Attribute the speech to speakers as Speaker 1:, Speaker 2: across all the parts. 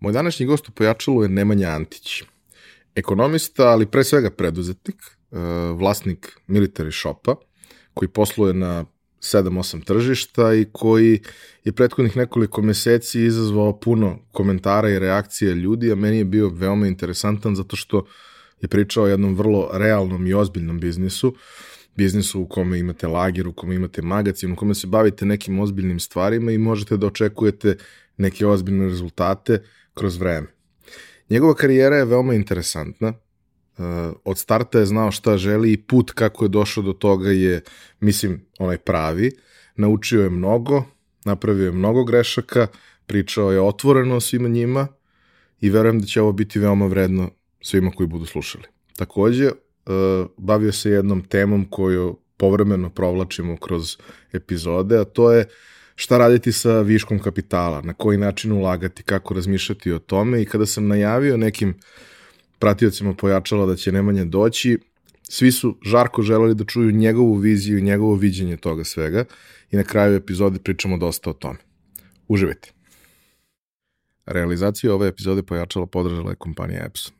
Speaker 1: Moj današnji gost u Pojačalu je Nemanja Antić. Ekonomista, ali pre svega preduzetnik, e, vlasnik military shopa, koji posluje na 7-8 tržišta i koji je prethodnih nekoliko meseci izazvao puno komentara i reakcija ljudi, a meni je bio veoma interesantan zato što je pričao o jednom vrlo realnom i ozbiljnom biznisu, biznisu u kome imate lager, u kome imate magazin, u kome se bavite nekim ozbiljnim stvarima i možete da očekujete neke ozbiljne rezultate kroz vreme. Njegova karijera je veoma interesantna. Uh, od starta je znao šta želi i put kako je došao do toga je, mislim, onaj pravi. Naučio je mnogo, napravio je mnogo grešaka, pričao je otvoreno o svima njima i verujem da će ovo biti veoma vredno svima koji budu slušali. Takođe, uh, bavio se jednom temom koju povremeno provlačimo kroz epizode, a to je šta raditi sa viškom kapitala, na koji način ulagati, kako razmišljati o tome i kada sam najavio nekim pratiocima pojačala da će Nemanja doći, svi su žarko želeli da čuju njegovu viziju i njegovo viđenje toga svega i na kraju epizode pričamo dosta o tome. Uživajte! Realizaciju ove epizode pojačala podržala je kompanija Epson.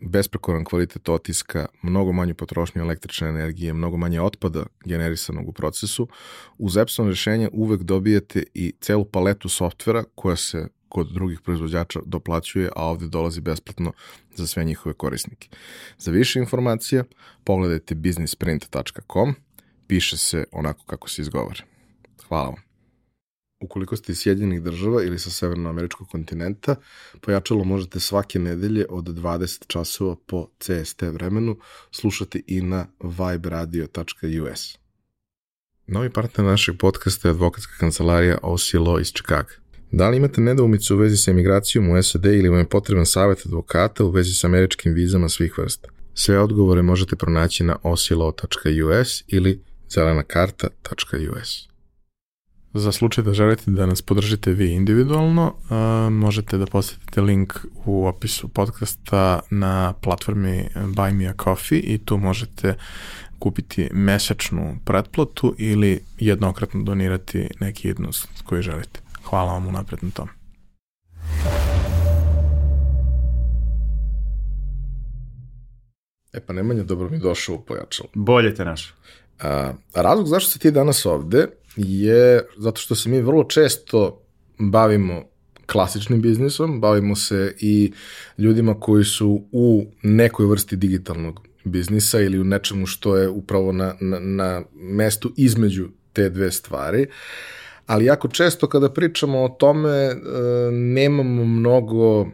Speaker 1: besprekoran kvalitet otiska, mnogo manju potrošnju električne energije, mnogo manje otpada generisanog u procesu, uz Epson rešenja uvek dobijete i celu paletu softvera koja se kod drugih proizvođača doplaćuje, a ovde dolazi besplatno za sve njihove korisnike. Za više informacija pogledajte businessprint.com, piše se onako kako se izgovara. Hvala vam. Ukoliko ste iz Sjedinjenih država ili sa severnoameričkog kontinenta, pojačalo možete svake nedelje od 20 časova po CST vremenu slušati i na viberadio.us. Novi partner našeg podcasta je advokatska kancelarija OC Law iz Chicago. Da li imate nedoumicu u vezi sa emigracijom u SAD ili vam je potreban savjet advokata u vezi sa američkim vizama svih vrsta? Sve odgovore možete pronaći na oclaw.us ili zelanakarta.us. Za slučaj da želite da nas podržite vi individualno, uh, možete da posetite link u opisu podcasta na platformi Buy Me A Coffee i tu možete kupiti mesečnu pretplatu ili jednokratno donirati neki jednost koji želite. Hvala vam unapred na tom. E pa Nemanja, dobro mi došao u pojačalo.
Speaker 2: Bolje te našao.
Speaker 1: A, razlog zašto si ti danas ovde je zato što se mi vrlo često bavimo klasičnim biznisom, bavimo se i ljudima koji su u nekoj vrsti digitalnog biznisa ili u nečemu što je upravo na, na, na mestu između te dve stvari. Ali jako često kada pričamo o tome e, nemamo mnogo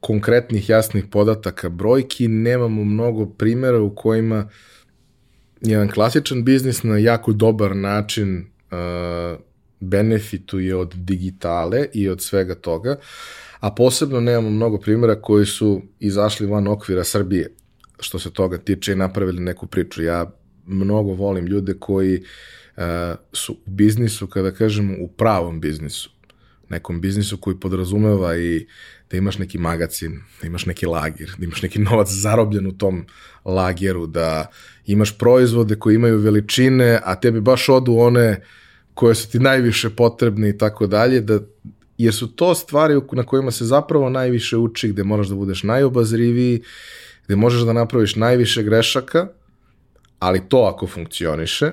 Speaker 1: konkretnih jasnih podataka brojki, nemamo mnogo primjera u kojima jedan klasičan biznis na jako dobar način uh, benefituje od digitale i od svega toga, a posebno nemamo mnogo primjera koji su izašli van okvira Srbije, što se toga tiče i napravili neku priču. Ja mnogo volim ljude koji uh, su u biznisu, kada kažemo u pravom biznisu, nekom biznisu koji podrazumeva i da imaš neki magacin, da imaš neki lagir, da imaš neki novac zarobljen u tom lageru, da imaš proizvode koji imaju veličine, a tebi baš odu one koje su ti najviše potrebne i tako dalje, da jer su to stvari na kojima se zapravo najviše uči, gde moraš da budeš najobazriviji, gde možeš da napraviš najviše grešaka, ali to ako funkcioniše,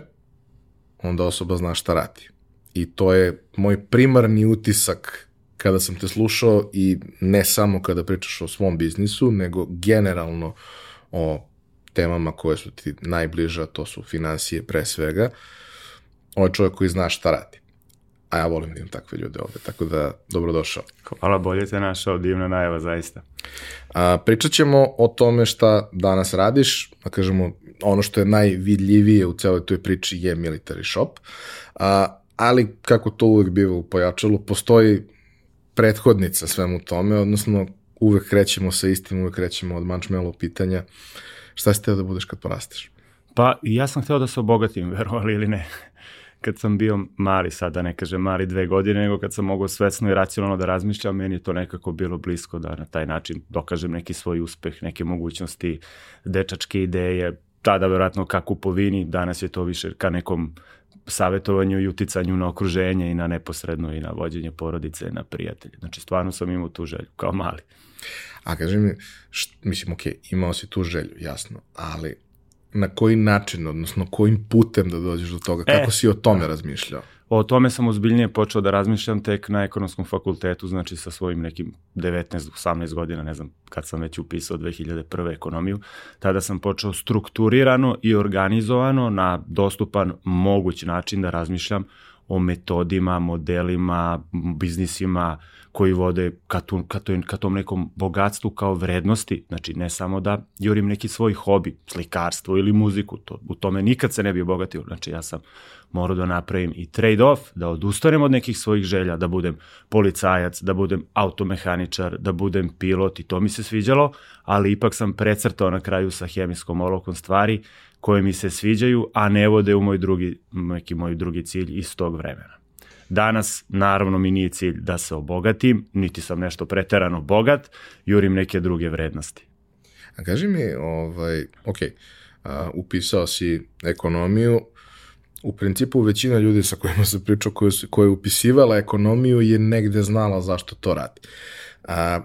Speaker 1: onda osoba zna šta radi. I to je moj primarni utisak kada sam te slušao i ne samo kada pričaš o svom biznisu, nego generalno o temama koje su ti najbliže, to su financije pre svega. Ovo je čovjek koji zna šta radi. A ja volim da imam takve ljude ovde, tako da dobrodošao.
Speaker 2: Hvala, bolje te našao, divna najava, zaista.
Speaker 1: A, pričat ćemo o tome šta danas radiš, da kažemo, ono što je najvidljivije u celoj toj priči je military shop, a, ali kako to uvek biva u pojačalu, postoji prethodnica svemu tome, odnosno uvek krećemo sa istim, uvek krećemo od mančmelo pitanja. Šta si teo da budeš kad porasteš?
Speaker 2: Pa ja sam hteo da se obogatim, verovali ili ne. Kad sam bio mali, sada ne kažem mali dve godine, nego kad sam mogao svesno i racionalno da razmišljam, meni je to nekako bilo blisko da na taj način dokažem neki svoj uspeh, neke mogućnosti, dečačke ideje, tada verovatno ka kupovini, danas je to više ka nekom savetovanju i uticanju na okruženje i na neposredno i na vođenje porodice, na prijatelje. Znači, stvarno sam imao tu želju, kao mali.
Speaker 1: A kaži mi, št, mislim, ok, imao si tu želju, jasno, ali na koji način, odnosno kojim putem da dođeš do toga, kako e, si o tome razmišljao?
Speaker 2: O tome sam ozbiljnije počeo da razmišljam tek na ekonomskom fakultetu, znači sa svojim nekim 19-18 godina, ne znam kad sam već upisao 2001. ekonomiju. Tada sam počeo strukturirano i organizovano na dostupan moguć način da razmišljam o metodima, modelima, biznisima koji vode ka, tu, ka, to, ka tom nekom bogatstvu kao vrednosti, znači ne samo da jurim neki svoj hobi, slikarstvo ili muziku, to, u tome nikad se ne bi obogatio, znači ja sam morao da napravim i trade-off, da odustanem od nekih svojih želja, da budem policajac, da budem automehaničar, da budem pilot i to mi se sviđalo, ali ipak sam precrtao na kraju sa hemijskom olovkom stvari koje mi se sviđaju, a ne vode u moj drugi, neki moj drugi cilj iz tog vremena. Danas, naravno, mi nije cilj da se obogatim, niti sam nešto preterano bogat, jurim neke druge vrednosti.
Speaker 1: A kaži mi, ovaj, ok, a, upisao si ekonomiju, u principu većina ljudi sa kojima se pričao, koja, koja je upisivala ekonomiju je negde znala zašto to radi. A,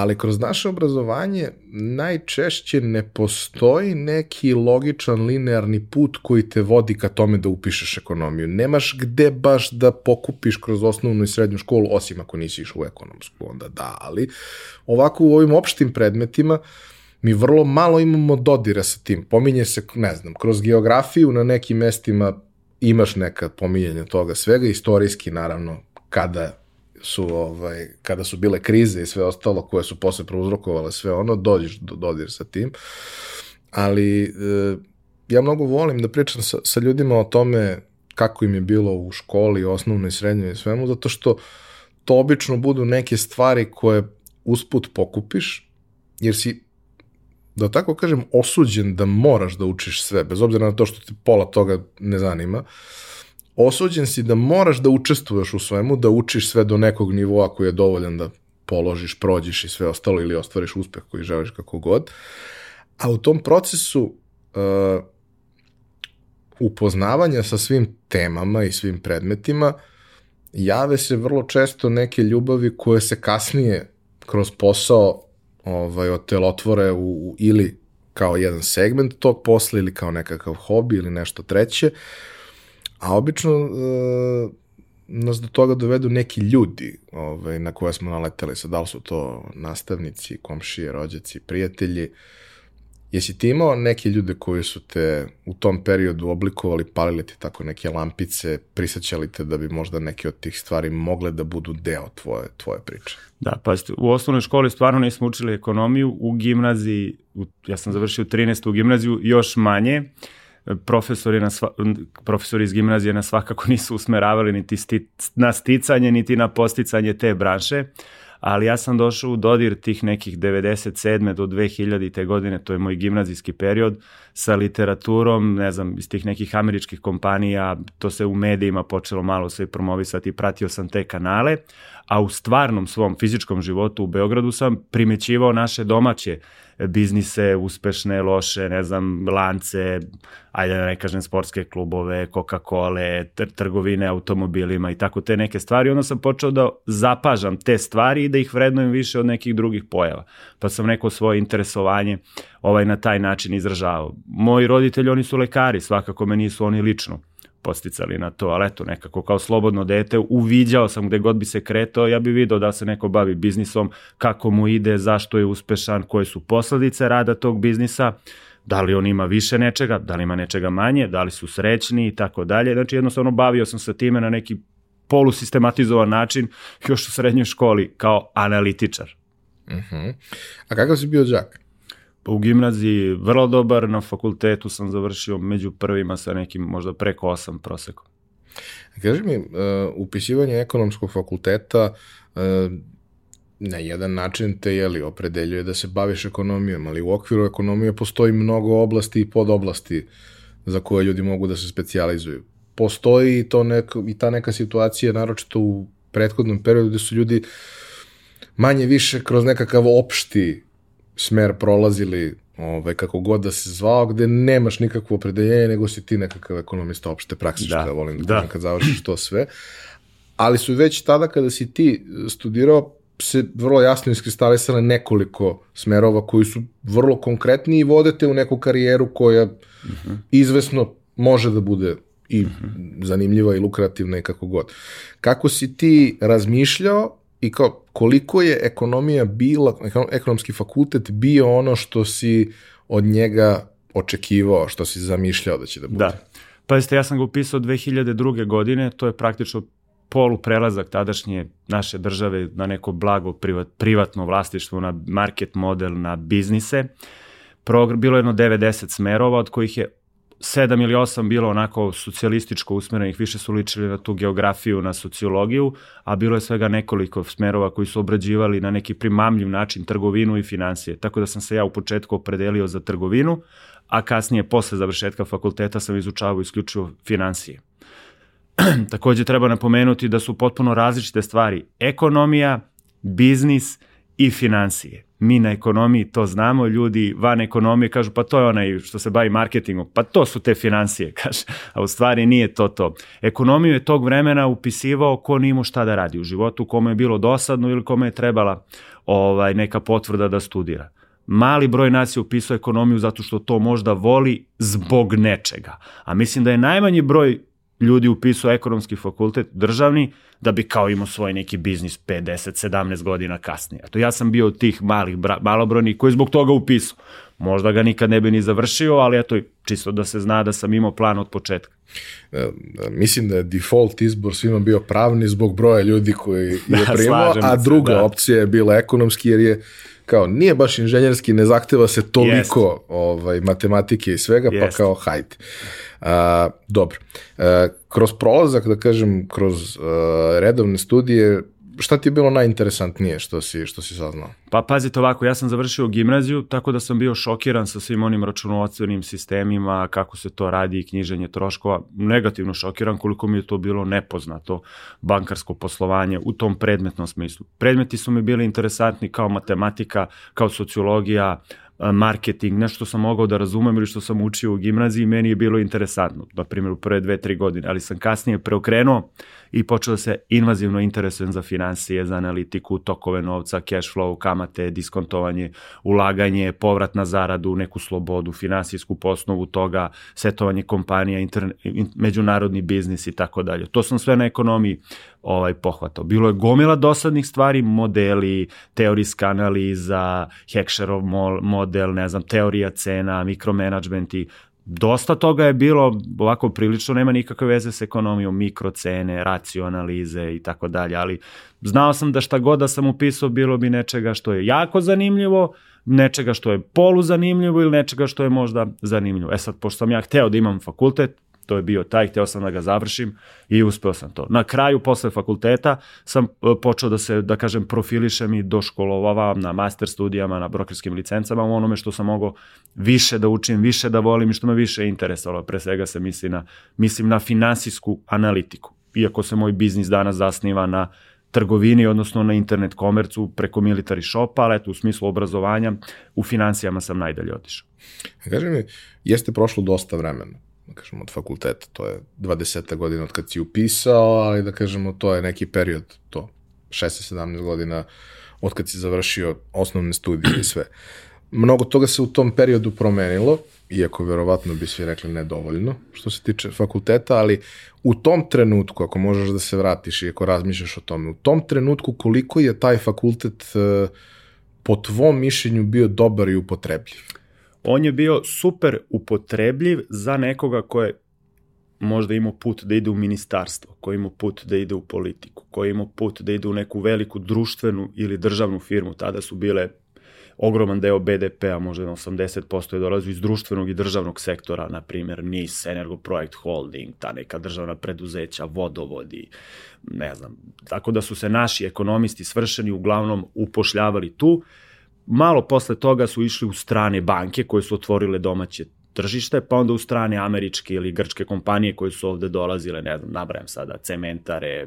Speaker 1: ali kroz naše obrazovanje najčešće ne postoji neki logičan linearni put koji te vodi ka tome da upišeš ekonomiju. Nemaš gde baš da pokupiš kroz osnovnu i srednju školu, osim ako nisi išao u ekonomsku, onda da, ali ovako u ovim opštim predmetima mi vrlo malo imamo dodira sa tim. Pominje se, ne znam, kroz geografiju na nekim mestima imaš neka pominjanja toga svega, istorijski naravno, kada su ovaj kada su bile krize i sve ostalo koje su posle prouzrokovale sve ono dođeš do dodir sa tim. Ali e, ja mnogo volim da pričam sa, sa ljudima o tome kako im je bilo u školi, osnovnoj, srednjoj i svemu, zato što to obično budu neke stvari koje usput pokupiš, jer si, da tako kažem, osuđen da moraš da učiš sve, bez obzira na to što te pola toga ne zanima, osuđen si da moraš da učestvuješ u svemu, da učiš sve do nekog nivoa koji je dovoljan da položiš, prođeš i sve ostalo ili ostvariš uspeh koji želiš kako god. A u tom procesu uh, upoznavanja sa svim temama i svim predmetima jave se vrlo često neke ljubavi koje se kasnije kroz posao ovaj, otelotvore u, u, ili kao jedan segment tog posla ili kao nekakav hobi ili nešto treće. Uh, A obično e, nas do toga dovedu neki ljudi ovaj, na koje smo naleteli. Sad, da li su to nastavnici, komšije, rođaci, prijatelji. Jesi ti imao neke ljude koji su te u tom periodu oblikovali, palili ti tako neke lampice, prisećali te da bi možda neke od tih stvari mogle da budu deo tvoje, tvoje priče?
Speaker 2: Da, pa u osnovnoj školi stvarno nismo učili ekonomiju, u gimnaziji, u, ja sam završio 13. u gimnaziju, još manje. Uh, profesori, na sva, profesori iz gimnazije nas svakako nisu usmeravali niti sti, na sticanje, niti na posticanje te branše, ali ja sam došao u dodir tih nekih 97. do 2000. godine, to je moj gimnazijski period, sa literaturom, ne znam, iz tih nekih američkih kompanija, to se u medijima počelo malo sve promovisati, pratio sam te kanale, a u stvarnom svom fizičkom životu u Beogradu sam primećivao naše domaće biznise, uspešne, loše, ne znam, lance, ajde da ne kažem sportske klubove, Coca-Cola, trgovine automobilima i tako te neke stvari. Onda sam počeo da zapažam te stvari i da ih vrednujem više od nekih drugih pojava. Pa sam neko svoje interesovanje ovaj na taj način izražavao. Moji roditelji, oni su lekari, svakako me nisu oni lično posticali na to, ali eto, nekako kao slobodno dete, uviđao sam gde god bi se kretao, ja bi video da se neko bavi biznisom, kako mu ide, zašto je uspešan, koje su posledice rada tog biznisa, da li on ima više nečega, da li ima nečega manje, da li su srećni i tako dalje. Znači jednostavno bavio sam se time na neki polusistematizovan način još u srednjoj školi kao analitičar.
Speaker 1: Uh mhm. -huh. A kakav si bio đak?
Speaker 2: Pa u gimnaziji vrlo dobar, na fakultetu sam završio među prvima sa nekim možda preko 8 prosekom.
Speaker 1: Kaži mi, uh, upisivanje ekonomskog fakulteta, uh, na jedan način te jeli, opredeljuje da se baviš ekonomijom, ali u okviru ekonomije postoji mnogo oblasti i podoblasti za koje ljudi mogu da se specijalizuju. Postoji i, to neko, i ta neka situacija, naročito u prethodnom periodu, gde su ljudi manje više kroz nekakav opšti smer prolazili ovaj, kako god da se zvao, gde nemaš nikakvo opredeljenje, nego si ti nekakav ekonomista opšte prakse, da. što ja volim da, da. kad završiš to sve. Ali su već tada kada si ti studirao, se vrlo jasno iskristalisale nekoliko smerova koji su vrlo konkretni i vodete u neku karijeru koja uh mhm. -huh. izvesno može da bude i uh mhm. -huh. zanimljiva i lukrativna i kako god. Kako si ti razmišljao i kao koliko je ekonomija bila, ekonomski fakultet bio ono što si od njega očekivao, što si zamišljao da će da bude?
Speaker 2: Da. Pa jeste, ja sam ga upisao 2002. godine, to je praktično polu prelazak tadašnje naše države na neko blago privat, privatno vlastištvo, na market model, na biznise. Progr, bilo je jedno 90 smerova, od kojih je sedam ili osam bilo onako socijalističko usmerenih, više su ličili na tu geografiju, na sociologiju, a bilo je svega nekoliko smerova koji su obrađivali na neki primamljiv način trgovinu i financije. Tako da sam se ja u početku opredelio za trgovinu, a kasnije posle završetka fakulteta sam izučavao isključivo financije. Takođe treba napomenuti da su potpuno različite stvari. Ekonomija, biznis i financije. Mi na ekonomiji to znamo, ljudi van ekonomije kažu pa to je onaj što se bavi marketingom, pa to su te financije, kaže, a u stvari nije to to. Ekonomiju je tog vremena upisivao ko nije šta da radi u životu, kome je bilo dosadno ili kome je trebala ovaj, neka potvrda da studira. Mali broj nas je upisao ekonomiju zato što to možda voli zbog nečega. A mislim da je najmanji broj ljudi upisao ekonomski fakultet državni da bi kao imao svoj neki biznis 5, 10, 17 godina kasnije. Eto, ja sam bio od tih malih malobrojnih koji zbog toga upisao. Možda ga nikad ne bi ni završio, ali eto, čisto da se zna da sam imao plan od početka.
Speaker 1: E, mislim da je default izbor svima bio pravni zbog broja ljudi koji je da, primao, a druga se, da. opcija je bila ekonomski jer je kao nije baš inženjerski, ne zahteva se toliko yes. ovaj, matematike i svega, yes. pa kao hajde. A, dobro. A, kroz prolazak, da kažem, kroz a, redovne studije, šta ti je bilo najinteresantnije što si, što si saznao?
Speaker 2: Pa pazite ovako, ja sam završio gimnaziju, tako da sam bio šokiran sa svim onim računovodstvenim sistemima, kako se to radi knjiženje troškova. Negativno šokiran koliko mi je to bilo nepoznato, bankarsko poslovanje u tom predmetnom smislu. Predmeti su mi bili interesantni kao matematika, kao sociologija, marketing, nešto sam mogao da razumem ili što sam učio u gimnaziji, meni je bilo interesantno, na primjer u prve dve, tri godine, ali sam kasnije preokrenuo i počeo da se invazivno interesujem za financije, za analitiku, tokove novca, cash flow, kamate, diskontovanje, ulaganje, povrat na zaradu, neku slobodu, finansijsku posnovu toga, setovanje kompanija, interne, međunarodni biznis i tako dalje. To sam sve na ekonomiji ovaj pohvatao. Bilo je gomila dosadnih stvari, modeli, teorijska analiza, Heckscherov model, ne znam, teorija cena, mikromanagementi, dosta toga je bilo ovako prilično nema nikakve veze s ekonomijom, mikrocene, racionalize i tako dalje, ali znao sam da šta god da sam upisao bilo bi nečega što je jako zanimljivo, nečega što je polu zanimljivo ili nečega što je možda zanimljivo. E sad, pošto sam ja hteo da imam fakultet, to je bio taj, hteo sam da ga završim i uspeo sam to. Na kraju, posle fakulteta, sam e, počeo da se, da kažem, profilišem i doškolovavam na master studijama, na brokerskim licencama, u onome što sam mogao više da učim, više da volim i što me više interesovalo. Pre svega se misli na, mislim na finansijsku analitiku. Iako se moj biznis danas zasniva na trgovini, odnosno na internet komercu preko military shopa, ali eto u smislu obrazovanja u financijama sam najdalje otišao.
Speaker 1: Kaži mi, jeste prošlo dosta vremena da kažemo, od fakulteta. To je 20. godina od kad si upisao, ali da kažemo, to je neki period, to 16-17 godina od kad si završio osnovne studije i sve. Mnogo toga se u tom periodu promenilo, iako verovatno bi svi rekli nedovoljno što se tiče fakulteta, ali u tom trenutku, ako možeš da se vratiš i ako razmišljaš o tome, u tom trenutku koliko je taj fakultet uh, po tvom mišljenju bio dobar i upotrebljiv?
Speaker 2: On je bio super upotrebljiv za nekoga ko je možda imao put da ide u ministarstvo, ko imao put da ide u politiku, ko imao put da ide u neku veliku društvenu ili državnu firmu, tada su bile ogroman deo BDP-a, možda 80% je dolazi iz društvenog i državnog sektora, na primjer NIS, Energoprojekt Holding, ta neka državna preduzeća, vodovodi, ne znam. Tako da su se naši ekonomisti svršeni uglavnom upošljavali tu. Malo posle toga su išli u strane banke koje su otvorile domaće tržište, pa onda u strane američke ili grčke kompanije koje su ovde dolazile, ne znam, nabrajem sada, cementare,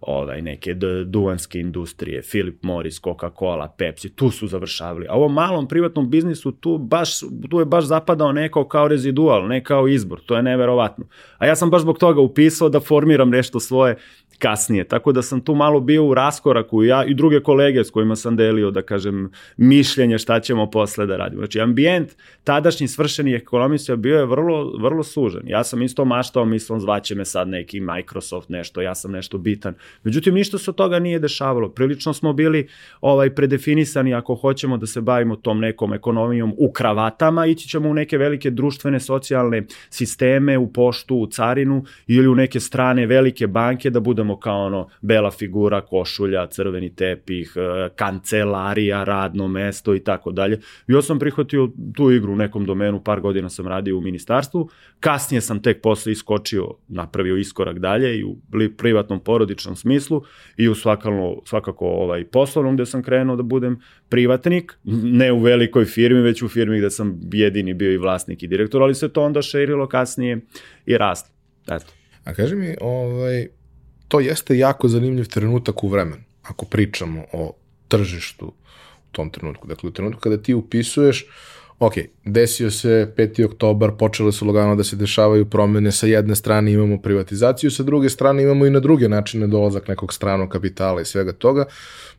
Speaker 2: ovaj, neke duvanske industrije, Philip Morris, Coca-Cola, Pepsi, tu su završavali. A ovom malom privatnom biznisu tu, baš, tu je baš zapadao neko kao rezidual, ne kao izbor, to je neverovatno. A ja sam baš zbog toga upisao da formiram nešto svoje kasnije. Tako da sam tu malo bio u raskoraku ja i druge kolege s kojima sam delio, da kažem, mišljenje šta ćemo posle da radimo. Znači, ambijent tadašnji svršeni ekonomista bio je vrlo, vrlo sužen. Ja sam isto maštao, mislim, zvaće me sad neki Microsoft nešto, ja sam nešto bitan. Međutim, ništa se od toga nije dešavalo. Prilično smo bili ovaj predefinisani ako hoćemo da se bavimo tom nekom ekonomijom u kravatama, ići ćemo u neke velike društvene, socijalne sisteme, u poštu, u carinu ili u neke strane velike banke da budemo budemo kao ono bela figura, košulja, crveni tepih, e, kancelarija, radno mesto i tako dalje. Ja sam prihvatio tu igru u nekom domenu, par godina sam radio u ministarstvu, kasnije sam tek posle iskočio, napravio iskorak dalje i u privatnom porodičnom smislu i u svakako, svakako ovaj, poslovnom gde sam krenuo da budem privatnik, ne u velikoj firmi, već u firmi gde sam jedini bio i vlasnik i direktor, ali se to onda šerilo kasnije i rastlo. Eto.
Speaker 1: A kaži mi, ovaj, to jeste jako zanimljiv trenutak u vremenu, ako pričamo o tržištu u tom trenutku. Dakle, u trenutku kada ti upisuješ, ok, desio se 5. oktobar, počele su lagano da se dešavaju promene, sa jedne strane imamo privatizaciju, sa druge strane imamo i na druge načine dolazak nekog stranog kapitala i svega toga.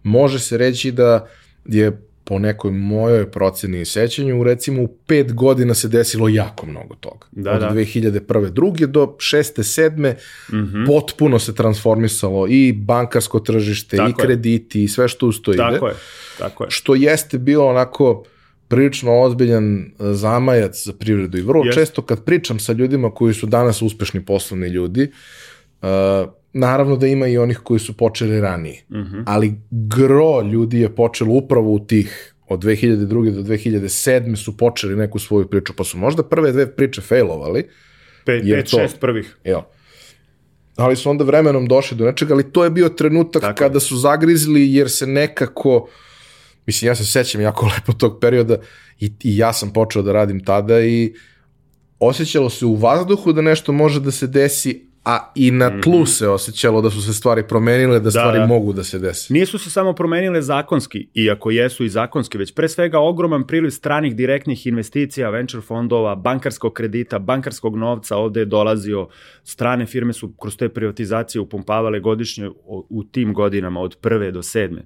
Speaker 1: Može se reći da je po nekoj mojoj proceni i sećanju, recimo u pet godina se desilo jako mnogo toga. Da, Od da. 2001. druge do 6. 7. Mm -hmm. potpuno se transformisalo i bankarsko tržište, Tako i krediti, je. i sve što uz to
Speaker 2: Tako ide. Je. Tako je.
Speaker 1: Što jeste bilo onako prilično ozbiljan e, zamajac za privredu i vrlo yes. često kad pričam sa ljudima koji su danas uspešni poslovni ljudi, uh, Naravno da ima i onih koji su počeli ranije, mhm. -huh. ali gro ljudi je počelo upravo u tih od 2002. do 2007. su počeli neku svoju priču, pa su možda prve dve priče failovali.
Speaker 2: 5, 6 prvih.
Speaker 1: Jo. Ali su onda vremenom došli do nečega, ali to je bio trenutak Tako. kada su zagrizli jer se nekako, mislim ja se sećam jako lepo tog perioda i, i ja sam počeo da radim tada i osjećalo se u vazduhu da nešto može da se desi, a i na tlu mm -hmm. se osjećalo da su se stvari promenile, da, da stvari da. mogu da se desi.
Speaker 2: Nisu se samo promenile zakonski, iako jesu i zakonski, već pre svega ogroman priliv stranih direktnih investicija, venture fondova, bankarskog kredita, bankarskog novca, ovde je dolazio, strane firme su kroz te privatizacije upumpavale godišnje u tim godinama od prve do sedme.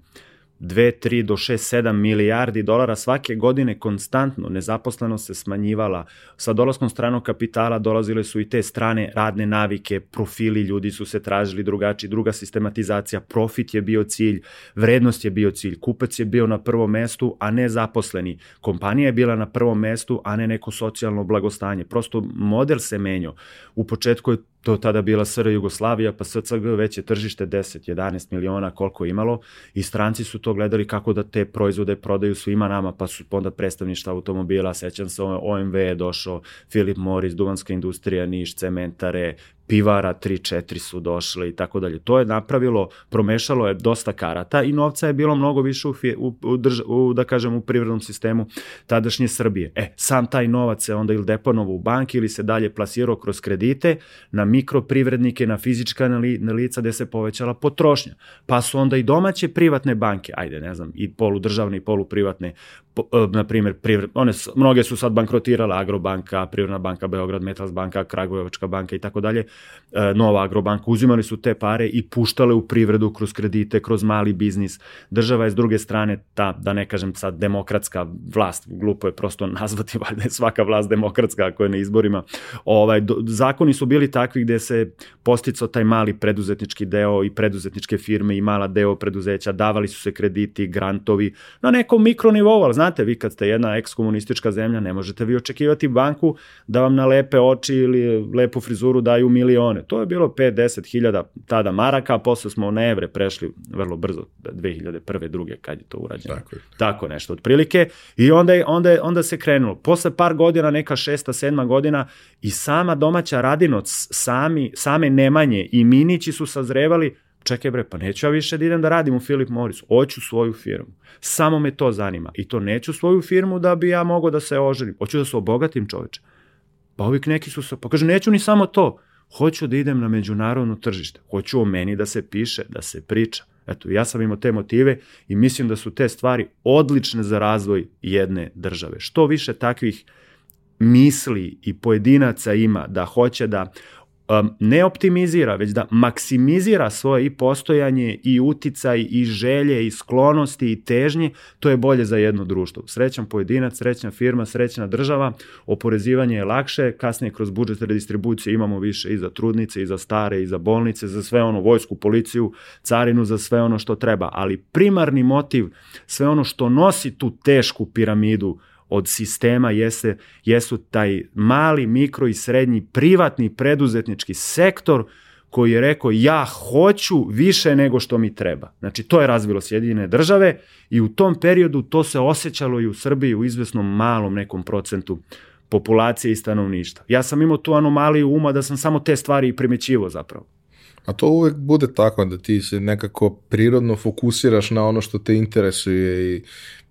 Speaker 2: 2, 3 do 6, 7 milijardi dolara svake godine konstantno, nezaposlenost se smanjivala, sa dolaskom stranog kapitala dolazile su i te strane radne navike, profili ljudi su se tražili drugačiji, druga sistematizacija, profit je bio cilj, vrednost je bio cilj, kupac je bio na prvom mestu, a ne zaposleni, kompanija je bila na prvom mestu, a ne neko socijalno blagostanje, prosto model se menio. U početku je to tada bila SR Jugoslavija, pa SCG već je tržište 10-11 miliona koliko imalo i stranci su to gledali kako da te proizvode prodaju svima nama, pa su onda predstavništa automobila, sećam se OMV je došao, Philip Morris, Duvanska industrija, Niš, cementare, pivara 3-4 su došle i tako dalje. To je napravilo, promešalo je dosta karata i novca je bilo mnogo više u, u, u, drž, u da kažem, u privrednom sistemu tadašnje Srbije. E, sam taj novac se onda ili deponovo u banki ili se dalje plasirao kroz kredite na mikroprivrednike, na fizička na, li, na lica gde se povećala potrošnja. Pa su onda i domaće privatne banke, ajde, ne znam, i poludržavne i poluprivatne, po, na primjer, one, mnoge su sad bankrotirale, Agrobanka, Privredna banka, Beograd, Metals banka, Kragujevačka banka i tako dalje, E, Nova Agrobanka, uzimali su te pare i puštale u privredu kroz kredite, kroz mali biznis. Država je s druge strane ta, da ne kažem sad, demokratska vlast, glupo je prosto nazvati, valjda je svaka vlast demokratska ako je na izborima. Ovaj, do, zakoni su bili takvi gde se posticao taj mali preduzetnički deo i preduzetničke firme i mala deo preduzeća, davali su se krediti, grantovi, na nekom mikronivou, ali znate, vi kad ste jedna ekskomunistička zemlja, ne možete vi očekivati banku da vam na lepe oči ili lepu frizuru daju milione. To je bilo 5-10 hiljada tada maraka, a posle smo na evre prešli vrlo brzo, 2001. druge, kad je to urađeno.
Speaker 1: Tako je.
Speaker 2: Tako nešto, otprilike. I onda, je, onda, je, onda se krenulo. Posle par godina, neka šesta, sedma godina, i sama domaća radinoc, sami, same Nemanje i Minići su sazrevali, čekaj bre, pa neću ja više da idem da radim u Philip Morris, hoću svoju firmu. Samo me to zanima. I to neću svoju firmu da bi ja mogao da se oženim. Hoću da se obogatim čoveče. Pa ovi neki su se, pa kaže, neću ni samo to. Hoću da idem na međunarodno tržište. Hoću o meni da se piše, da se priča. Eto, ja sam imao te motive i mislim da su te stvari odlične za razvoj jedne države. Što više takvih misli i pojedinaca ima da hoće da um, ne optimizira, već da maksimizira svoje i postojanje i uticaj i želje i sklonosti i težnje, to je bolje za jedno društvo. Srećan pojedinac, srećna firma, srećna država, oporezivanje je lakše, kasnije kroz budžet redistribucije imamo više i za trudnice, i za stare, i za bolnice, za sve ono, vojsku, policiju, carinu, za sve ono što treba, ali primarni motiv, sve ono što nosi tu tešku piramidu, od sistema jeste, jesu taj mali, mikro i srednji privatni preduzetnički sektor koji je rekao ja hoću više nego što mi treba. Znači to je razvilo Sjedinjene države i u tom periodu to se osjećalo i u Srbiji u izvesnom malom nekom procentu populacije i stanovništva. Ja sam imao tu anomaliju uma da sam samo te stvari primećivo zapravo.
Speaker 1: A to uvek bude tako da ti se nekako prirodno fokusiraš na ono što te interesuje i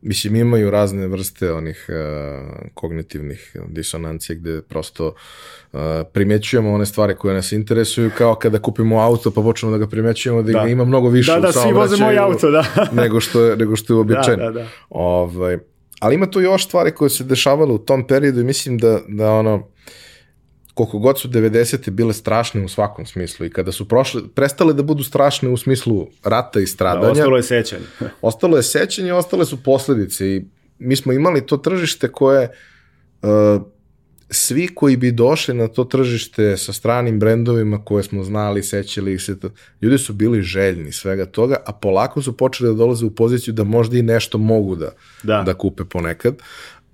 Speaker 1: mislim imaju razne vrste onih uh, kognitivnih disonancija gde prosto uh, primećujemo one stvari koje nas interesuju kao kada kupimo auto pa počnemo da ga primećujemo da, da. ima mnogo više
Speaker 2: da, da, svi voze moj auto, da.
Speaker 1: nego što je, nego što je uobičajeno.
Speaker 2: Da, da, da.
Speaker 1: Ovaj, ali ima tu još stvari koje se dešavale u tom periodu i mislim da, da ono, koliko god su 90. bile strašne u svakom smislu i kada su prošle, prestale da budu strašne u smislu rata i stradanja. Da,
Speaker 2: ostalo je sećanje.
Speaker 1: ostalo je sećanje, ostale su posledice i mi smo imali to tržište koje uh, svi koji bi došli na to tržište sa stranim brendovima koje smo znali, sećali ih se, to, ljudi su bili željni svega toga, a polako su počeli da dolaze u poziciju da možda i nešto mogu da, da. da kupe ponekad.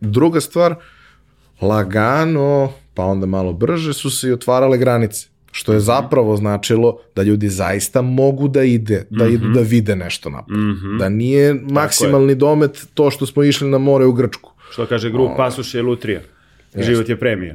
Speaker 1: Druga stvar, lagano pa onda malo brže su se i otvarale granice. Što je zapravo značilo da ljudi zaista mogu da ide, da mm -hmm. idu da vide nešto napad. Mm -hmm. Da nije maksimalni domet to što smo išli na more u Grčku.
Speaker 2: Što kaže grup, pasuš je lutrija. Život je premija.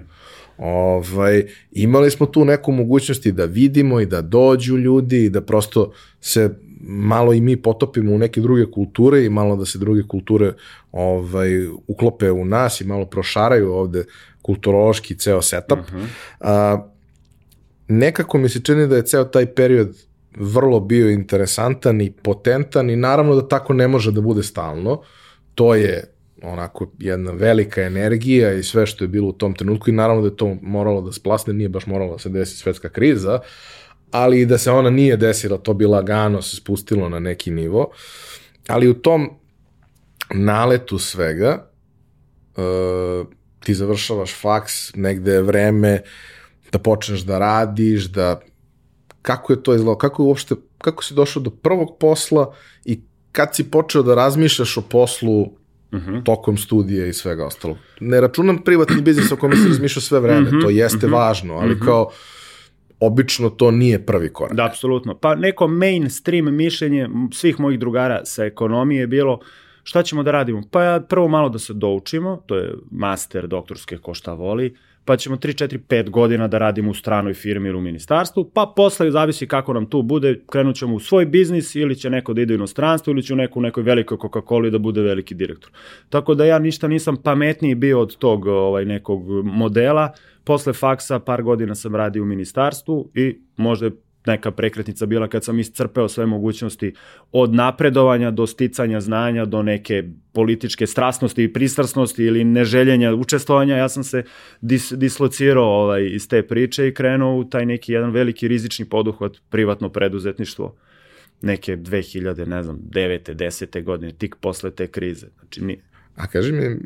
Speaker 1: Ovaj, imali smo tu neku mogućnost i da vidimo i da dođu ljudi i da prosto se malo i mi potopimo u neke druge kulture i malo da se druge kulture ovaj, uklope u nas i malo prošaraju ovde kulturološki ceo setup. Uh -huh. A, nekako mi se čini da je ceo taj period vrlo bio interesantan i potentan i naravno da tako ne može da bude stalno. To je onako jedna velika energija i sve što je bilo u tom trenutku i naravno da je to moralo da splasne, nije baš moralo da se desi svetska kriza, ali i da se ona nije desila, to bi lagano se spustilo na neki nivo. Ali u tom naletu svega, uh, ti završavaš faks, negde je vreme da počneš da radiš, da kako je to izgledalo, kako je uopšte, kako si došao do prvog posla i kad si počeo da razmišljaš o poslu uh mhm. -huh. tokom studija i svega ostalo. Ne računam privatni biznis o kome se razmišlja sve vreme, uh mhm. -huh. to jeste uh mhm. -huh. važno, ali uh -huh. kao obično to nije prvi korak.
Speaker 2: Da, apsolutno. Pa neko mainstream mišljenje svih mojih drugara sa ekonomije je bilo šta ćemo da radimo? Pa prvo malo da se doučimo, to je master doktorske ko šta voli, pa ćemo 3, 4, 5 godina da radimo u stranoj firmi ili u ministarstvu, pa posle zavisi kako nam tu bude, krenut ćemo u svoj biznis ili će neko da ide u inostranstvo ili će u neku nekoj velikoj Coca-Cola da bude veliki direktor. Tako da ja ništa nisam pametniji bio od tog ovaj nekog modela, Posle faksa par godina sam radio u ministarstvu i možda je neka prekretnica bila kad sam iscrpeo sve mogućnosti od napredovanja do sticanja znanja do neke političke strasnosti i pristrasnosti ili neželjenja učestvovanja, ja sam se dis, dislocirao ovaj, iz te priče i krenuo u taj neki jedan veliki rizični poduhvat privatno preduzetništvo neke 2000, ne znam, 9. 10. godine, tik posle te krize. Znači,
Speaker 1: A kaži mi,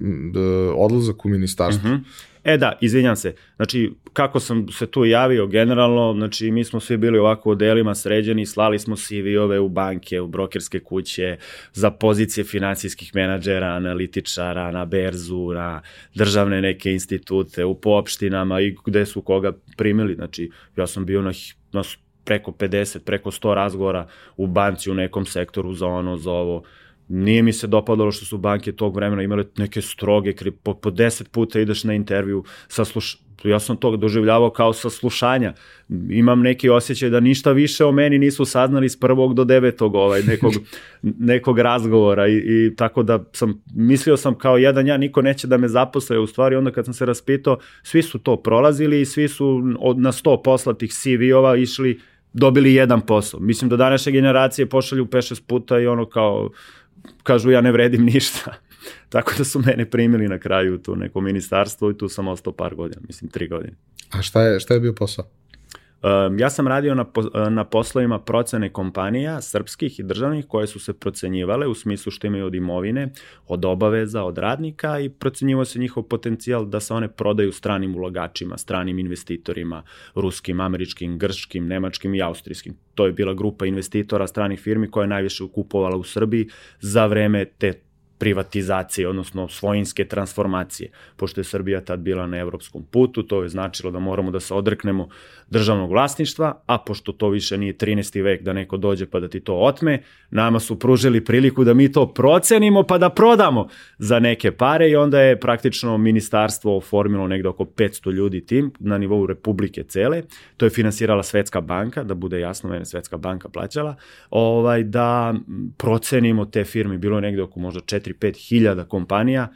Speaker 1: odlazak u ministarstvo. Uh mhm. -huh.
Speaker 2: E da, izvinjam se. Znači, kako sam se tu javio generalno, znači mi smo svi bili ovako u delima sređeni, slali smo CV-ove u banke, u brokerske kuće, za pozicije finansijskih menadžera, analitičara, na berzu, na državne neke institute, u poopštinama i gde su koga primili. Znači, ja sam bio na, na preko 50, preko 100 razgovora u banci u nekom sektoru za ono, za ovo Nije mi se dopadalo što su banke tog vremena imale neke stroge, po, po deset puta ideš na intervju, sasluš, ja sam to doživljavao kao saslušanja. Imam neki osjećaj da ništa više o meni nisu saznali s prvog do devetog ovaj, nekog, nekog razgovora i, i tako da sam, mislio sam kao jedan ja, niko neće da me zaposle, u stvari onda kad sam se raspitao, svi su to prolazili i svi su od, na sto poslatih CV-ova išli dobili jedan posao. Mislim da današnje generacije pošalju 5-6 puta i ono kao kažu ja ne vredim ništa. Tako da su mene primili na kraju u to neko ministarstvo i tu sam ostao par godina, mislim tri godine.
Speaker 1: A šta je, šta je bio posao?
Speaker 2: Um, ja sam radio na, na poslovima procene kompanija, srpskih i državnih, koje su se procenjivale u smislu što imaju od imovine, od obaveza, od radnika i procenjivo se njihov potencijal da se one prodaju stranim ulagačima, stranim investitorima, ruskim, američkim, grškim, nemačkim i austrijskim. To je bila grupa investitora stranih firmi koja je najviše ukupovala u Srbiji za vreme te privatizacije, odnosno svojinske transformacije. Pošto je Srbija tad bila na evropskom putu, to je značilo da moramo da se odreknemo državnog vlasništva, a pošto to više nije 13. vek da neko dođe pa da ti to otme, nama su pružili priliku da mi to procenimo pa da prodamo za neke pare i onda je praktično ministarstvo oformilo negde oko 500 ljudi tim na nivou republike cele. To je finansirala Svetska banka, da bude jasno, mene Svetska banka plaćala, ovaj, da procenimo te firme, bilo je negde oko možda 4-5 hiljada kompanija,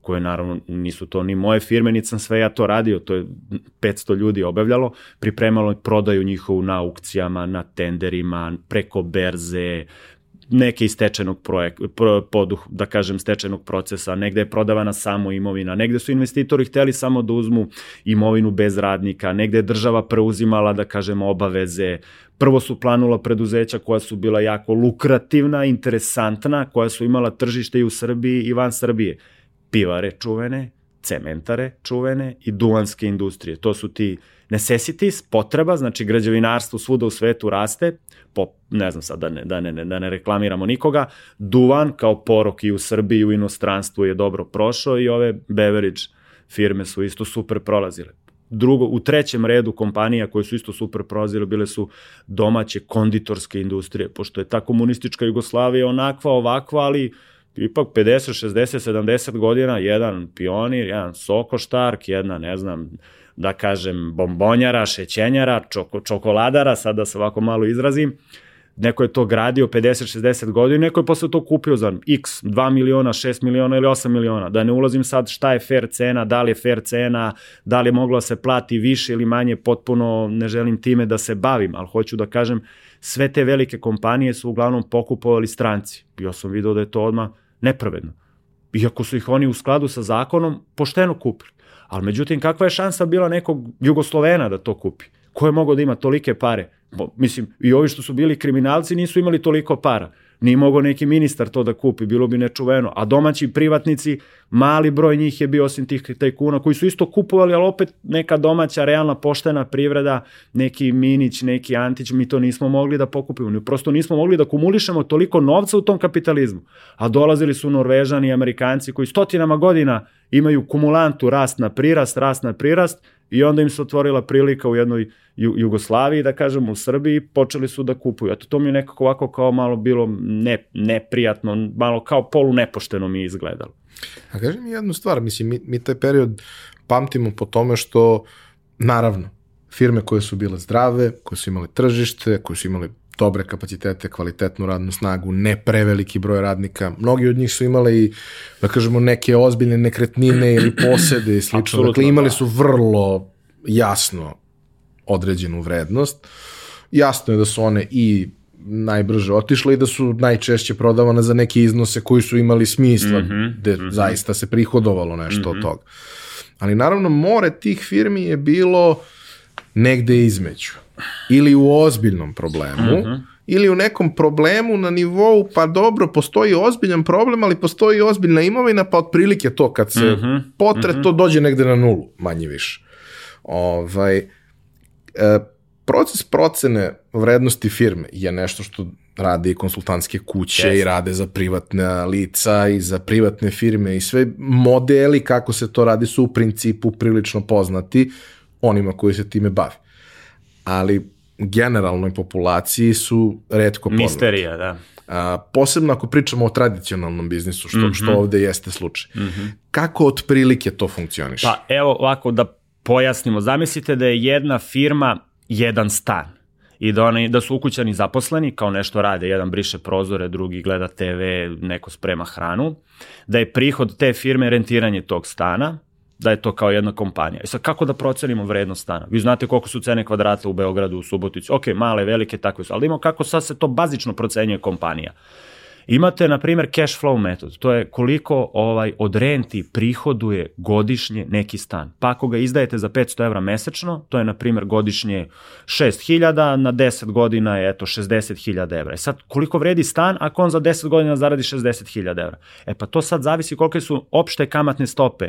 Speaker 2: koje naravno nisu to ni moje firme, niti sam sve ja to radio, to je 500 ljudi obavljalo, pripremalo prodaju njihovu na aukcijama, na tenderima, preko berze, neke iz stečenog projekta, poduh, da kažem, stečenog procesa, negde je prodavana samo imovina, negde su investitori hteli samo da uzmu imovinu bez radnika, negde je država preuzimala, da kažem, obaveze, prvo su planula preduzeća koja su bila jako lukrativna, interesantna, koja su imala tržište i u Srbiji i van Srbije pivare čuvene, cementare čuvene i duvanske industrije. To su ti necessities, potreba, znači građevinarstvo svuda u svetu raste, po, ne znam sad da ne, da, ne, da ne reklamiramo nikoga, duvan kao porok i u Srbiji i u inostranstvu je dobro prošao i ove beverage firme su isto super prolazile. Drugo, u trećem redu kompanija koje su isto super prolazile bile su domaće konditorske industrije, pošto je ta komunistička Jugoslavija onakva, ovakva, ali ipak 50, 60, 70 godina, jedan pionir, jedan sokoštark, jedna, ne znam, da kažem, bombonjara, šećenjara, čoko, čokoladara, sad da se ovako malo izrazim, neko je to gradio 50-60 godina, neko je posle to kupio za x, 2 miliona, 6 miliona ili 8 miliona. Da ne ulazim sad šta je fair cena, da li je fair cena, da li je moglo da se plati više ili manje, potpuno ne želim time da se bavim, ali hoću da kažem, sve te velike kompanije su uglavnom pokupovali stranci. Ja sam vidio da je to odmah nepravedno. Iako su ih oni u skladu sa zakonom pošteno kupili. Ali međutim, kakva je šansa bila nekog Jugoslovena da to kupi? Ko je mogao da ima tolike pare? Mislim, i ovi što su bili kriminalci nisu imali toliko para. Nije mogao neki ministar to da kupi, bilo bi nečuveno. A domaći privatnici, mali broj njih je bio osim tih tajkuna koji su isto kupovali, ali opet neka domaća, realna, poštena privreda, neki Minić, neki Antić, mi to nismo mogli da pokupimo. Prosto nismo mogli da kumulišemo toliko novca u tom kapitalizmu. A dolazili su Norvežani i Amerikanci koji stotinama godina imaju kumulantu rast na prirast, rast na prirast i onda im se otvorila prilika u jednoj Jugoslaviji, da kažem, u Srbiji, počeli su da kupuju. Eto, to mi je nekako ovako kao malo bilo ne, neprijatno, malo kao polu nepošteno mi je izgledalo.
Speaker 1: A kaži mi jednu stvar, mislim, mi, mi taj period pamtimo po tome što, naravno, firme koje su bile zdrave, koje su imale tržište, koje su imale dobre kapacitete, kvalitetnu radnu snagu, ne preveliki broj radnika. Mnogi od njih su imali i, da kažemo, neke ozbiljne nekretnine ili posede i slično. Absolutno, dakle, imali da. su vrlo jasno određenu vrednost. Jasno je da su one i najbrže otišle i da su najčešće prodavane za neke iznose koji su imali smisla, mm -hmm, gde mm -hmm. zaista se prihodovalo nešto mm -hmm. od mhm. toga. Ali naravno, more tih firmi je bilo negde između. Ili u ozbiljnom problemu, mm -hmm. ili u nekom problemu na nivou, pa dobro, postoji ozbiljan problem, ali postoji ozbiljna imovina, pa otprilike to kad se mm -hmm. potre, mm -hmm. to dođe negde na nulu, manje više. Ovaj, e, proces procene vrednosti firme je nešto što rade i konsultantske kuće yes. i rade za privatna lica i za privatne firme i sve modeli kako se to radi su u principu prilično poznati onima koji se time bave. Ali generalnoj populaciji su redko poznati.
Speaker 2: Misterija, da.
Speaker 1: A, posebno ako pričamo o tradicionalnom biznisu, što, mm -hmm. što ovde jeste slučaj. Mm -hmm. Kako otprilike to funkcioniše?
Speaker 2: Pa evo ovako da pojasnimo. Zamislite da je jedna firma jedan stan i da, oni, da su ukućani zaposleni, kao nešto rade, jedan briše prozore, drugi gleda TV, neko sprema hranu, da je prihod te firme rentiranje tog stana, da je to kao jedna kompanija. I sad kako da procenimo vrednost stana? Vi znate koliko su cene kvadrata u Beogradu, u Subotici, ok, male, velike, takve su, ali imamo kako sad se to bazično procenjuje kompanija. Imate, na primjer, cash flow metod, to je koliko ovaj od renti prihoduje godišnje neki stan. Pa ako ga izdajete za 500 evra mesečno, to je, na primjer, godišnje 6000, na 10 godina je, eto, 60.000 evra. E sad, koliko vredi stan ako on za 10 godina zaradi 60.000 evra? E pa to sad zavisi kolike su opšte kamatne stope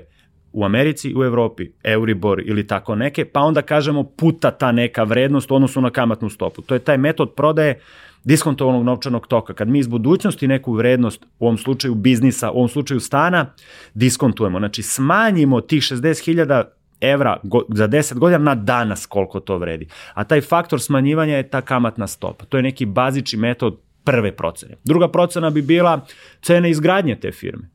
Speaker 2: u Americi u Evropi, Euribor ili tako neke, pa onda kažemo puta ta neka vrednost u odnosu na kamatnu stopu. To je taj metod prodaje diskontovanog novčanog toka. Kad mi iz budućnosti neku vrednost, u ovom slučaju biznisa, u ovom slučaju stana, diskontujemo. Znači smanjimo tih 60.000 evra za 10 godina na danas koliko to vredi. A taj faktor smanjivanja je ta kamatna stopa. To je neki bazični metod prve procene. Druga procena bi bila cena izgradnje te firme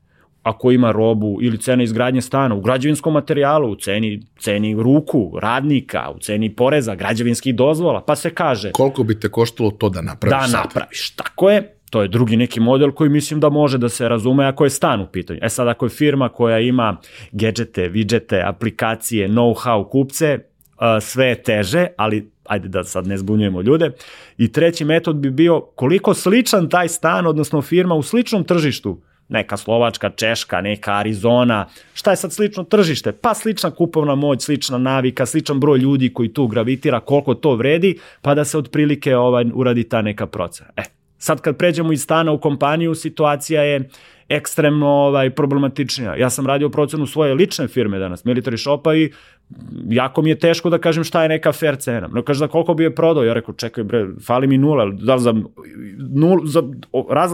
Speaker 2: ako ima robu ili cena izgradnje stana, u građevinskom materijalu, u ceni, ceni ruku, radnika, u ceni poreza, građevinskih dozvola, pa se kaže...
Speaker 1: Koliko bi te koštalo to da napraviš
Speaker 2: Da sad? napraviš, tako je. To je drugi neki model koji mislim da može da se razume ako je stan u pitanju. E sad, ako je firma koja ima gadgete, widgete, aplikacije, know-how kupce, sve je teže, ali ajde da sad ne zbunjujemo ljude. I treći metod bi bio koliko sličan taj stan, odnosno firma u sličnom tržištu neka Slovačka, Češka, neka Arizona, šta je sad slično tržište? Pa slična kupovna moć, slična navika, sličan broj ljudi koji tu gravitira, koliko to vredi, pa da se otprilike ovaj, uradi ta neka procena. E, sad kad pređemo iz stana u kompaniju, situacija je ekstremno ovaj, problematičnija. Ja sam radio procenu svoje lične firme danas, Military Shopa i jako mi je teško da kažem šta je neka fair cena. No kaže da koliko bi je prodao, ja rekao čekaj bre, fali mi nula, da li za, nul, za raz,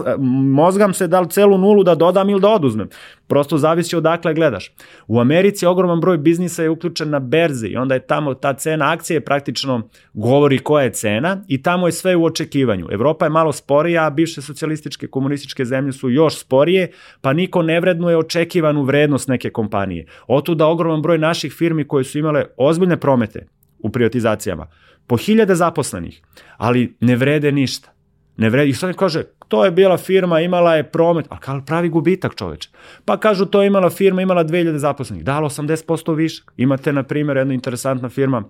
Speaker 2: mozgam se da li celu nulu da dodam ili da oduzmem. Prosto zavisi odakle gledaš. U Americi ogroman broj biznisa je uključen na berzi i onda je tamo ta cena akcije praktično govori koja je cena i tamo je sve u očekivanju. Evropa je malo sporija, a bivše socijalističke komunističke zemlje su još sporije, pa niko ne vrednuje očekivanu vrednost neke kompanije. Otuda ogroman broj naših firmi koje su imale ozbiljne promete u privatizacijama, po hiljade zaposlenih, ali ne vrede ništa. Ne vredi. I sad kaže, to je bila firma, imala je promet, a kao pravi gubitak čoveče. Pa kažu, to je imala firma, imala 2000 zaposlenih, dalo 80% više. Imate, na primjer, jedna interesantna firma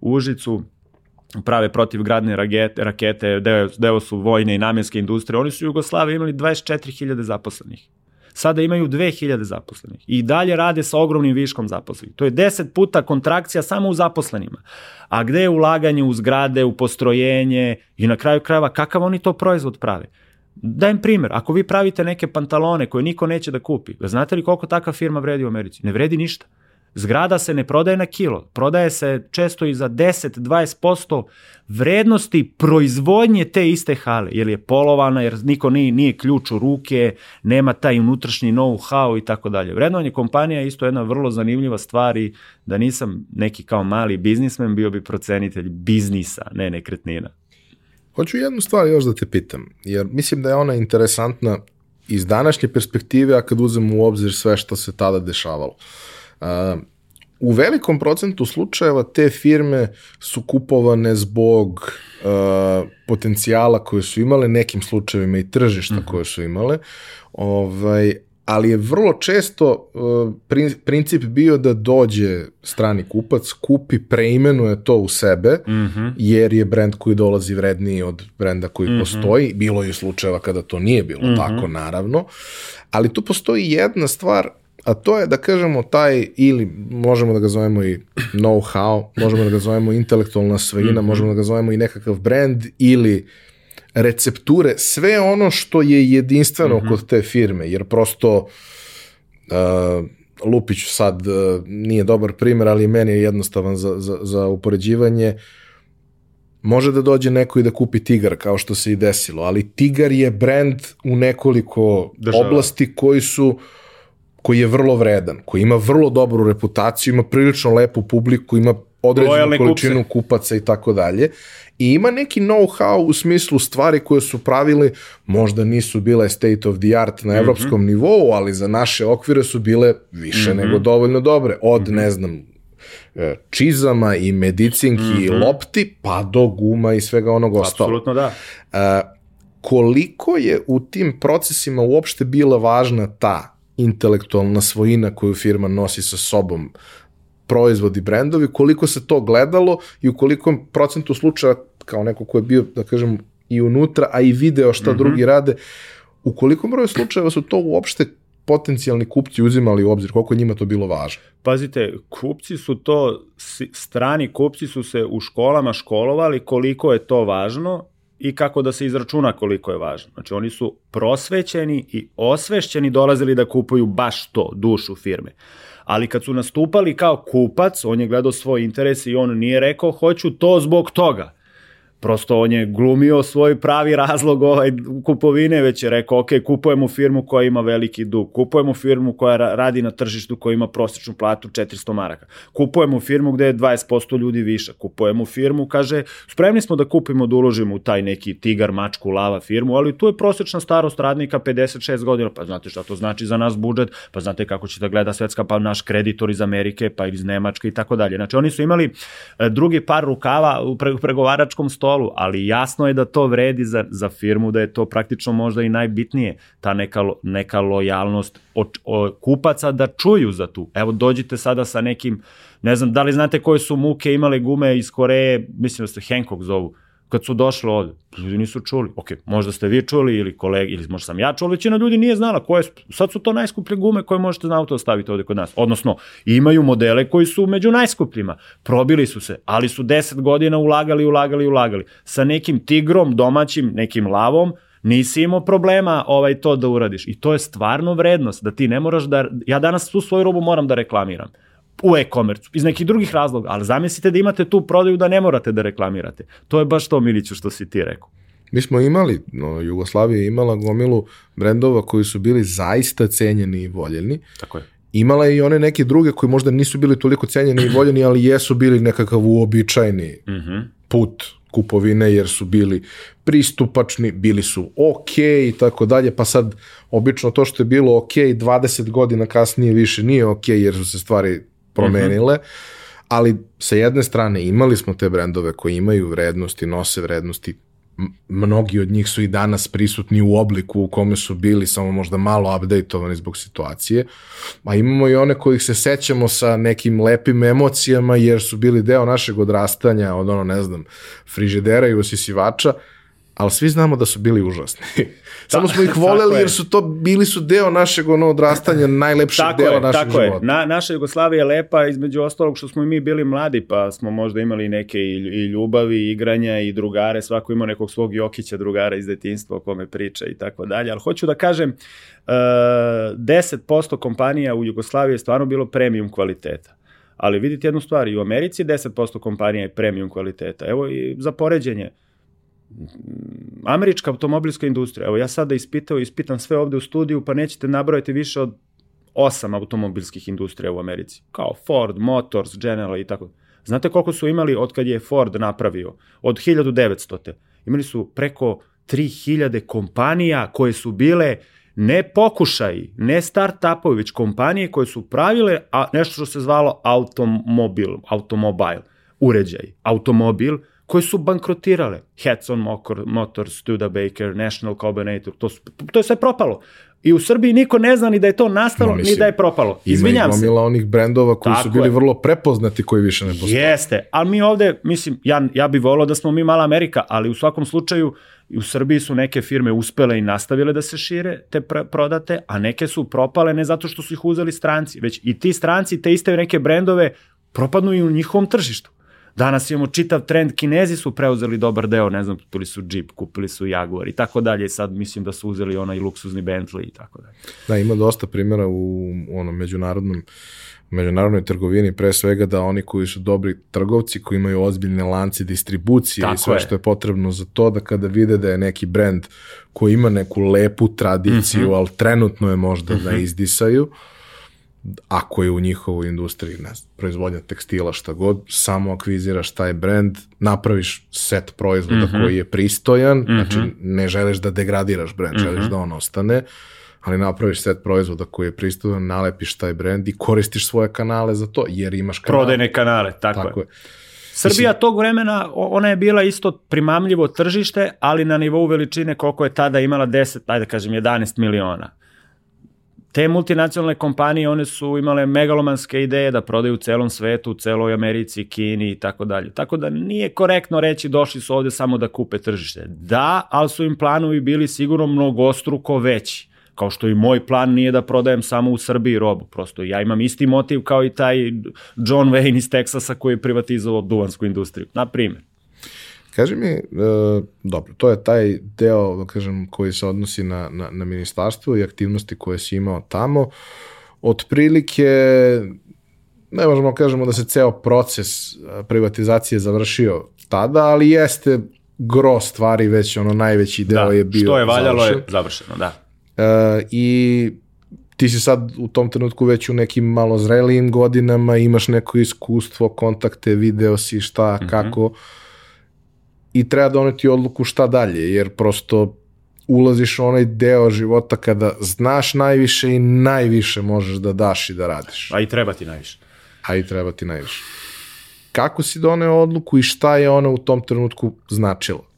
Speaker 2: u Užicu, prave protivgradne rakete, rakete deo, deo su vojne i namjenske industrije, oni su u Jugoslaviji imali 24.000 zaposlenih. Sada imaju 2000 zaposlenih i dalje rade sa ogromnim viškom zaposlenih. To je 10 puta kontrakcija samo u zaposlenima. A gde je ulaganje u zgrade, u postrojenje i na kraju krajeva kakav oni to proizvod prave? Dajem primer, ako vi pravite neke pantalone koje niko neće da kupi, znate li koliko takva firma vredi u Americi? Ne vredi ništa. Zgrada se ne prodaje na kilo, prodaje se često i za 10-20% vrednosti proizvodnje te iste hale, jer je polovana, jer niko nije, nije ključ u ruke, nema taj unutrašnji know-how i tako dalje. Vrednovanje kompanija je isto jedna vrlo zanimljiva stvar i da nisam neki kao mali biznismen, bio bi procenitelj biznisa, ne nekretnina.
Speaker 1: Hoću jednu stvar još da te pitam, jer mislim da je ona interesantna iz današnje perspektive, a kad uzem u obzir sve što se tada dešavalo. Uh, u velikom procentu slučajeva te firme su kupovane zbog uh, potencijala koje su imale, nekim slučajevima i tržišta mm -hmm. koje su imale, ovaj, ali je vrlo često uh, princip bio da dođe strani kupac, kupi, preimenuje to u sebe, mm -hmm. jer je brend koji dolazi vredniji od brenda koji mm -hmm. postoji. Bilo je slučajeva kada to nije bilo mm -hmm. tako, naravno. Ali tu postoji jedna stvar a to je da kažemo taj ili možemo da ga zovemo i know-how, možemo da ga zovemo intelektualna svojina, mm -hmm. možemo da ga zovemo i nekakav brand ili recepture, sve ono što je jedinstveno mm -hmm. kod te firme, jer prosto uh, Lupić sad uh, nije dobar primer, ali meni je jednostavan za, za, za upoređivanje, može da dođe neko i da kupi Tigar, kao što se i desilo, ali Tigar je brand u nekoliko Država. oblasti koji su koji je vrlo vredan, koji ima vrlo dobru reputaciju, ima prilično lepu publiku, ima određenu Lojalne količinu kupce. kupaca i tako dalje. I ima neki know-how u smislu stvari koje su pravili, možda nisu bile state of the art na mhm. evropskom mm -hmm. nivou, ali za naše okvire su bile više mm -hmm. nego dovoljno dobre. Od, mm -hmm. ne znam, e, čizama i medicinki mm -hmm. i lopti, pa do guma i svega onog ostalo.
Speaker 2: Apsolutno da.
Speaker 1: Uh, koliko je u tim procesima uopšte bila važna ta intelektualna svojina koju firma nosi sa sobom proizvodi, brendovi, koliko se to gledalo i u kolikom procentu slučaja, kao neko ko je bio, da kažem, i unutra, a i video šta mm -hmm. drugi rade, u kolikom broju slučajeva su to uopšte potencijalni kupci uzimali u obzir, koliko je njima to bilo važno?
Speaker 2: Pazite, kupci su to, strani kupci su se u školama školovali koliko je to važno i kako da se izračuna koliko je važno. Znači oni su prosvećeni i osvešćeni dolazili da kupuju baš to, dušu firme ali kad su nastupali kao kupac, on je gledao svoj interes i on nije rekao hoću to zbog toga prosto on je glumio svoj pravi razlog ovaj kupovine, već je rekao, ok, kupujemo firmu koja ima veliki dug, kupujemo firmu koja radi na tržištu koja ima prosječnu platu 400 maraka, kupujemo firmu gde je 20% ljudi više, kupujemo firmu, kaže, spremni smo da kupimo, da uložimo u taj neki tigar, mačku, lava firmu, ali tu je prosječna starost radnika 56 godina, pa znate šta to znači za nas budžet, pa znate kako će da gleda svetska, pa naš kreditor iz Amerike, pa iz Nemačke i tako dalje. Znači oni su imali e, drugi par rukava u pregovaračkom stolu stolu, ali jasno je da to vredi za, za firmu, da je to praktično možda i najbitnije, ta neka, neka lojalnost o, o, kupaca da čuju za tu. Evo, dođite sada sa nekim, ne znam, da li znate koje su muke imale gume iz Koreje, mislim da se Hancock zovu, kad su došli ovde, ljudi nisu čuli. Ok, možda ste vi čuli ili kolegi, ili možda sam ja čuli, većina ljudi nije znala koje su, sad su to najskuplje gume koje možete na auto staviti ovde kod nas. Odnosno, imaju modele koji su među najskupljima. Probili su se, ali su 10 godina ulagali, ulagali, ulagali. Sa nekim tigrom, domaćim, nekim lavom, nisi imao problema ovaj to da uradiš. I to je stvarno vrednost, da ti ne moraš da, ja danas tu svoju robu moram da reklamiram u e-komercu, iz nekih drugih razloga, ali zamislite da imate tu prodaju da ne morate da reklamirate. To je baš to, Miliću, što si ti rekao.
Speaker 1: Mi smo imali, no, Jugoslavija je imala gomilu brendova koji su bili zaista cenjeni i voljeni.
Speaker 2: Tako je.
Speaker 1: Imala je i one neke druge koji možda nisu bili toliko cenjeni i voljeni, ali jesu bili nekakav uobičajni mm -hmm. put kupovine jer su bili pristupačni, bili su ok i tako dalje, pa sad obično to što je bilo ok 20 godina kasnije više nije ok jer su se stvari promenile, mm -hmm. ali sa jedne strane imali smo te brendove koji imaju vrednosti, nose vrednosti, mnogi od njih su i danas prisutni u obliku u kome su bili, samo možda malo updateovani zbog situacije, a imamo i one kojih se sećamo sa nekim lepim emocijama jer su bili deo našeg odrastanja od ono, ne znam, frižidera i usisivača, ali svi znamo da su bili užasni. Samo smo ih voleli jer su to bili su deo našeg ono odrastanja, najlepšeg tako dela je, našeg tako života.
Speaker 2: Je. Na, naša Jugoslavija je lepa između ostalog što smo i mi bili mladi, pa smo možda imali neke i, i ljubavi, i igranja i drugare, svako ima nekog svog Jokića drugara iz detinstva o kome priča i tako dalje, ali hoću da kažem, uh, 10% kompanija u Jugoslaviji je stvarno bilo premium kvaliteta. Ali vidite jednu stvar, i u Americi 10% kompanija je premium kvaliteta. Evo i za poređenje, američka automobilska industrija, evo ja sada ispitao, ispitam sve ovde u studiju, pa nećete nabrojati više od osam automobilskih industrija u Americi, kao Ford, Motors, General i tako. Znate koliko su imali od kad je Ford napravio? Od 1900. Imali su preko 3000 kompanija koje su bile ne pokušaji, ne start-upovi, već kompanije koje su pravile a nešto što se zvalo automobil, automobil, uređaj, automobil, koje su bankrotirale. Hetson Motors, Studebaker, National Combinator, to, to je sve propalo. I u Srbiji niko ne zna ni da je to nastalo, no, mislim, ni da je propalo. Izvinjam se.
Speaker 1: Ima onih brendova koji Tako su bili je. vrlo prepoznati koji više ne postoje.
Speaker 2: Jeste, ali mi ovde, mislim, ja, ja bih volao da smo mi mala Amerika, ali u svakom slučaju u Srbiji su neke firme uspele i nastavile da se šire te prodate, a neke su propale ne zato što su ih uzeli stranci, već i ti stranci te iste neke brendove propadnu i u njihovom tržištu. Danas imamo čitav trend, Kinezi su preuzeli dobar deo, ne znam, kupili su Jeep, kupili su Jaguar i tako dalje, sad mislim da su uzeli onaj luksuzni Bentley i tako dalje.
Speaker 1: Da, ima dosta primjera u onom međunarodnom međunarodnoj trgovini, pre svega da oni koji su dobri trgovci, koji imaju ozbiljne lance distribucije Tako i sve je. što je potrebno za to, da kada vide da je neki brend koji ima neku lepu tradiciju, mm -hmm. ali trenutno je možda mm -hmm. da izdisaju, ako je u njihovoj industriji ne znam, proizvodnja tekstila šta god, samo akviziraš taj brend, napraviš set proizvoda mm -hmm. koji je pristojan, mm -hmm. znači ne želiš da degradiraš brend, mm -hmm. želiš da on ostane, ali napraviš set proizvoda koji je pristojan, nalepiš taj brend i koristiš svoje kanale za to, jer imaš
Speaker 2: kanale. Prodajne kanale, tako, tako je. je. Srbija tog vremena, ona je bila isto primamljivo tržište, ali na nivou veličine koliko je tada imala 10, ajde da kažem 11 miliona te multinacionalne kompanije, one su imale megalomanske ideje da prodaju u celom svetu, u celoj Americi, Kini i tako dalje. Tako da nije korektno reći došli su ovde samo da kupe tržište. Da, ali su im planovi bili sigurno mnogostruko veći. Kao što i moj plan nije da prodajem samo u Srbiji robu. Prosto ja imam isti motiv kao i taj John Wayne iz Teksasa koji je privatizovao duvansku industriju. Na primjer.
Speaker 1: Kaži mi, e, dobro, to je taj deo, da kažem, koji se odnosi na, na, na ministarstvo i aktivnosti koje si imao tamo. Otprilike, ne možemo da kažemo da se ceo proces e, privatizacije završio tada, ali jeste gro stvari već, ono, najveći deo da, je bio
Speaker 2: što je valjalo završen. je završeno, da.
Speaker 1: E, I ti si sad u tom trenutku već u nekim malo zrelijim godinama, imaš neko iskustvo, kontakte, video si šta, mm -hmm. kako i treba doneti odluku šta dalje, jer prosto ulaziš u onaj deo života kada znaš najviše i najviše možeš da daš i da radiš.
Speaker 2: A i treba ti najviše.
Speaker 1: A i treba ti najviše. Kako si doneo odluku i šta je ona u tom trenutku značila?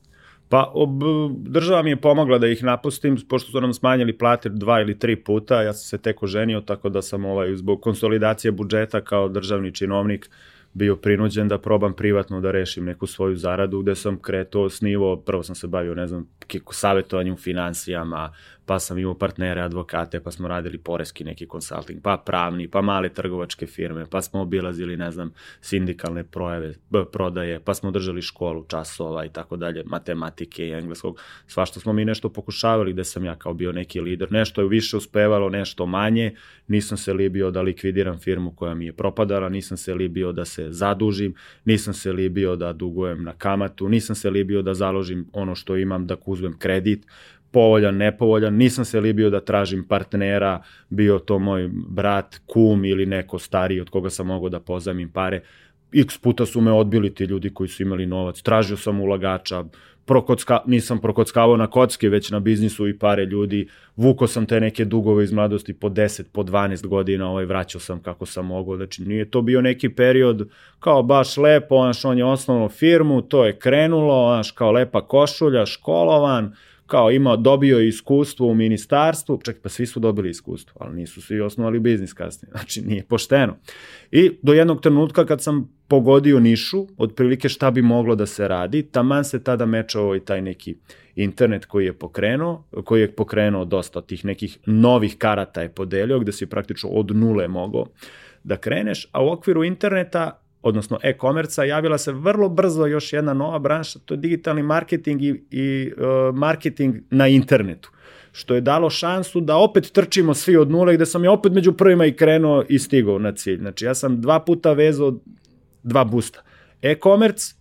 Speaker 2: Pa ob, država mi je pomogla da ih napustim, pošto su nam smanjili plate dva ili tri puta, ja sam se tek oženio, tako da sam ovaj, zbog konsolidacije budžeta kao državni činovnik bio prinuđen da probam privatno da rešim neku svoju zaradu, gde sam kreto s nivo, prvo sam se bavio, ne znam, savjetovanjem u financijama, pa sam imao partnere, advokate, pa smo radili poreski neki konsulting, pa pravni, pa male trgovačke firme, pa smo obilazili, ne znam, sindikalne projeve, prodaje, pa smo držali školu časova i tako dalje, matematike i engleskog, svašto smo mi nešto pokušavali gde sam ja kao bio neki lider, nešto je više uspevalo, nešto manje, nisam se libio da likvidiram firmu koja mi je propadala, nisam se libio da se zadužim, nisam se libio da dugujem na kamatu, nisam se libio da založim ono što imam da uzmem kredit, povoljan, nepovoljan, nisam se libio da tražim partnera, bio to moj brat, kum ili neko stariji od koga sam mogao da pozajmim pare. X puta su me odbili ti ljudi koji su imali novac, tražio sam ulagača, prokocka, nisam prokockavao na kocke, već na biznisu i pare ljudi, vuko sam te neke dugove iz mladosti po 10, po 12 godina, ovaj, vraćao sam kako sam mogao, znači nije to bio neki period kao baš lepo, znaš, on je osnovno firmu, to je krenulo, znaš, kao lepa košulja, školovan, kao ima, dobio iskustvo u ministarstvu, čak pa svi su dobili iskustvo, ali nisu svi osnovali biznis kasnije, znači nije pošteno. I do jednog trenutka kad sam pogodio nišu, otprilike šta bi moglo da se radi, taman se tada mečao i taj neki internet koji je pokrenuo, koji je pokrenuo dosta tih nekih novih karata je podelio, gde si praktično od nule mogao da kreneš, a u okviru interneta odnosno e-komerca, javila se vrlo brzo još jedna nova branša, to je digitalni marketing i, i uh, marketing na internetu što je dalo šansu da opet trčimo svi od nule, gde sam ja opet među prvima i krenuo i stigao na cilj. Znači, ja sam dva puta vezao dva busta. E-commerce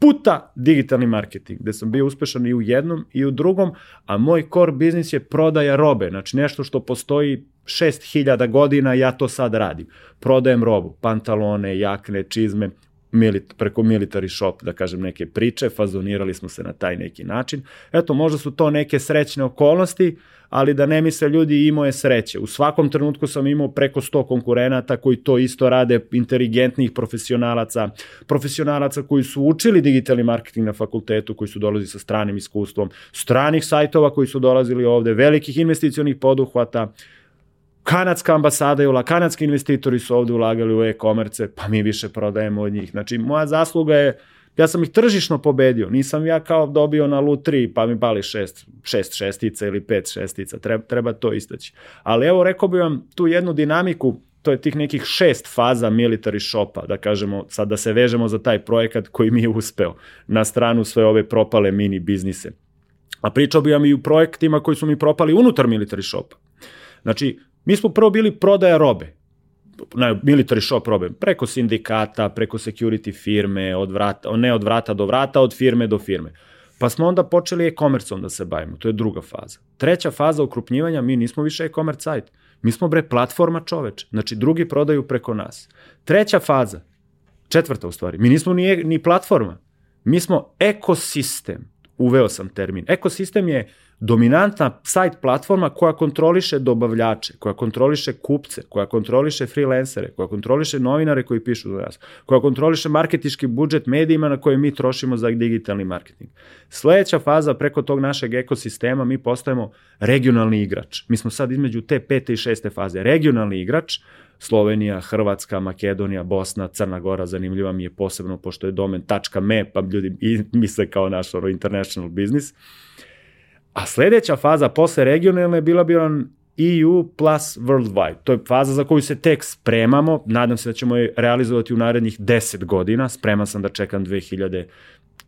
Speaker 2: puta digitalni marketing, gde sam bio uspešan i u jednom i u drugom, a moj core biznis je prodaja robe, znači nešto što postoji 6000 godina, ja to sad radim. Prodajem robu, pantalone, jakne, čizme, milit, preko military shop, da kažem, neke priče, fazonirali smo se na taj neki način. Eto, možda su to neke srećne okolnosti, ali da ne misle ljudi imao je sreće. U svakom trenutku sam imao preko 100 konkurenata koji to isto rade, inteligentnih profesionalaca, profesionalaca koji su učili digitalni marketing na fakultetu, koji su dolazili sa stranim iskustvom, stranih sajtova koji su dolazili ovde, velikih investicionih poduhvata, kanadska ambasada je ula, kanadski investitori su ovde ulagali u e-komerce, pa mi više prodajemo od njih. Znači, moja zasluga je, ja sam ih tržišno pobedio, nisam ja kao dobio na lutri, pa mi pali šest, šest šestica ili pet šestica, treba, treba to istaći. Ali evo, rekao bih vam tu jednu dinamiku to je tih nekih šest faza military shopa, da kažemo, sad da se vežemo za taj projekat koji mi je uspeo, na stranu sve ove propale mini biznise. A pričao bi vam i u projektima koji su mi propali unutar military shopa. Znači, mi smo prvo bili prodaja robe, na military shop robe, preko sindikata, preko security firme, od vrata, ne od vrata do vrata, od firme do firme. Pa smo onda počeli e-komercom da se bavimo, to je druga faza. Treća faza ukrupnjivanja, mi nismo više e-commerce sajt, mi smo bre platforma čoveč, znači drugi prodaju preko nas. Treća faza, četvrta u stvari, mi nismo ni, e, ni platforma, mi smo ekosistem, uveo sam termin. Ekosistem je dominantna sajt platforma koja kontroliše dobavljače, koja kontroliše kupce, koja kontroliše freelancere, koja kontroliše novinare koji pišu za nas, koja kontroliše marketički budžet medijima na koje mi trošimo za digitalni marketing. Sledeća faza preko tog našeg ekosistema mi postajemo regionalni igrač. Mi smo sad između te pete i šeste faze. Regionalni igrač, Slovenija, Hrvatska, Makedonija, Bosna, Crna Gora, zanimljiva mi je posebno pošto je domen .me, pa ljudi misle kao naš international business. A sledeća faza posle regionalne bila bi on EU plus worldwide. To je faza za koju se tek spremamo. Nadam se da ćemo je realizovati u narednih 10 godina. Spreman sam da čekam 2040.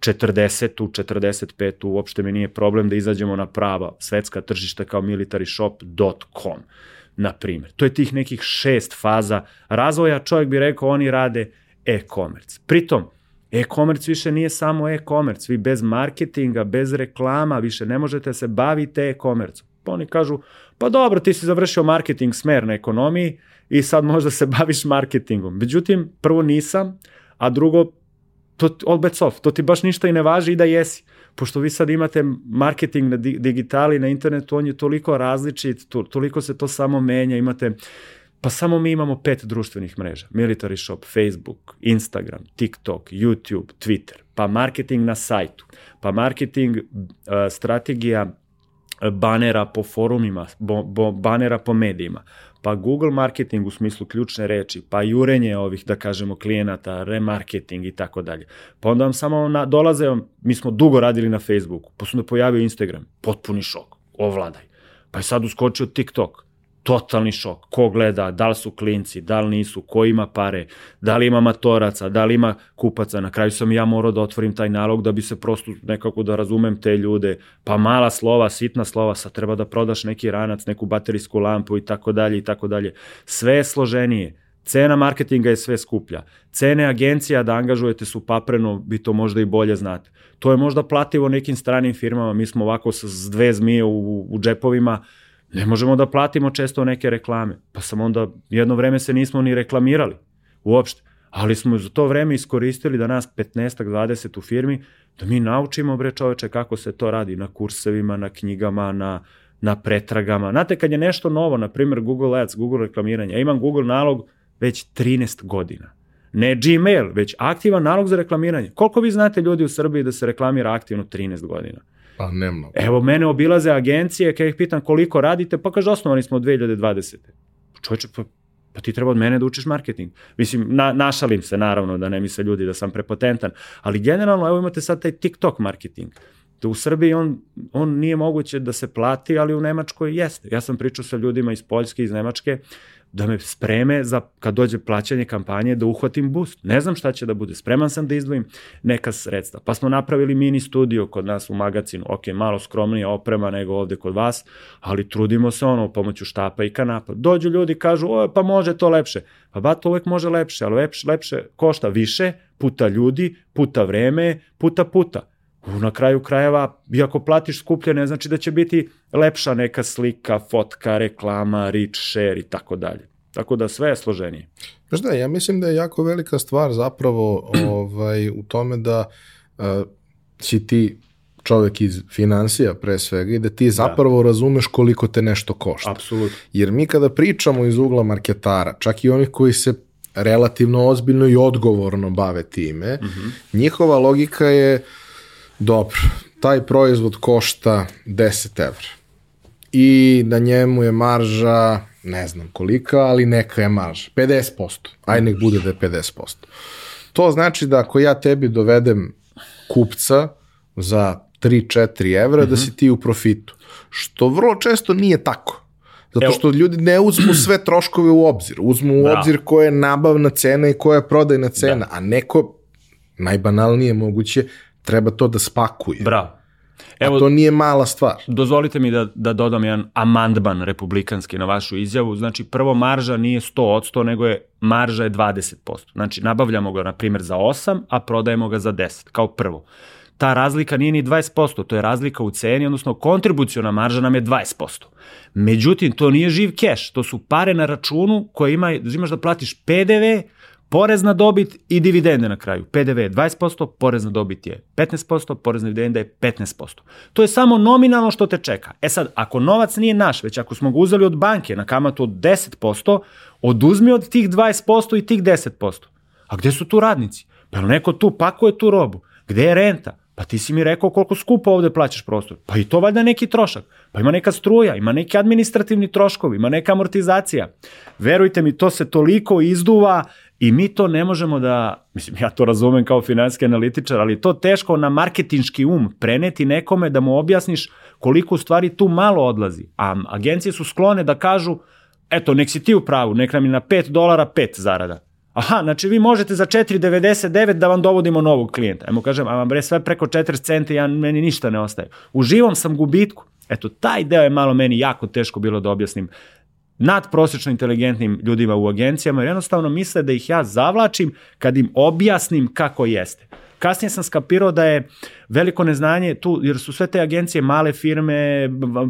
Speaker 2: 40. 45. Uopšte mi nije problem da izađemo na prava svetska tržišta kao militarishop.com na primjer. To je tih nekih šest faza razvoja. Čovjek bi rekao oni rade e-commerce. Pritom, E-commerce više nije samo e-commerce, vi bez marketinga, bez reklama više ne možete se baviti e-commerce. Pa oni kažu, pa dobro, ti si završio marketing smer na ekonomiji i sad možda se baviš marketingom. Međutim, prvo nisam, a drugo, to all bets off, to ti baš ništa i ne važi i da jesi. Pošto vi sad imate marketing na digitali, na internetu, on je toliko različit, toliko se to samo menja, imate Pa samo mi imamo pet društvenih mreža. Military Shop, Facebook, Instagram, TikTok, YouTube, Twitter. Pa marketing na sajtu. Pa marketing uh, strategija uh, banera po forumima, bo, bo, banera po medijima. Pa Google marketing u smislu ključne reči, pa jurenje ovih, da kažemo, klijenata, remarketing i tako dalje. Pa onda vam samo na, dolaze, mi smo dugo radili na Facebooku, pa onda pojavio Instagram, potpuni šok, ovladaj. Pa je sad uskočio TikTok, totalni šok. Ko gleda, da li su klinci, da li nisu, ko ima pare, da li ima matoraca, da li ima kupaca. Na kraju sam ja morao da otvorim taj nalog da bi se prosto nekako da razumem te ljude. Pa mala slova, sitna slova, sad treba da prodaš neki ranac, neku baterijsku lampu i tako dalje i tako dalje. Sve je složenije. Cena marketinga je sve skuplja. Cene agencija da angažujete su papreno, vi to možda i bolje znate. To je možda plativo nekim stranim firmama, mi smo ovako sa dve zmije u, u džepovima, Ne možemo da platimo često neke reklame. Pa sam onda, jedno vreme se nismo ni reklamirali uopšte. Ali smo za to vreme iskoristili da nas 15-20 u firmi, da mi naučimo, bre čoveče, kako se to radi na kursevima, na knjigama, na, na pretragama. Znate, kad je nešto novo, na primjer Google Ads, Google reklamiranje, ja imam Google nalog već 13 godina. Ne Gmail, već aktivan nalog za reklamiranje. Koliko vi znate ljudi u Srbiji da se reklamira aktivno 13 godina?
Speaker 1: Pa nema.
Speaker 2: Evo, mene obilaze agencije, kada ih pitam koliko radite, pa kaže, osnovani smo od 2020. Čovječe, pa, pa ti treba od mene da učiš marketing. Mislim, na, našalim se, naravno, da ne misle ljudi da sam prepotentan, ali generalno, evo imate sad taj TikTok marketing. Da u Srbiji on, on nije moguće da se plati, ali u Nemačkoj jeste. Ja sam pričao sa ljudima iz Poljske, iz Nemačke, da me spreme za kad dođe plaćanje kampanje da uhvatim boost. Ne znam šta će da bude. Spreman sam da izdvojim neka sredstva. Pa smo napravili mini studio kod nas u magazinu. Ok, malo skromnija oprema nego ovde kod vas, ali trudimo se ono pomoću štapa i kanapa. Dođu ljudi kažu, o, pa može to lepše. Pa ba, to uvek može lepše, ali lepše, lepše košta više, puta ljudi, puta vreme, puta puta na kraju krajeva, iako platiš skuplje, ne znači da će biti lepša neka slika, fotka, reklama, reach, share i tako dalje. Tako da sve je složenije.
Speaker 1: Znaš da, ja mislim da je jako velika stvar zapravo ovaj, u tome da uh, si ti čovek iz financija pre svega i da ti da. zapravo da. razumeš koliko te nešto košta.
Speaker 2: Apsolutno.
Speaker 1: Jer mi kada pričamo iz ugla marketara, čak i onih koji se relativno ozbiljno i odgovorno bave time, mm -hmm. njihova logika je uh, Dobro, taj proizvod košta 10 evra i na njemu je marža, ne znam kolika, ali neka je marža, 50%, aj nek bude da je 50%. To znači da ako ja tebi dovedem kupca za 3-4 evra, mm -hmm. da si ti u profitu, što vrlo često nije tako. Zato što ljudi ne uzmu sve troškove u obzir. Uzmu u
Speaker 2: Bravo.
Speaker 1: obzir koja je nabavna cena i koja je prodajna cena. A neko, najbanalnije moguće, treba to da spakuje.
Speaker 2: Bravo.
Speaker 1: Evo, A to nije mala stvar.
Speaker 2: Dozvolite mi da, da dodam jedan amandman republikanski na vašu izjavu. Znači, prvo marža nije 100%, nego je marža je 20%. Znači, nabavljamo ga, na primjer, za 8, a prodajemo ga za 10, kao prvo. Ta razlika nije ni 20%, to je razlika u ceni, odnosno kontribucijona marža nam je 20%. Međutim, to nije živ keš, to su pare na računu koje ima, imaš da platiš PDV, porez na dobit i dividende na kraju. PDV je 20%, porez na dobit je 15%, porez na dividende je 15%. To je samo nominalno što te čeka. E sad, ako novac nije naš, već ako smo ga uzeli od banke na kamatu od 10%, oduzmi od tih 20% i tih 10%. A gde su tu radnici? Pa neko tu pakuje tu robu? Gde je renta? Pa ti si mi rekao koliko skupo ovde plaćaš prostor. Pa i to valjda neki trošak. Pa ima neka struja, ima neki administrativni troškovi, ima neka amortizacija. Verujte mi, to se toliko izduva i mi to ne možemo da, mislim, ja to razumem kao finanski analitičar, ali to teško na marketinški um preneti nekome da mu objasniš koliko u stvari tu malo odlazi. A agencije su sklone da kažu, eto, nek si ti u pravu, nek nam je na 5 dolara 5 zarada. Aha, znači vi možete za 4,99 da vam dovodimo novog klijenta. Ajmo kažem, a vam bre sve preko 40 centi, ja, meni ništa ne ostaje. U živom sam gubitku. Eto, taj deo je malo meni jako teško bilo da objasnim nadprosečno inteligentnim ljudima u agencijama, jer jednostavno misle da ih ja zavlačim kad im objasnim kako jeste. Kasnije sam skapirao da je veliko neznanje tu, jer su sve te agencije male firme,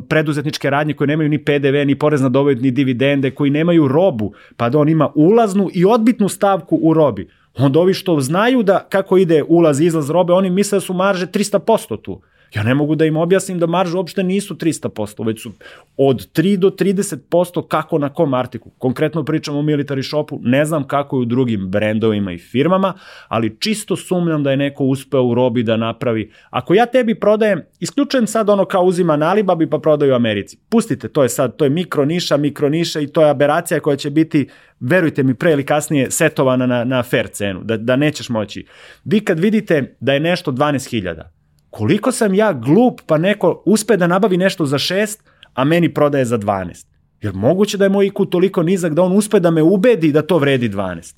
Speaker 2: preduzetničke radnje koje nemaju ni PDV, ni porez na dobit, ni dividende, koji nemaju robu, pa da on ima ulaznu i odbitnu stavku u robi. Onda ovi što znaju da kako ide ulaz i izlaz robe, oni misle da su marže 300% tu. Ja ne mogu da im objasnim da marže uopšte nisu 300%, već su od 3 do 30% kako na kom artiku. Konkretno pričamo o military shopu, ne znam kako je u drugim brendovima i firmama, ali čisto sumnjam da je neko uspeo u robi da napravi. Ako ja tebi prodajem, isključujem sad ono kao uzima na Alibabi pa prodaju u Americi. Pustite, to je sad, to je mikro niša, mikro niša i to je aberacija koja će biti verujte mi, pre ili kasnije setovana na, na fair cenu, da, da nećeš moći. Vi kad vidite da je nešto 12.000, koliko sam ja glup pa neko uspe da nabavi nešto za 6, a meni prodaje za 12. Jer moguće da je moj IQ toliko nizak da on uspe da me ubedi da to vredi 12.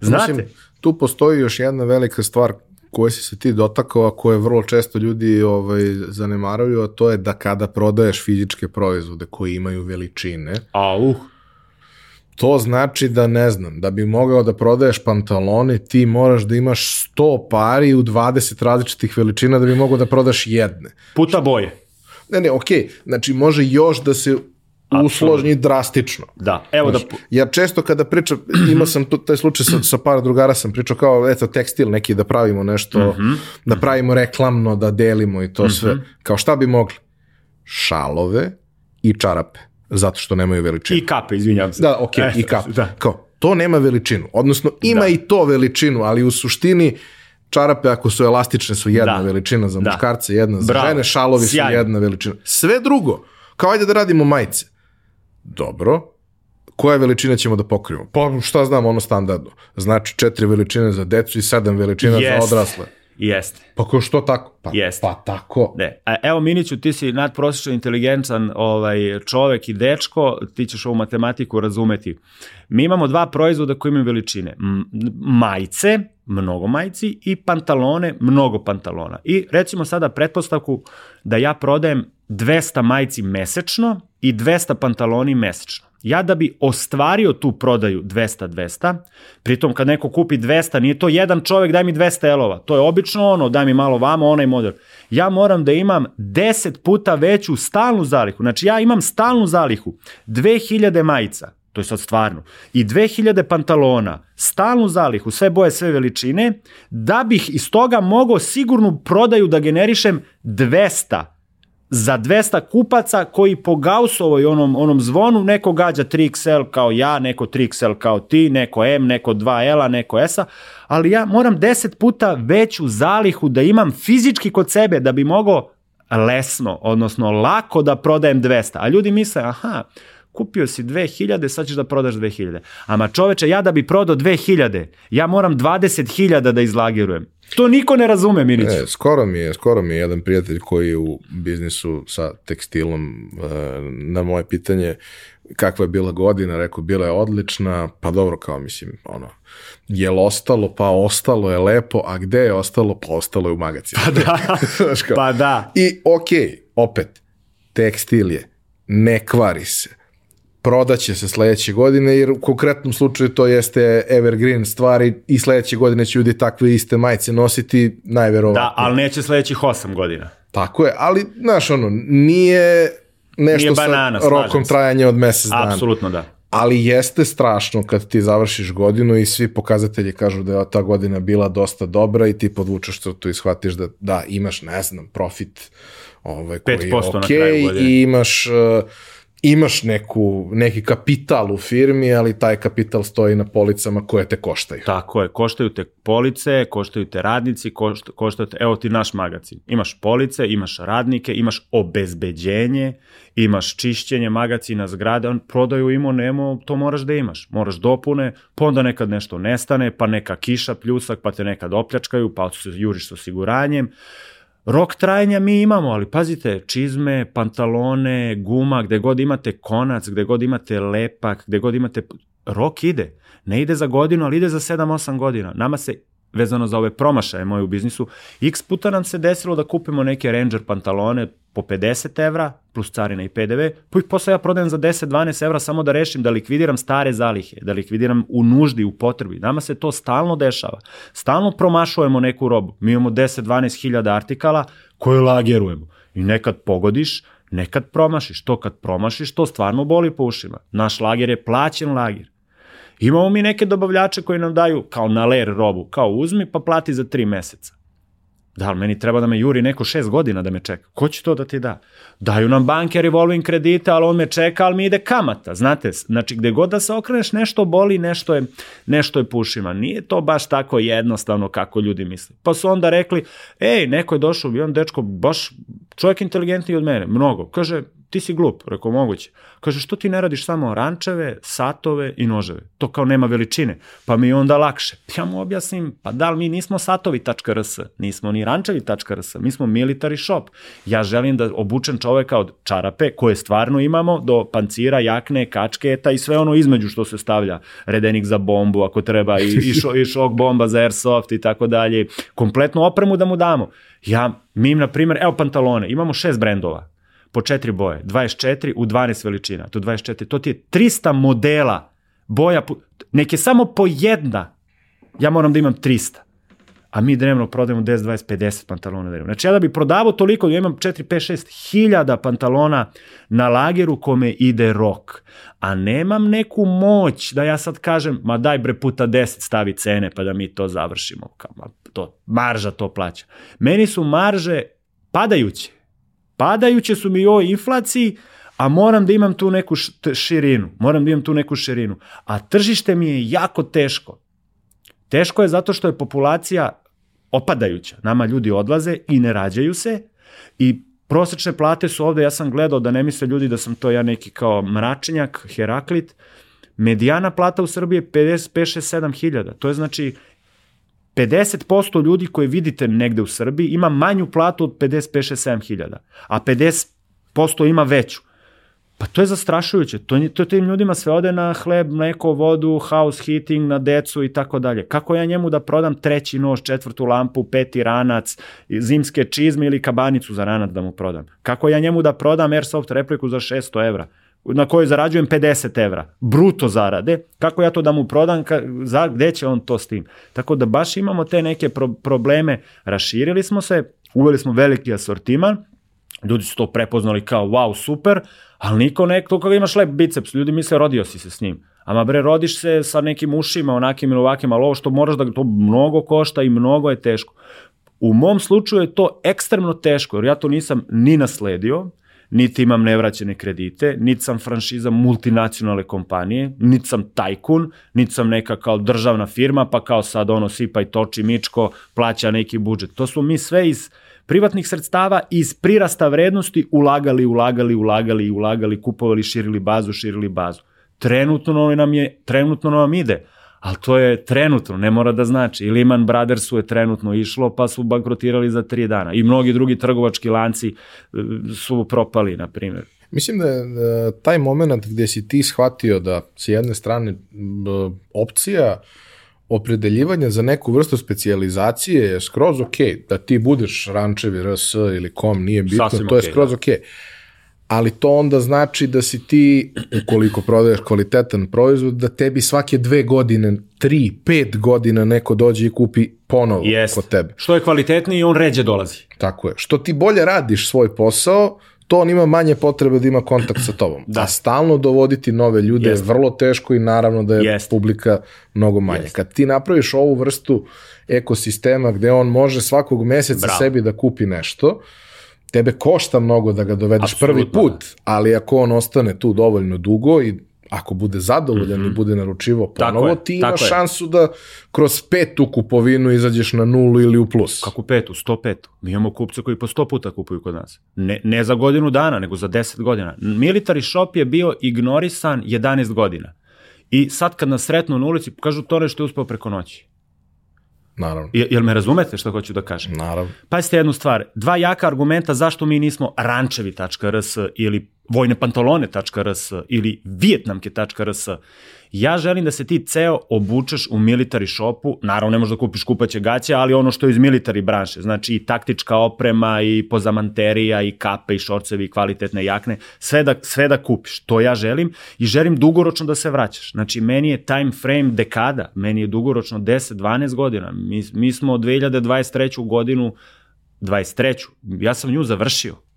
Speaker 2: Znate?
Speaker 1: Mislim, tu postoji još jedna velika stvar koje si se ti dotakao, a koje vrlo često ljudi ovaj, zanemaraju, a to je da kada prodaješ fizičke proizvode koji imaju veličine,
Speaker 2: A, uh.
Speaker 1: To znači da ne znam, da bi mogao da prodaješ pantalone, ti moraš da imaš 100 pari u 20 različitih veličina da bi mogao da prodaš jedne.
Speaker 2: Puta boje.
Speaker 1: Ne, ne, okej, okay. znači može još da se usložni drastično.
Speaker 2: Da, evo da...
Speaker 1: Ja često kada pričam, imao sam tu, taj slučaj sa, sa par drugara, sam pričao kao, eto, tekstil neki da pravimo nešto, -hmm. da pravimo reklamno, da delimo i to -hmm. sve. Kao šta bi mogli? Šalove i čarape, zato što nemaju veličinu.
Speaker 2: I kape, izvinjam se.
Speaker 1: Da, ok, e, i kape. Da. Kao, to nema veličinu. Odnosno, ima da. i to veličinu, ali u suštini čarape ako su elastične su jedna da. veličina za muškarce, da. jedna za Bravo. žene, šalovi Sjajno. su jedna veličina. Sve drugo, kao ajde da radimo majice. Dobro, koja veličina ćemo da pokrijemo? Pa šta znam, ono standardno. Znači četiri veličine za decu i sedam veličina yes. za odrasle.
Speaker 2: Jeste.
Speaker 1: Pa ko što tako? Pa,
Speaker 2: Jeste.
Speaker 1: pa tako.
Speaker 2: Ne. A evo Miniću, ti si nadprosečno inteligentan ovaj, čovek i dečko, ti ćeš ovu matematiku razumeti. Mi imamo dva proizvoda koji imaju veličine. M majice, mnogo majici i pantalone, mnogo pantalona. I recimo sada pretpostavku da ja prodajem 200 majici mesečno i 200 pantaloni mesečno. Ja da bi ostvario tu prodaju 200-200, pritom kad neko kupi 200, nije to jedan čovek daj mi 200 elova, to je obično ono, daj mi malo vamo, onaj model. Ja moram da imam 10 puta veću stalnu zalihu, znači ja imam stalnu zalihu, 2000 majica, to je sad stvarno, i 2000 pantalona, stalnu zalihu, sve boje, sve veličine, da bih iz toga mogao sigurnu prodaju da generišem 200 za 200 kupaca koji po Gaussovoj onom, onom zvonu neko gađa 3XL kao ja, neko 3XL kao ti, neko M, neko 2L-a, neko S-a, ali ja moram 10 puta veću zalihu da imam fizički kod sebe da bi mogao lesno, odnosno lako da prodajem 200. A ljudi misle, aha, kupio si 2000, sad ćeš da prodaš 2000. Ama čoveče, ja da bi prodao 2000, ja moram 20.000 da izlagirujem. To niko ne razume, Minić.
Speaker 1: E, skoro mi je, skoro mi je jedan prijatelj koji je u biznisu sa tekstilom e, na moje pitanje kakva je bila godina, rekao, bila je odlična, pa dobro, kao mislim, ono, je li ostalo, pa ostalo je lepo, a gde je ostalo, pa ostalo je u magacinu.
Speaker 2: Pa da, pa da.
Speaker 1: I okej, okay, opet, tekstil je, ne kvari se, prodaće se sledeće godine, jer u konkretnom slučaju to jeste evergreen stvari i sledeće godine će ljudi takve iste majice nositi, najverovatno.
Speaker 2: Da, ali neće sledećih 8 godina.
Speaker 1: Tako je, ali, znaš, ono, nije nešto
Speaker 2: Nije banana,
Speaker 1: sa rokom trajanja od mesec dana.
Speaker 2: Apsolutno da.
Speaker 1: Ali jeste strašno kad ti završiš godinu i svi pokazatelji kažu da je ta godina bila dosta dobra i ti podvučeš to i shvatiš da, da imaš, ne znam, profit ovaj, koji je okay, i imaš... Uh, imaš neku, neki kapital u firmi, ali taj kapital stoji na policama koje te koštaju.
Speaker 2: Tako je, koštaju te police, koštaju te radnici, košta, koštaju te, evo ti naš magazin. Imaš police, imaš radnike, imaš obezbeđenje, imaš čišćenje magazina zgrade, on prodaju imo, nemo, to moraš da imaš. Moraš dopune, pa onda nekad nešto nestane, pa neka kiša pljusak, pa te nekad opljačkaju, pa juriš s osiguranjem. Rok trajanja mi imamo, ali pazite, čizme, pantalone, guma, gde god imate konac, gde god imate lepak, gde god imate... Rok ide. Ne ide za godinu, ali ide za 7-8 godina. Nama se vezano za ove promašaje moje u biznisu, x puta nam se desilo da kupimo neke Ranger pantalone po 50 evra, plus carina i PDV, pa ih posle ja prodajem za 10-12 evra samo da rešim da likvidiram stare zalihe, da likvidiram u nuždi, u potrebi. Nama se to stalno dešava. Stalno promašujemo neku robu. Mi imamo 10-12 hiljada artikala koje lagerujemo. I nekad pogodiš, nekad promašiš. To kad promašiš, to stvarno boli po ušima. Naš lager je plaćen lager. Imamo mi neke dobavljače koji nam daju kao na ler robu, kao uzmi pa plati za tri meseca. Da, ali meni treba da me juri neko šest godina da me čeka. Ko će to da ti da? Daju nam banke revolving kredita, ali on me čeka, ali mi ide kamata. Znate, znači gde god da se okreneš nešto boli, nešto je, nešto je pušima. Nije to baš tako jednostavno kako ljudi misle. Pa su onda rekli, ej, neko je došao, i on dečko, baš čovjek inteligentniji od mene, mnogo. Kaže, ti si glup, rekao moguće. Kaže, što ti ne radiš samo rančeve, satove i noževe? To kao nema veličine, pa mi je onda lakše. Ja mu objasnim, pa da li mi nismo satovi.rs, nismo ni rančevi.rs, mi smo military shop. Ja želim da obučem čoveka od čarape, koje stvarno imamo, do pancira, jakne, kačketa i sve ono između što se stavlja. Redenik za bombu ako treba i, i, šo, i šok bomba za airsoft i tako dalje. Kompletnu opremu da mu damo. Ja, mi im, na primjer, evo pantalone, imamo šest brendova po četiri boje, 24 u 12 veličina, to 24, to ti je 300 modela boja, neke samo po jedna, ja moram da imam 300 a mi dnevno prodajemo 10, 20, 50 pantalona dnevno. Znači ja da bi prodavao toliko, ja imam 4, 5, 6 hiljada pantalona na lageru kome ide rok, a nemam neku moć da ja sad kažem, ma daj bre puta 10 stavi cene pa da mi to završimo, kao, ma, to, marža to plaća. Meni su marže padajuće, Padajuće su mi o inflaciji, a moram da imam tu neku širinu. Moram da imam tu neku širinu. A tržište mi je jako teško. Teško je zato što je populacija opadajuća. Nama ljudi odlaze i ne rađaju se i prosečne plate su ovde, ja sam gledao da ne misle ljudi da sam to ja neki kao mračenjak, Heraklit, medijana plata u Srbiji je 55-7 hiljada. To je znači 50% ljudi koje vidite negde u Srbiji ima manju platu od 55-7 hiljada, a 50% ima veću. Pa to je zastrašujuće. To, to tim ljudima sve ode na hleb, mleko, vodu, house heating, na decu i tako dalje. Kako ja njemu da prodam treći nož, četvrtu lampu, peti ranac, zimske čizme ili kabanicu za ranac da mu prodam? Kako ja njemu da prodam airsoft repliku za 600 evra? na kojoj zarađujem 50 evra, bruto zarade, kako ja to da mu prodam, ka, za, gde će on to s tim? Tako da baš imamo te neke pro, probleme, raširili smo se, uveli smo veliki asortiman, ljudi su to prepoznali kao wow, super, ali niko ne, to kada imaš lep biceps, ljudi misle rodio si se s njim. Ama bre, rodiš se sa nekim ušima, onakim ili ovakim, ali ovo što moraš da, to mnogo košta i mnogo je teško. U mom slučaju je to ekstremno teško, jer ja to nisam ni nasledio, niti imam nevraćene kredite, niti sam franšiza multinacionalne kompanije, niti sam tajkun, niti sam neka kao državna firma, pa kao sad ono sipa i toči mičko, plaća neki budžet. To smo mi sve iz privatnih sredstava iz prirasta vrednosti ulagali, ulagali, ulagali, ulagali, kupovali, širili bazu, širili bazu. Trenutno nam je, trenutno nam ide, ali to je trenutno, ne mora da znači. I Lehman Brothersu je trenutno išlo, pa su bankrotirali za tri dana. I mnogi drugi trgovački lanci e, su propali, na primjer.
Speaker 1: Mislim da da taj moment gde si ti shvatio da s jedne strane opcija opredeljivanja za neku vrstu specijalizacije je skroz ok, da ti budeš rančevi RS ili kom, nije bitno,
Speaker 2: Sasvim
Speaker 1: to je
Speaker 2: okej,
Speaker 1: skroz ok. Ali to onda znači da si ti, ukoliko prodaješ kvalitetan proizvod, da tebi svake dve godine, tri, pet godina neko dođe i kupi ponovo
Speaker 2: Jest.
Speaker 1: kod tebe.
Speaker 2: Što je kvalitetniji, on ređe dolazi.
Speaker 1: Tako je. Što ti bolje radiš svoj posao, to on ima manje potrebe da ima kontakt sa tobom.
Speaker 2: Da.
Speaker 1: A stalno dovoditi nove ljude
Speaker 2: Jeste.
Speaker 1: je vrlo teško i naravno da je
Speaker 2: Jeste.
Speaker 1: publika mnogo manje.
Speaker 2: Jeste.
Speaker 1: Kad ti napraviš ovu vrstu ekosistema gde on može svakog meseca
Speaker 2: Bravo.
Speaker 1: sebi da kupi nešto, tebe košta mnogo da ga dovedeš
Speaker 2: Apsolutno,
Speaker 1: prvi put, ali ako on ostane tu dovoljno dugo i ako bude zadovoljan i bude naručivo
Speaker 2: Mhm. Tako
Speaker 1: ponovo,
Speaker 2: je,
Speaker 1: ti
Speaker 2: tako
Speaker 1: imaš
Speaker 2: je.
Speaker 1: šansu da kroz petu kupovinu izađeš na nulu ili u plus.
Speaker 2: Kako petu, sto petu. Mi imamo kupce koji po sto puta kupuju kod nas. Ne, ne za godinu dana, nego za deset godina. Military shop je bio ignorisan 11 godina. I sad kad nas sretnu na ulici, kažu to nešto je uspeo preko noći.
Speaker 1: Naravno.
Speaker 2: Je, jel me razumete što hoću da kažem?
Speaker 1: Naravno.
Speaker 2: Pazite jednu stvar, dva jaka argumenta zašto mi nismo rančevi.rs ili vojnepantalone.rs ili vijetnamke.rs. Ja želim da se ti ceo obučeš u military shopu, naravno ne možeš da kupiš kupaće gaće, ali ono što je iz military branše, znači i taktička oprema i pozamanterija i kape i šorcevi i kvalitetne jakne, sve da, sve da kupiš, to ja želim i želim dugoročno da se vraćaš. Znači meni je time frame dekada, meni je dugoročno 10-12 godina, mi, mi smo od 2023. godinu 23. Ja sam nju završio.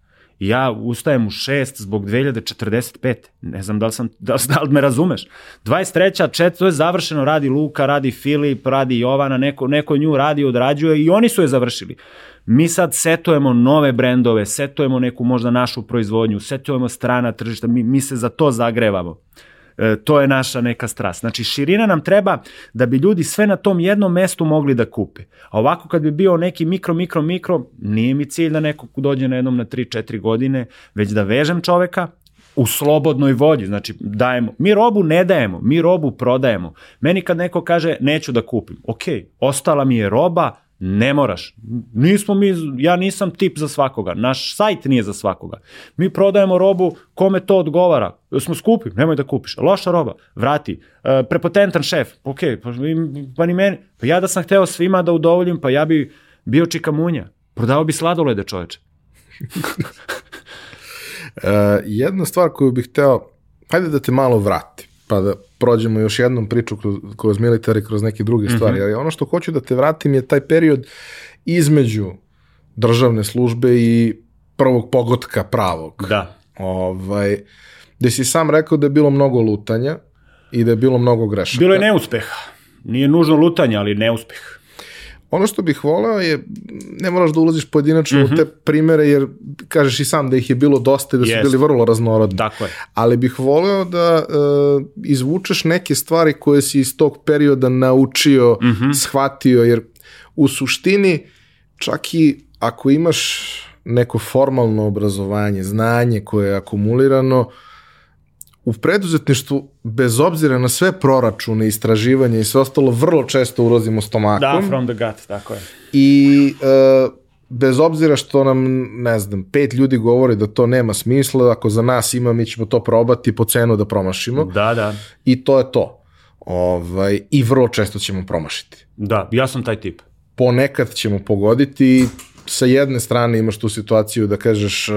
Speaker 2: Ja ustajem u 6 zbog 2045. Ne znam da li, sam, da, li- da li me razumeš. 23. čet, to je završeno, radi Luka, radi Filip, radi Jovana, neko, neko nju radi, odrađuje i oni su je završili. Mi sad setujemo nove brendove, setujemo neku možda našu proizvodnju, setujemo strana tržišta, mi, mi se za to zagrevamo. E, to je naša neka strast. Znači, širina nam treba da bi ljudi sve na tom jednom mestu mogli da kupe. A ovako kad bi bio neki mikro, mikro, mikro, nije mi cilj da neko dođe na jednom na 3-4 godine, već da vežem čoveka u slobodnoj volji, znači dajemo. Mi robu ne dajemo, mi robu prodajemo. Meni kad neko kaže neću da kupim, ok, ostala mi je roba, ne moraš. Nismo mi, ja nisam tip za svakoga. Naš sajt nije za svakoga. Mi prodajemo robu kome to odgovara. Smo skupi, nemoj da kupiš. Loša roba, vrati. E, prepotentan šef, ok, pa, pa ni meni. Pa ja da sam hteo svima da udovoljim, pa ja bi bio čikamunja. Prodao bi sladolede čoveče.
Speaker 1: E, jedna stvar koju bih hteo, hajde da te malo vrati, pa da prođemo još jednom priču kroz, kroz militari, kroz neke druge
Speaker 2: Mhm.
Speaker 1: stvari, ali ono što hoću da te vratim je taj period između državne službe i prvog pogotka pravog.
Speaker 2: Da.
Speaker 1: Ovaj, gde si sam rekao da je bilo mnogo lutanja i da je bilo mnogo grešaka.
Speaker 2: Bilo je neuspeha. Nije nužno lutanje, ali neuspeh.
Speaker 1: Ono što bih voleo je, ne moraš da ulaziš pojedinačno
Speaker 2: Mhm.
Speaker 1: u te primere, jer kažeš i sam da ih je bilo dosta i da su
Speaker 2: Jest.
Speaker 1: bili vrlo raznorodni.
Speaker 2: Tako je.
Speaker 1: ali bih voleo da uh, izvučeš neke stvari koje si iz tog perioda naučio,
Speaker 2: Mhm.
Speaker 1: shvatio, jer u suštini čak i ako imaš neko formalno obrazovanje, znanje koje je akumulirano, u preduzetništvu, bez obzira na sve proračune, istraživanje i sve ostalo, vrlo često ulazimo stomakom
Speaker 2: Da, from the gut, tako je.
Speaker 1: i e, bez obzira što nam, ne znam, pet ljudi govori da to nema smisla, ako za nas ima, mi ćemo to probati po cenu da promašimo
Speaker 2: Da, da.
Speaker 1: i to je to. Ovaj, I vrlo često ćemo promašiti.
Speaker 2: Da, ja sam taj tip.
Speaker 1: Ponekad ćemo pogoditi sa jedne strane imaš tu situaciju da kažeš e,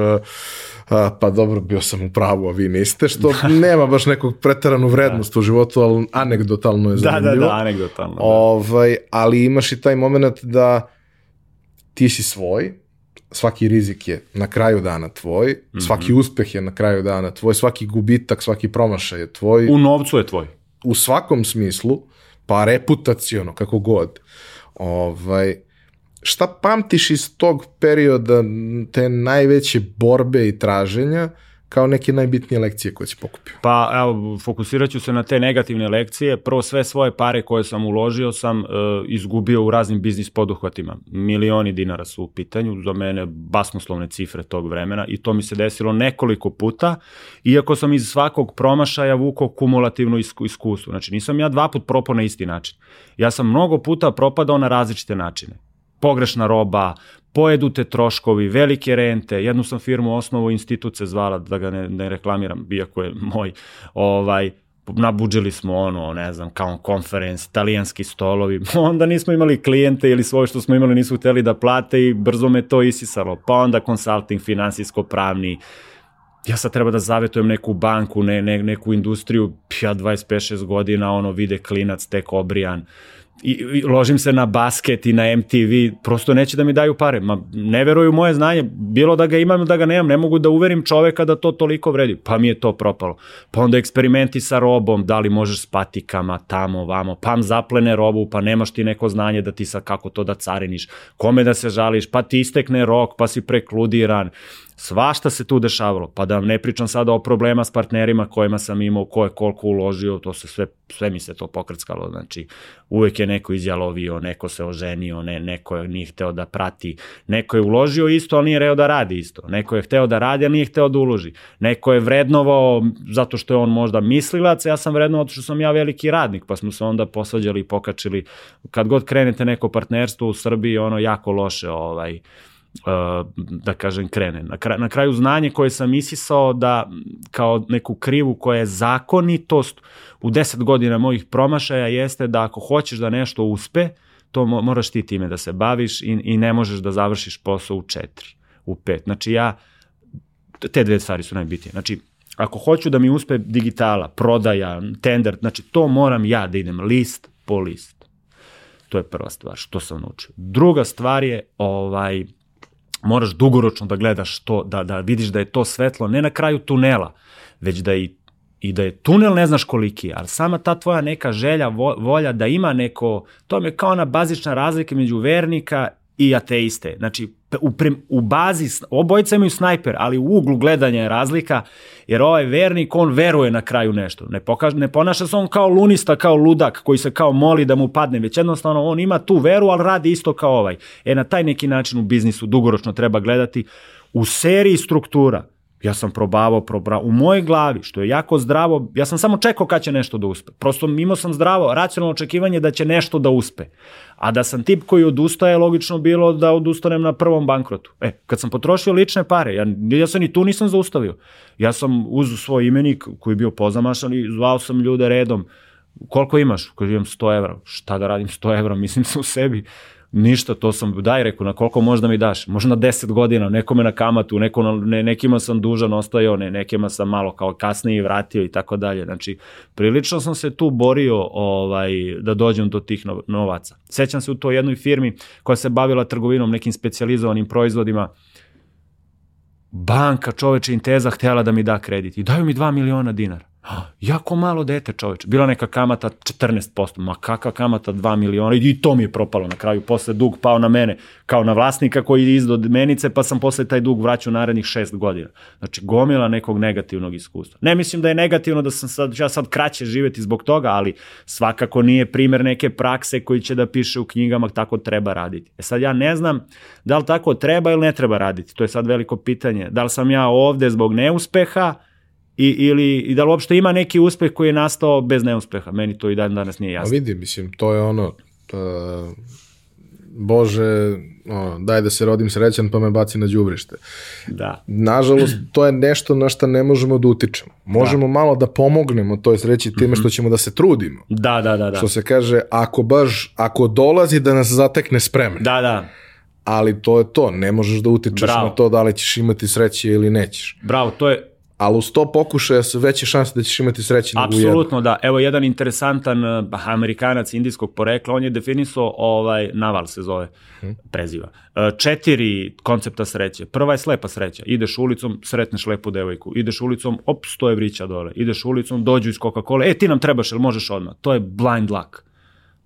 Speaker 1: a, pa dobro, bio sam u pravu, a vi niste, što nema baš nekog pretaranu vrednost u životu, ali anegdotalno je
Speaker 2: Da,
Speaker 1: zanimljivo.
Speaker 2: da, da, anegdotalno. Da.
Speaker 1: Ovaj, ali imaš i taj moment da ti si svoj, svaki rizik je na kraju dana tvoj, svaki uspeh je na kraju dana tvoj, svaki gubitak, svaki promašaj je tvoj,
Speaker 2: U novcu je tvoj.
Speaker 1: u svakom smislu, pa reputaciono, kako god. Ovaj, šta pamtiš iz tog perioda te najveće borbe i traženja kao neke najbitnije lekcije koje si pokupio?
Speaker 2: Pa evo, fokusirat ću se na te negativne lekcije. Prvo sve svoje pare koje sam uložio sam e, izgubio u raznim biznis poduhvatima. Milioni dinara su u pitanju, za mene basnoslovne cifre tog vremena i to mi se desilo nekoliko puta, iako sam iz svakog promašaja vukao kumulativno isku, iskustvo. Znači nisam ja dva put propao na isti način. Ja sam mnogo puta propadao na različite načine. Pogrešna roba, pojedu te troškovi, velike rente, jednu sam firmu osnovu, institut se zvala, da ga ne, ne reklamiram, iako je moj, ovaj, nabuđili smo ono, ne znam, kao konferens, italijanski stolovi, onda nismo imali klijente ili svoje što smo imali nisu hteli da plate i brzo me to isisalo, pa onda konsulting, finansijsko-pravni, ja sad treba da zavetujem neku banku, ne, ne, neku industriju, ja 25-6 godina, ono, vide klinac tek obrijan, i, ložim se na basket i na MTV, prosto neće da mi daju pare. Ma, ne veruju moje znanje, bilo da ga imam, da ga nemam, ne mogu da uverim čoveka da to toliko vredi. Pa mi je to propalo. Pa onda eksperimenti sa robom, da li možeš s patikama, tamo, vamo, pam zaplene robu, pa nemaš ti neko znanje da ti sad kako to da cariniš, kome da se žališ, pa ti istekne rok, pa si prekludiran Svašta se tu dešavalo, pa da ne pričam sada o problema s partnerima kojima sam imao, ko je koliko uložio, to se sve, sve mi se to pokrckalo, znači uvek je neko izjalovio, neko se oženio, ne, neko je nije hteo da prati, neko je uložio isto, ali nije reo da radi isto, neko je hteo da radi, ali nije hteo da uloži, neko je vrednovao zato što je on možda mislilac, ja sam vrednovao što sam ja veliki radnik, pa smo se onda posvađali i pokačili, kad god krenete neko partnerstvo u Srbiji, ono jako loše, ovaj, da kažem, krene. Na, kraju, na kraju znanje koje sam isisao da kao neku krivu koja je zakonitost u 10 godina mojih promašaja jeste da ako hoćeš da nešto uspe, to moraš ti time da se baviš i, i ne možeš da završiš posao u 4, u 5. Znači ja, te dve stvari su najbitnije. Znači, ako hoću da mi uspe digitala, prodaja, tender, znači to moram ja da idem list po list. To je prva stvar što sam naučio. Druga stvar je ovaj moraš dugoročno da gledaš to, da, da vidiš da je to svetlo ne na kraju tunela, već da i i da je tunel ne znaš koliki ali sama ta tvoja neka želja, volja da ima neko, to je kao ona bazična razlika među vernika i ateiste. Znači, u, u bazi, obojica imaju snajper, ali u uglu gledanja je razlika, jer ovaj vernik, on veruje na kraju nešto. Ne, pokaže, ne ponaša se on kao lunista, kao ludak, koji se kao moli da mu padne, već jednostavno on ima tu veru, ali radi isto kao ovaj. E, na taj neki način u biznisu dugoročno treba gledati u seriji struktura Ja sam probavao, probao, u mojoj glavi, što je jako zdravo, ja sam samo čekao kad će nešto da uspe. Prosto imao sam zdravo, racionalno očekivanje da će nešto da uspe. A da sam tip koji odustaje, logično bilo da odustanem na prvom bankrotu. E, kad sam potrošio lične pare, ja, ja se ni tu nisam zaustavio. Ja sam uz svoj imenik koji je bio pozamašan i zvao sam ljude redom. Koliko imaš? Koji imam 100 evra. Šta da radim 100 evra? Mislim se u sebi Ništa, to sam, daj reku, na koliko možda mi daš? Možda na 10 godina, nekome na kamatu, neko na, ne, nekima sam dužan ostajao, ne, nekima sam malo kao kasnije vratio i tako dalje. Znači, prilično sam se tu borio ovaj, da dođem do tih novaca. Sećam se u toj jednoj firmi koja se bavila trgovinom nekim specializovanim proizvodima, banka čoveče Inteza htjela da mi da kredit i daju mi 2 miliona dinara. Jako malo dete čoveče. Bila neka kamata 14%, ma kakva kamata 2 miliona i to mi je propalo na kraju. Posle dug pao na mene kao na vlasnika koji je izdao menice pa sam posle taj dug vraćao narednih 6 godina. Znači gomila nekog negativnog iskustva. Ne mislim da je negativno da sam sad, ja sad kraće živeti zbog toga, ali svakako nije primer neke prakse koji će da piše u knjigama tako treba raditi. E sad ja ne znam da li tako treba ili ne treba raditi. To je sad veliko pitanje. Da li sam ja ovde zbog neuspeha I, ili, i da li uopšte ima neki uspeh koji je nastao bez neuspeha? Meni to i dan danas nije jasno.
Speaker 1: A vidi, mislim, to je ono, uh, Bože, ono, daj da se rodim srećan pa me baci na đubrište.
Speaker 2: Da.
Speaker 1: Nažalost, to je nešto na što ne možemo da utičemo. Možemo da. malo da pomognemo toj sreći time mm -hmm. što ćemo da se trudimo.
Speaker 2: Da, da, da, da.
Speaker 1: Što se kaže, ako baš, ako dolazi da nas zatekne spremne.
Speaker 2: Da, da
Speaker 1: ali to je to, ne možeš da utičeš Bravo. na to da li ćeš imati sreće ili nećeš.
Speaker 2: Bravo, to je
Speaker 1: ali uz to pokušaja su veće šanse da ćeš imati sreće nego
Speaker 2: jedno. Apsolutno, da. Evo jedan interesantan uh, Amerikanac indijskog porekla, on je definisao, ovaj, Naval se zove, hmm. preziva. Uh, četiri koncepta sreće. Prva je slepa sreća. Ideš ulicom, sretneš lepu devojku. Ideš ulicom, op, sto evrića dole. Ideš ulicom, dođu iz Coca-Cola, e, ti nam trebaš, jel možeš odmah? To je blind luck.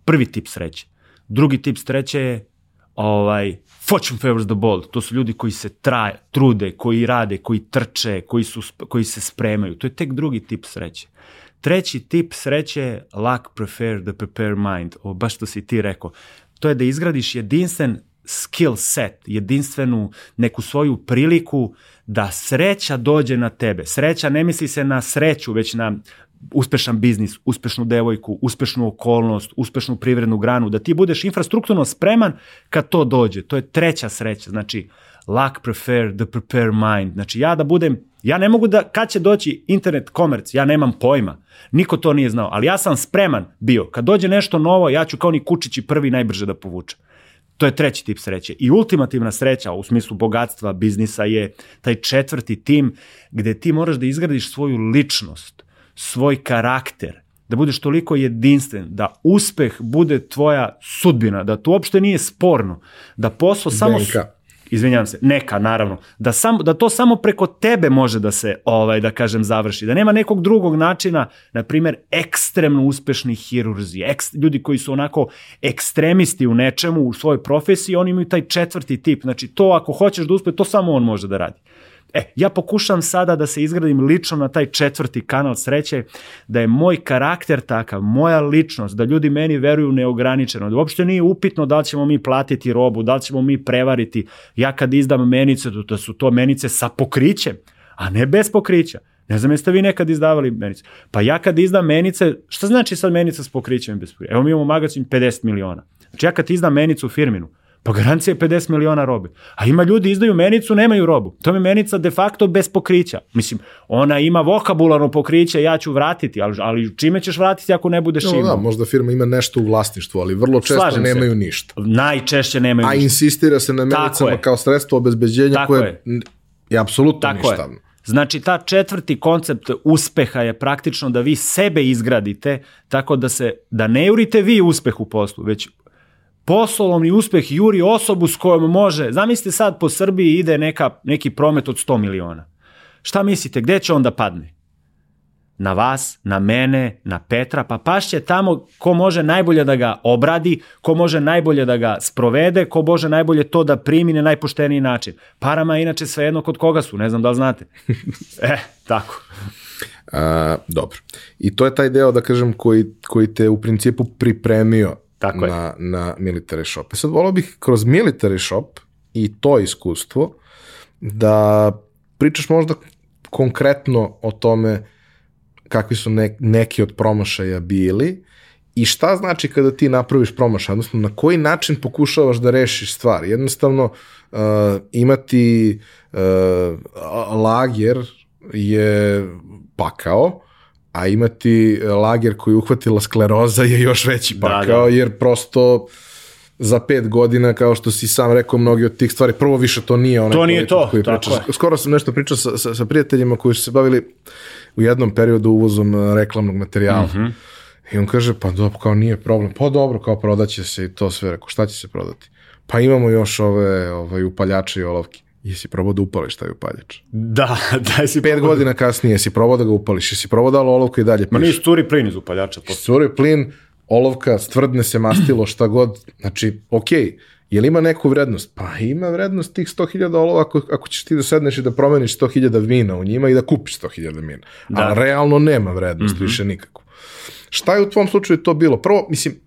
Speaker 2: Prvi tip sreće. Drugi tip sreće je ovaj, fortune favors the bold, to su ljudi koji se traje, trude, koji rade, koji trče, koji, su, koji se spremaju. To je tek drugi tip sreće. Treći tip sreće je luck prefer the prepare mind, o, baš što si ti rekao. To je da izgradiš jedinstven skill set, jedinstvenu neku svoju priliku da sreća dođe na tebe. Sreća ne misli se na sreću, već na uspešan biznis, uspešnu devojku, uspešnu okolnost, uspešnu privrednu granu, da ti budeš infrastrukturno spreman kad to dođe. To je treća sreća. Znači, luck prefer the prepare mind. Znači, ja da budem, ja ne mogu da, kad će doći internet komerc, ja nemam pojma. Niko to nije znao, ali ja sam spreman bio. Kad dođe nešto novo, ja ću kao ni kučići prvi najbrže da povučem. To je treći tip sreće. I ultimativna sreća u smislu bogatstva, biznisa je taj četvrti tim gde ti moraš da izgradiš svoju ličnost, svoj karakter, da budeš toliko jedinstven, da uspeh bude tvoja sudbina, da to uopšte nije sporno, da posao samo...
Speaker 1: Benka.
Speaker 2: Izvinjavam se, neka naravno, da, sam, da to samo preko tebe može da se, ovaj, da kažem, završi, da nema nekog drugog načina, na primer, ekstremno uspešni hirurzi, ekst, ljudi koji su onako ekstremisti u nečemu, u svojoj profesiji, oni imaju taj četvrti tip, znači to ako hoćeš da uspe, to samo on može da radi. E, ja pokušam sada da se izgradim lično na taj četvrti kanal sreće, da je moj karakter takav, moja ličnost, da ljudi meni veruju neograničeno, da uopšte nije upitno da li ćemo mi platiti robu, da li ćemo mi prevariti. Ja kad izdam menice, da su to menice sa pokrićem, a ne bez pokrića. Ne znam jeste vi nekad izdavali menice. Pa ja kad izdam menice, šta znači sad menica s pokrićem i bez pokrića? Evo mi imamo magazin 50 miliona. Znači ja kad izdam menicu u firminu, Pa garancija je 50 miliona robe. A ima ljudi izdaju menicu, nemaju robu. To je menica de facto bez pokrića. Mislim, ona ima vokabularno pokriće, ja ću vratiti, ali, ali čime ćeš vratiti ako ne budeš
Speaker 1: No,
Speaker 2: imao?
Speaker 1: da, možda firma ima nešto u vlasništvu, ali vrlo često
Speaker 2: Slažem se.
Speaker 1: nemaju ništa.
Speaker 2: Najčešće nemaju
Speaker 1: A
Speaker 2: ništa.
Speaker 1: insistira se na menicama
Speaker 2: je.
Speaker 1: kao sredstvo obezbeđenja
Speaker 2: Tako
Speaker 1: koje
Speaker 2: je.
Speaker 1: je apsolutno
Speaker 2: Tako je.
Speaker 1: ništavno.
Speaker 2: Znači, ta četvrti koncept uspeha je praktično da vi sebe izgradite tako da se, da ne jurite vi uspeh u poslu, već poslovni uspeh juri osobu s kojom može, zamislite sad po Srbiji ide neka, neki promet od 100 miliona. Šta mislite, gde će on da padne? Na vas, na mene, na Petra, pa pašće tamo ko može najbolje da ga obradi, ko može najbolje da ga sprovede, ko može najbolje to da primi na najpošteniji način. Parama je inače svejedno kod koga su, ne znam da li znate. e, tako.
Speaker 1: A, dobro. I to je taj deo, da kažem, koji, koji te u principu pripremio
Speaker 2: Tako je.
Speaker 1: na, na military shop. E sad volao bih kroz military shop i to iskustvo da pričaš možda konkretno o tome kakvi su ne, neki od promašaja bili i šta znači kada ti napraviš promašaj, odnosno na koji način pokušavaš da rešiš stvar. Jednostavno, uh, imati uh, lager je pakao, a imati lager koji je uhvatila skleroza je još veći
Speaker 2: Da,
Speaker 1: pakao,
Speaker 2: da.
Speaker 1: jer prosto za pet godina, kao što si sam rekao, mnogi od tih stvari, prvo više to nije onaj
Speaker 2: To nije to,
Speaker 1: koji
Speaker 2: tako
Speaker 1: pričaš.
Speaker 2: je.
Speaker 1: Skoro sam nešto pričao sa, sa, sa prijateljima koji su se bavili u jednom periodu uvozom uh, reklamnog materijala.
Speaker 2: Mhm.
Speaker 1: I on kaže, pa dobro, kao nije problem. Pa dobro, kao prodaće se i to sve. Rekao, šta će se prodati? Pa imamo još ove ovaj, upaljače i olovke. Jesi probao da upališ taj upaljač?
Speaker 2: Da, da si...
Speaker 1: Pet godina kasnije jesi probao da ga upališ, jesi probao da olovku i dalje
Speaker 2: Ma
Speaker 1: piše.
Speaker 2: nije curi plin iz upaljača. posle.
Speaker 1: Curi plin, olovka, stvrdne se mastilo, šta god. Znači, okej, je li ima neku vrednost? Pa ima vrednost tih 100.000 olova ako, ako ćeš ti da sedneš i da promeniš 100.000 vina u njima i da kupiš 100.000 mina.
Speaker 2: Da.
Speaker 1: Ali realno nema vrednost mm -hmm. više nikako. Šta je u tvom slučaju to bilo? Prvo, mislim,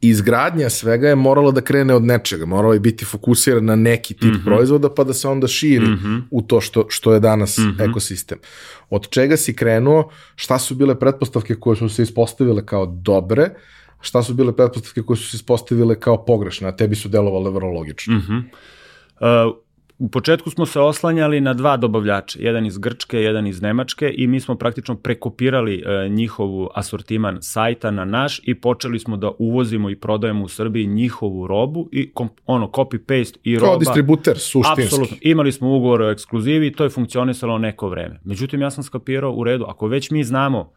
Speaker 1: izgradnja svega je morala da krene od nečega, morala je biti fokusirana na neki tip mm -hmm. proizvoda pa da se onda širi mm -hmm. u to što, što je danas mm -hmm. ekosistem. Od čega si krenuo, šta su bile pretpostavke koje su se ispostavile kao dobre, šta su bile pretpostavke koje su se ispostavile kao pogrešne, a tebi su delovale vrlo logično. Mm -hmm.
Speaker 2: Uh, u početku smo se oslanjali na dva dobavljača, jedan iz Grčke, jedan iz Nemačke i mi smo praktično prekopirali uh, njihovu asortiman sajta na naš i počeli smo da uvozimo i prodajemo u Srbiji njihovu robu i kom, ono copy-paste i roba.
Speaker 1: Kao distributer, suštinski.
Speaker 2: Apsolutno. Imali smo ugovor o ekskluzivi i to je funkcionisalo neko vreme. Međutim, ja sam skapirao u redu, ako već mi znamo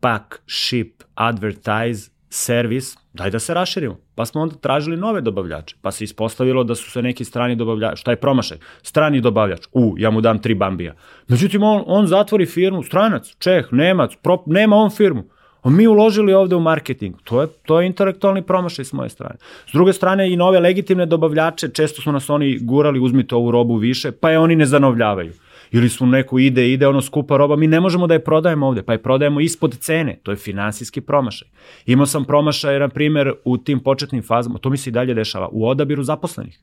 Speaker 2: pack, ship, advertise, servis, daj da se raširimo. Pa smo onda tražili nove dobavljače. Pa se ispostavilo da su se neki strani dobavljači. Šta je promašaj? Strani dobavljač. U, ja mu dam tri bambija. Međutim, on, on zatvori firmu, stranac, čeh, nemac, pro, nema on firmu. A mi uložili ovde u marketing. To je, to je intelektualni promašaj s moje strane. S druge strane, i nove legitimne dobavljače, često su nas oni gurali, uzmite ovu robu više, pa je oni ne zanovljavaju ili su neko ide, ide ono skupa roba, mi ne možemo da je prodajemo ovde, pa je prodajemo ispod cene, to je finansijski promašaj. Imao sam promašaj, na primer, u tim početnim fazama, to mi se i dalje dešava, u odabiru zaposlenih.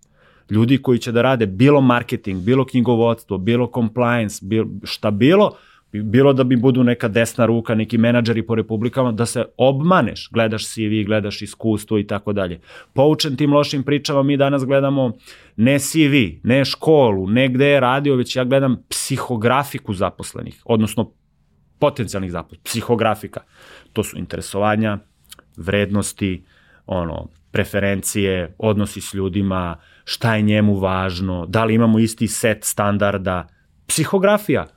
Speaker 2: Ljudi koji će da rade bilo marketing, bilo knjigovodstvo, bilo compliance, bilo, šta bilo, bilo da bi budu neka desna ruka, neki menadžeri po republikama, da se obmaneš, gledaš CV, gledaš iskustvo i tako dalje. Poučen tim lošim pričama, mi danas gledamo ne CV, ne školu, ne gde je radio, već ja gledam psihografiku zaposlenih, odnosno potencijalnih zaposlenih, psihografika. To su interesovanja, vrednosti, ono, preferencije, odnosi s ljudima, šta je njemu važno, da li imamo isti set standarda, psihografija,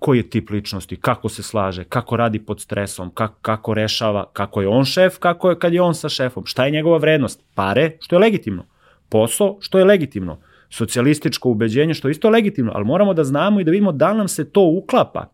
Speaker 2: koji je tip ličnosti, kako se slaže, kako radi pod stresom, kako, kako rešava, kako je on šef, kako je kad je on sa šefom, šta je njegova vrednost, pare, što je legitimno, posao, što je legitimno, socijalističko ubeđenje, što je isto legitimno, ali moramo da znamo i da vidimo da nam se to uklapa.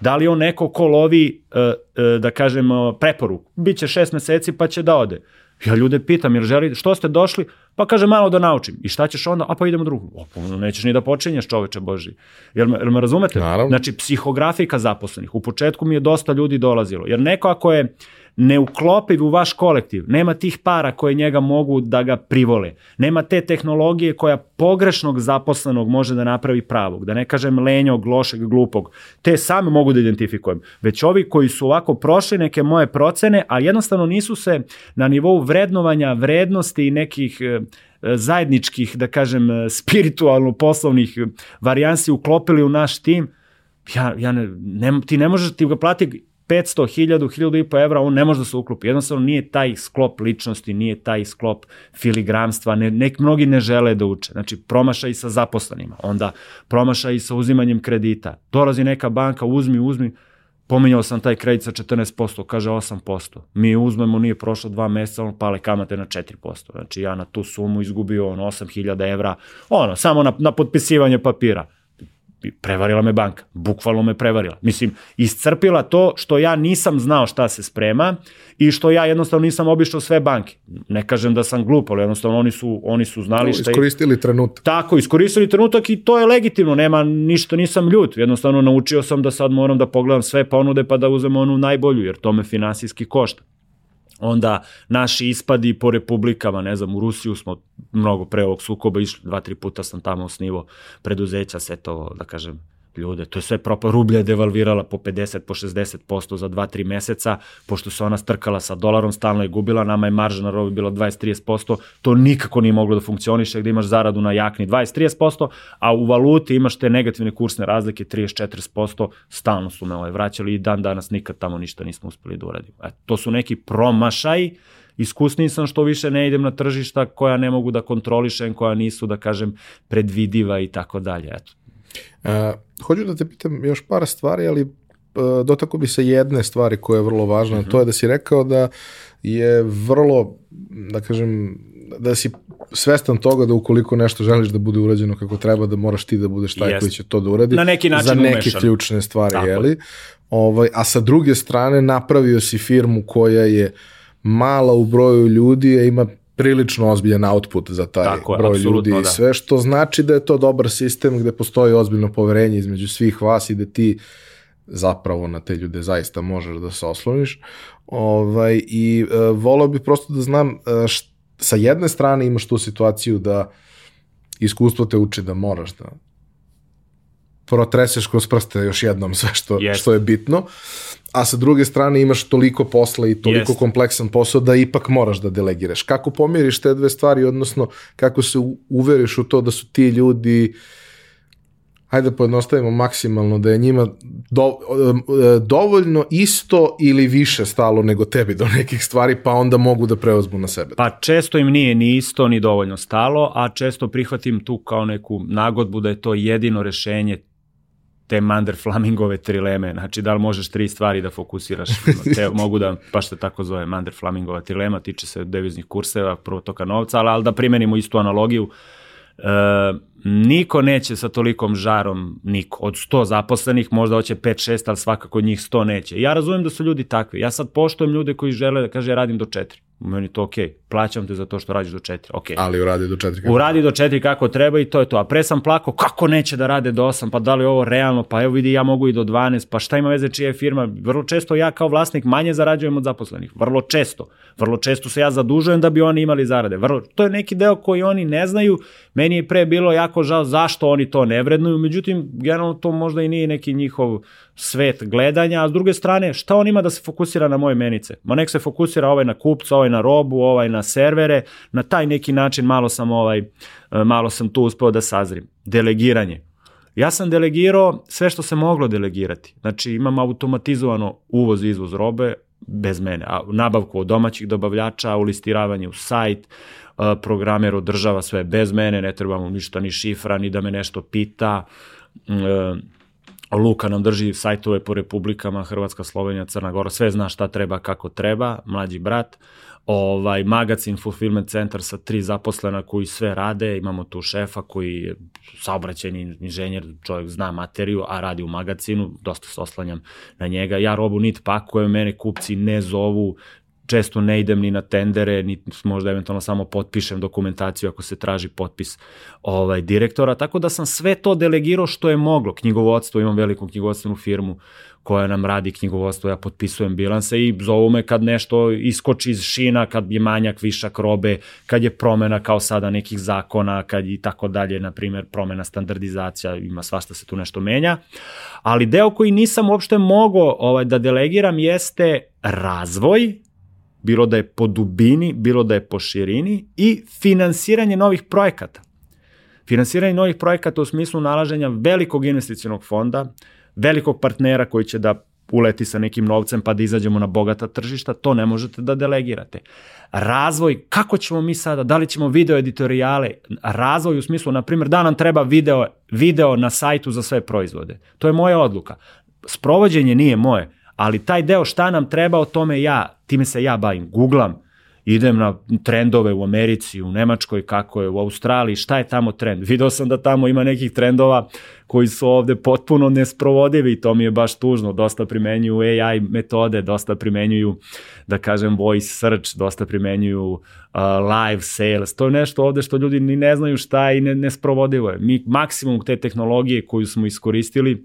Speaker 2: Da li on neko ko lovi, e, e, da kažem, preporuku, biće šest meseci pa će da ode. Ja ljude pitam, jer želi, što ste došli? Pa kaže, malo da naučim. I šta ćeš onda? A pa idemo drugu. O, pa nećeš ni da počinješ, čoveče Boži. Jel me, jel me razumete?
Speaker 1: Naravno.
Speaker 2: Znači, psihografika zaposlenih. U početku mi je dosta ljudi dolazilo. Jer neko ako je neuklopiv u vaš kolektiv, nema tih para koje njega mogu da ga privole, nema te tehnologije koja pogrešnog zaposlenog može da napravi pravog, da ne kažem lenjog, lošeg, glupog, te same mogu da identifikujem, već ovi koji su ovako prošli neke moje procene, a jednostavno nisu se na nivou vrednovanja vrednosti i nekih e, zajedničkih, da kažem, spiritualno poslovnih varijansi uklopili u naš tim, ja, ja ne, ne, ti ne možeš, ti ga plati 500, 1000, 1000 i po evra, on ne može da se uklopi. Jednostavno nije taj sklop ličnosti, nije taj sklop filigramstva, ne, nek mnogi ne žele da uče. Znači promašaj sa zaposlenima, onda promašaj sa uzimanjem kredita. Dolazi neka banka, uzmi, uzmi, pominjao sam taj kredit sa 14%, kaže 8%. Mi uzmemo, nije prošlo dva meseca, on pale kamate na 4%. Znači ja na tu sumu izgubio ono 8000 evra, ono, samo na, na potpisivanje papira prevarila me banka, bukvalno me prevarila. Mislim, iscrpila to što ja nisam znao šta se sprema i što ja jednostavno nisam obišao sve banke. Ne kažem da sam glup, ali jednostavno oni su, oni su znali šta...
Speaker 1: Iskoristili trenutak.
Speaker 2: Tako, iskoristili trenutak i to je legitimno, nema ništa, nisam ljut. Jednostavno naučio sam da sad moram da pogledam sve ponude pa da uzem onu najbolju, jer to me finansijski košta onda naši ispadi po republikama, ne znam, u Rusiju smo mnogo pre ovog sukoba išli, dva, tri puta sam tamo osnivo preduzeća, sve to, da kažem, ljude. To je sve propao. Rublja je devalvirala po 50, po 60% za 2-3 meseca, pošto se ona strkala sa dolarom, stalno je gubila, nama je marža na robi bila 20-30%, to nikako nije moglo da funkcioniše gde imaš zaradu na jakni 20-30%, a u valuti imaš te negativne kursne razlike 30-40%, stalno su me ovaj vraćali i dan danas nikad tamo ništa nismo uspeli da uradimo. Eto, to su neki promašaj, iskusniji sam što više ne idem na tržišta koja ne mogu da kontrolišem, koja nisu, da kažem, predvidiva i tako dalje. Eto,
Speaker 1: hoću da te pitam još par stvari, ali uh, dotako bi se jedne stvari koja je vrlo važna, uh. -huh. to je da si rekao da je vrlo, da kažem, da si svestan toga da ukoliko nešto želiš da bude urađeno kako treba, da moraš ti da budeš taj yes. koji će to da uradi.
Speaker 2: Na neki način
Speaker 1: Za neke
Speaker 2: umešan.
Speaker 1: ključne stvari, Tako. jeli? Ovaj, a sa druge strane napravio si firmu koja je mala u broju ljudi, a ima prilično ozbiljan output za taj Tako je, broj ljudi i da. sve, što znači da je to dobar sistem gde postoji ozbiljno poverenje između svih vas i da ti zapravo na te ljude zaista možeš da se osloniš. Ovaj, I e, volao bih prosto da znam, e, št, sa jedne strane imaš tu situaciju da iskustvo te uči da moraš da protreseš kroz prste još jednom sve što, yes. što je bitno a sa druge strane imaš toliko posla i toliko Jest. kompleksan posao da ipak moraš da delegiraš. Kako pomiriš te dve stvari, odnosno kako se uveriš u to da su ti ljudi hajde da pojednostavimo maksimalno da je njima do, dovoljno isto ili više stalo nego tebi do nekih stvari, pa onda mogu da preozmu na sebe.
Speaker 2: Pa često im nije ni isto ni dovoljno stalo, a često prihvatim tu kao neku nagodbu da je to jedino rešenje te Mander Flamingove trileme, znači da li možeš tri stvari da fokusiraš, te mogu da, pa što tako zove Mander Flamingova trilema, tiče se deviznih kurseva, protoka novca, ali, ali da primenimo istu analogiju, e, niko neće sa tolikom žarom, niko. Od 100 zaposlenih možda hoće 5-6, ali svakako njih 100 neće. Ja razumem da su ljudi takvi. Ja sad poštojem ljude koji žele da kaže ja radim do 4 meni to okej, okay. plaćam te za to što radiš do 4, okej. Okay.
Speaker 1: Ali uradi do 4 kako
Speaker 2: Uradi do 4 kako treba i to je to. A pre sam plakao, kako neće da rade do 8, pa da li ovo realno, pa evo vidi ja mogu i do 12, pa šta ima veze čija je firma. Vrlo često ja kao vlasnik manje zarađujem od zaposlenih, vrlo često. Vrlo često se ja zadužujem da bi oni imali zarade. Vrlo, to je neki deo koji oni ne znaju. Meni je pre bilo jako žao zašto oni to ne vrednuju, međutim, generalno to možda i nije neki njihov svet gledanja, a s druge strane, šta on ima da se fokusira na moje menice? Ma nek se fokusira ovaj na kupca, ovaj na robu, ovaj na servere, na taj neki način malo sam ovaj, malo sam tu uspeo da sazrim. Delegiranje. Ja sam delegirao sve što se moglo delegirati. Znači imam automatizovano uvoz i izvoz robe bez mene. A nabavku od domaćih dobavljača, ulistiravanje u sajt, programer održava sve bez mene, ne trebamo ništa ni šifra, ni da me nešto pita. Luka nam drži sajtove po republikama, Hrvatska, Slovenija, Crna Gora, sve zna šta treba, kako treba, mlađi brat ovaj magazin fulfillment centar sa tri zaposlena koji sve rade, imamo tu šefa koji je saobraćajni inženjer, čovjek zna materiju, a radi u magazinu, dosta se oslanjam na njega. Ja robu nit pakujem, mene kupci ne zovu, često ne idem ni na tendere, ni možda eventualno samo potpišem dokumentaciju ako se traži potpis ovaj direktora, tako da sam sve to delegirao što je moglo. Knjigovodstvo, imam veliku knjigovodstvenu firmu koja nam radi knjigovodstvo, ja potpisujem bilanse i zovu me kad nešto iskoči iz šina, kad je manjak, višak robe, kad je promena kao sada nekih zakona, kad i tako dalje, na primjer promena standardizacija, ima svašta se tu nešto menja. Ali deo koji nisam uopšte mogao ovaj, da delegiram jeste razvoj, bilo da je po dubini, bilo da je po širini i finansiranje novih projekata. Finansiranje novih projekata u smislu nalaženja velikog investicionog fonda, velikog partnera koji će da uleti sa nekim novcem pa da izađemo na bogata tržišta, to ne možete da delegirate. Razvoj, kako ćemo mi sada, da li ćemo video editorijale, razvoj u smislu, na primjer, da nam treba video, video na sajtu za sve proizvode. To je moja odluka. Sprovođenje nije moje, ali taj deo šta nam treba o tome ja, time se ja bavim, googlam, idem na trendove u Americi, u Nemačkoj, kako je, u Australiji, šta je tamo trend. Video sam da tamo ima nekih trendova koji su ovde potpuno nesprovodivi i to mi je baš tužno. Dosta primenjuju AI metode, dosta primenjuju, da kažem, voice search, dosta primenjuju uh, live sales. To je nešto ovde što ljudi ni ne znaju šta je i ne, nesprovodivo je. Mi maksimum te tehnologije koju smo iskoristili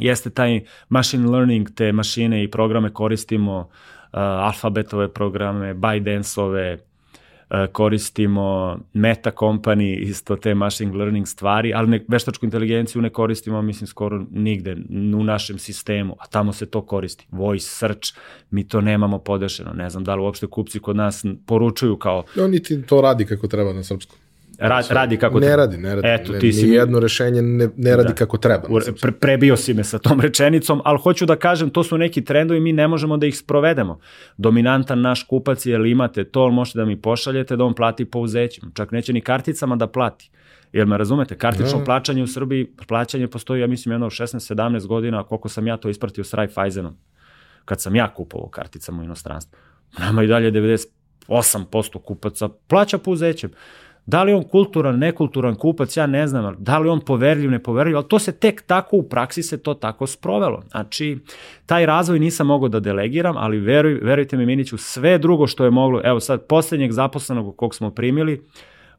Speaker 2: jeste taj machine learning, te mašine i programe koristimo uh, alfabetove programe, ByteDance-ove, koristimo Meta Company, isto te machine learning stvari, ali ne, veštačku inteligenciju ne koristimo, mislim, skoro nigde u našem sistemu, a tamo se to koristi. Voice search, mi to nemamo podešeno. Ne znam da li uopšte kupci kod nas poručuju kao...
Speaker 1: No, niti to radi kako treba na srpskom.
Speaker 2: Ra, radi kako
Speaker 1: ne treba. radi, ne radi. Eto, ti si jedno rešenje ne, ne radi da. kako treba.
Speaker 2: Pre, prebio si me sa tom rečenicom, ali hoću da kažem, to su neki trendovi, mi ne možemo da ih sprovedemo. Dominantan naš kupac je, imate to, ali možete da mi pošaljete da on plati po uzećima. Čak neće ni karticama da plati. Jel me razumete? Kartično da. plaćanje u Srbiji, plaćanje postoji, ja mislim, jedno 16-17 godina, koliko sam ja to ispratio s Raiffeisenom. Kad sam ja kupovao karticama u inostranstvu. Nama i dalje 98% kupaca plaća po uzećem. Da li on kulturan, nekulturan kupac, ja ne znam, da li on poverljiv, nepoverljiv, ali to se tek tako u praksi se to tako sprovelo. Znači, taj razvoj nisam mogao da delegiram, ali veruj, verujte mi Miniću, sve drugo što je moglo, evo sad, poslednjeg zaposlenog kog smo primili,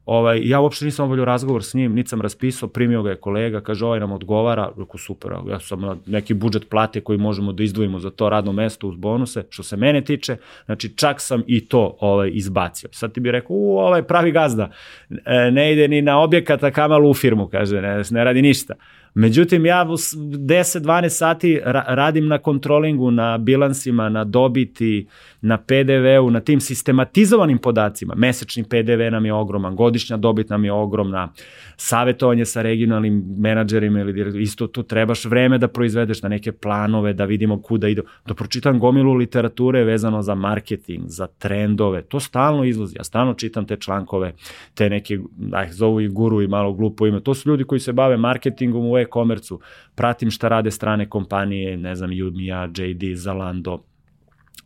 Speaker 2: Ovaj, ja uopšte nisam obavljao razgovor s njim, niti sam raspisao, primio ga je kolega, kaže ovaj nam odgovara, rekao super, ja sam na neki budžet plate koji možemo da izdvojimo za to radno mesto uz bonuse, što se mene tiče, znači čak sam i to ovaj, izbacio. Sad ti bi rekao, u, ovaj pravi gazda, e, ne ide ni na objekata kamalu u firmu, kaže, ne, ne radi ništa. Međutim, ja 10-12 sati radim na kontrolingu, na bilansima, na dobiti, na PDV-u, na tim sistematizovanim podacima. Mesečni PDV nam je ogroman, godišnja dobit nam je ogromna, savetovanje sa regionalnim menadžerima ili isto tu trebaš vreme da proizvedeš na neke planove, da vidimo kuda ide. Da pročitam gomilu literature vezano za marketing, za trendove, to stalno izlazi. Ja stalno čitam te člankove, te neke, aj, zovu i guru i malo glupo ime. To su ljudi koji se bave marketingom u e-komercu. Pratim šta rade strane kompanije, ne znam, Udmija, JD, Zalando,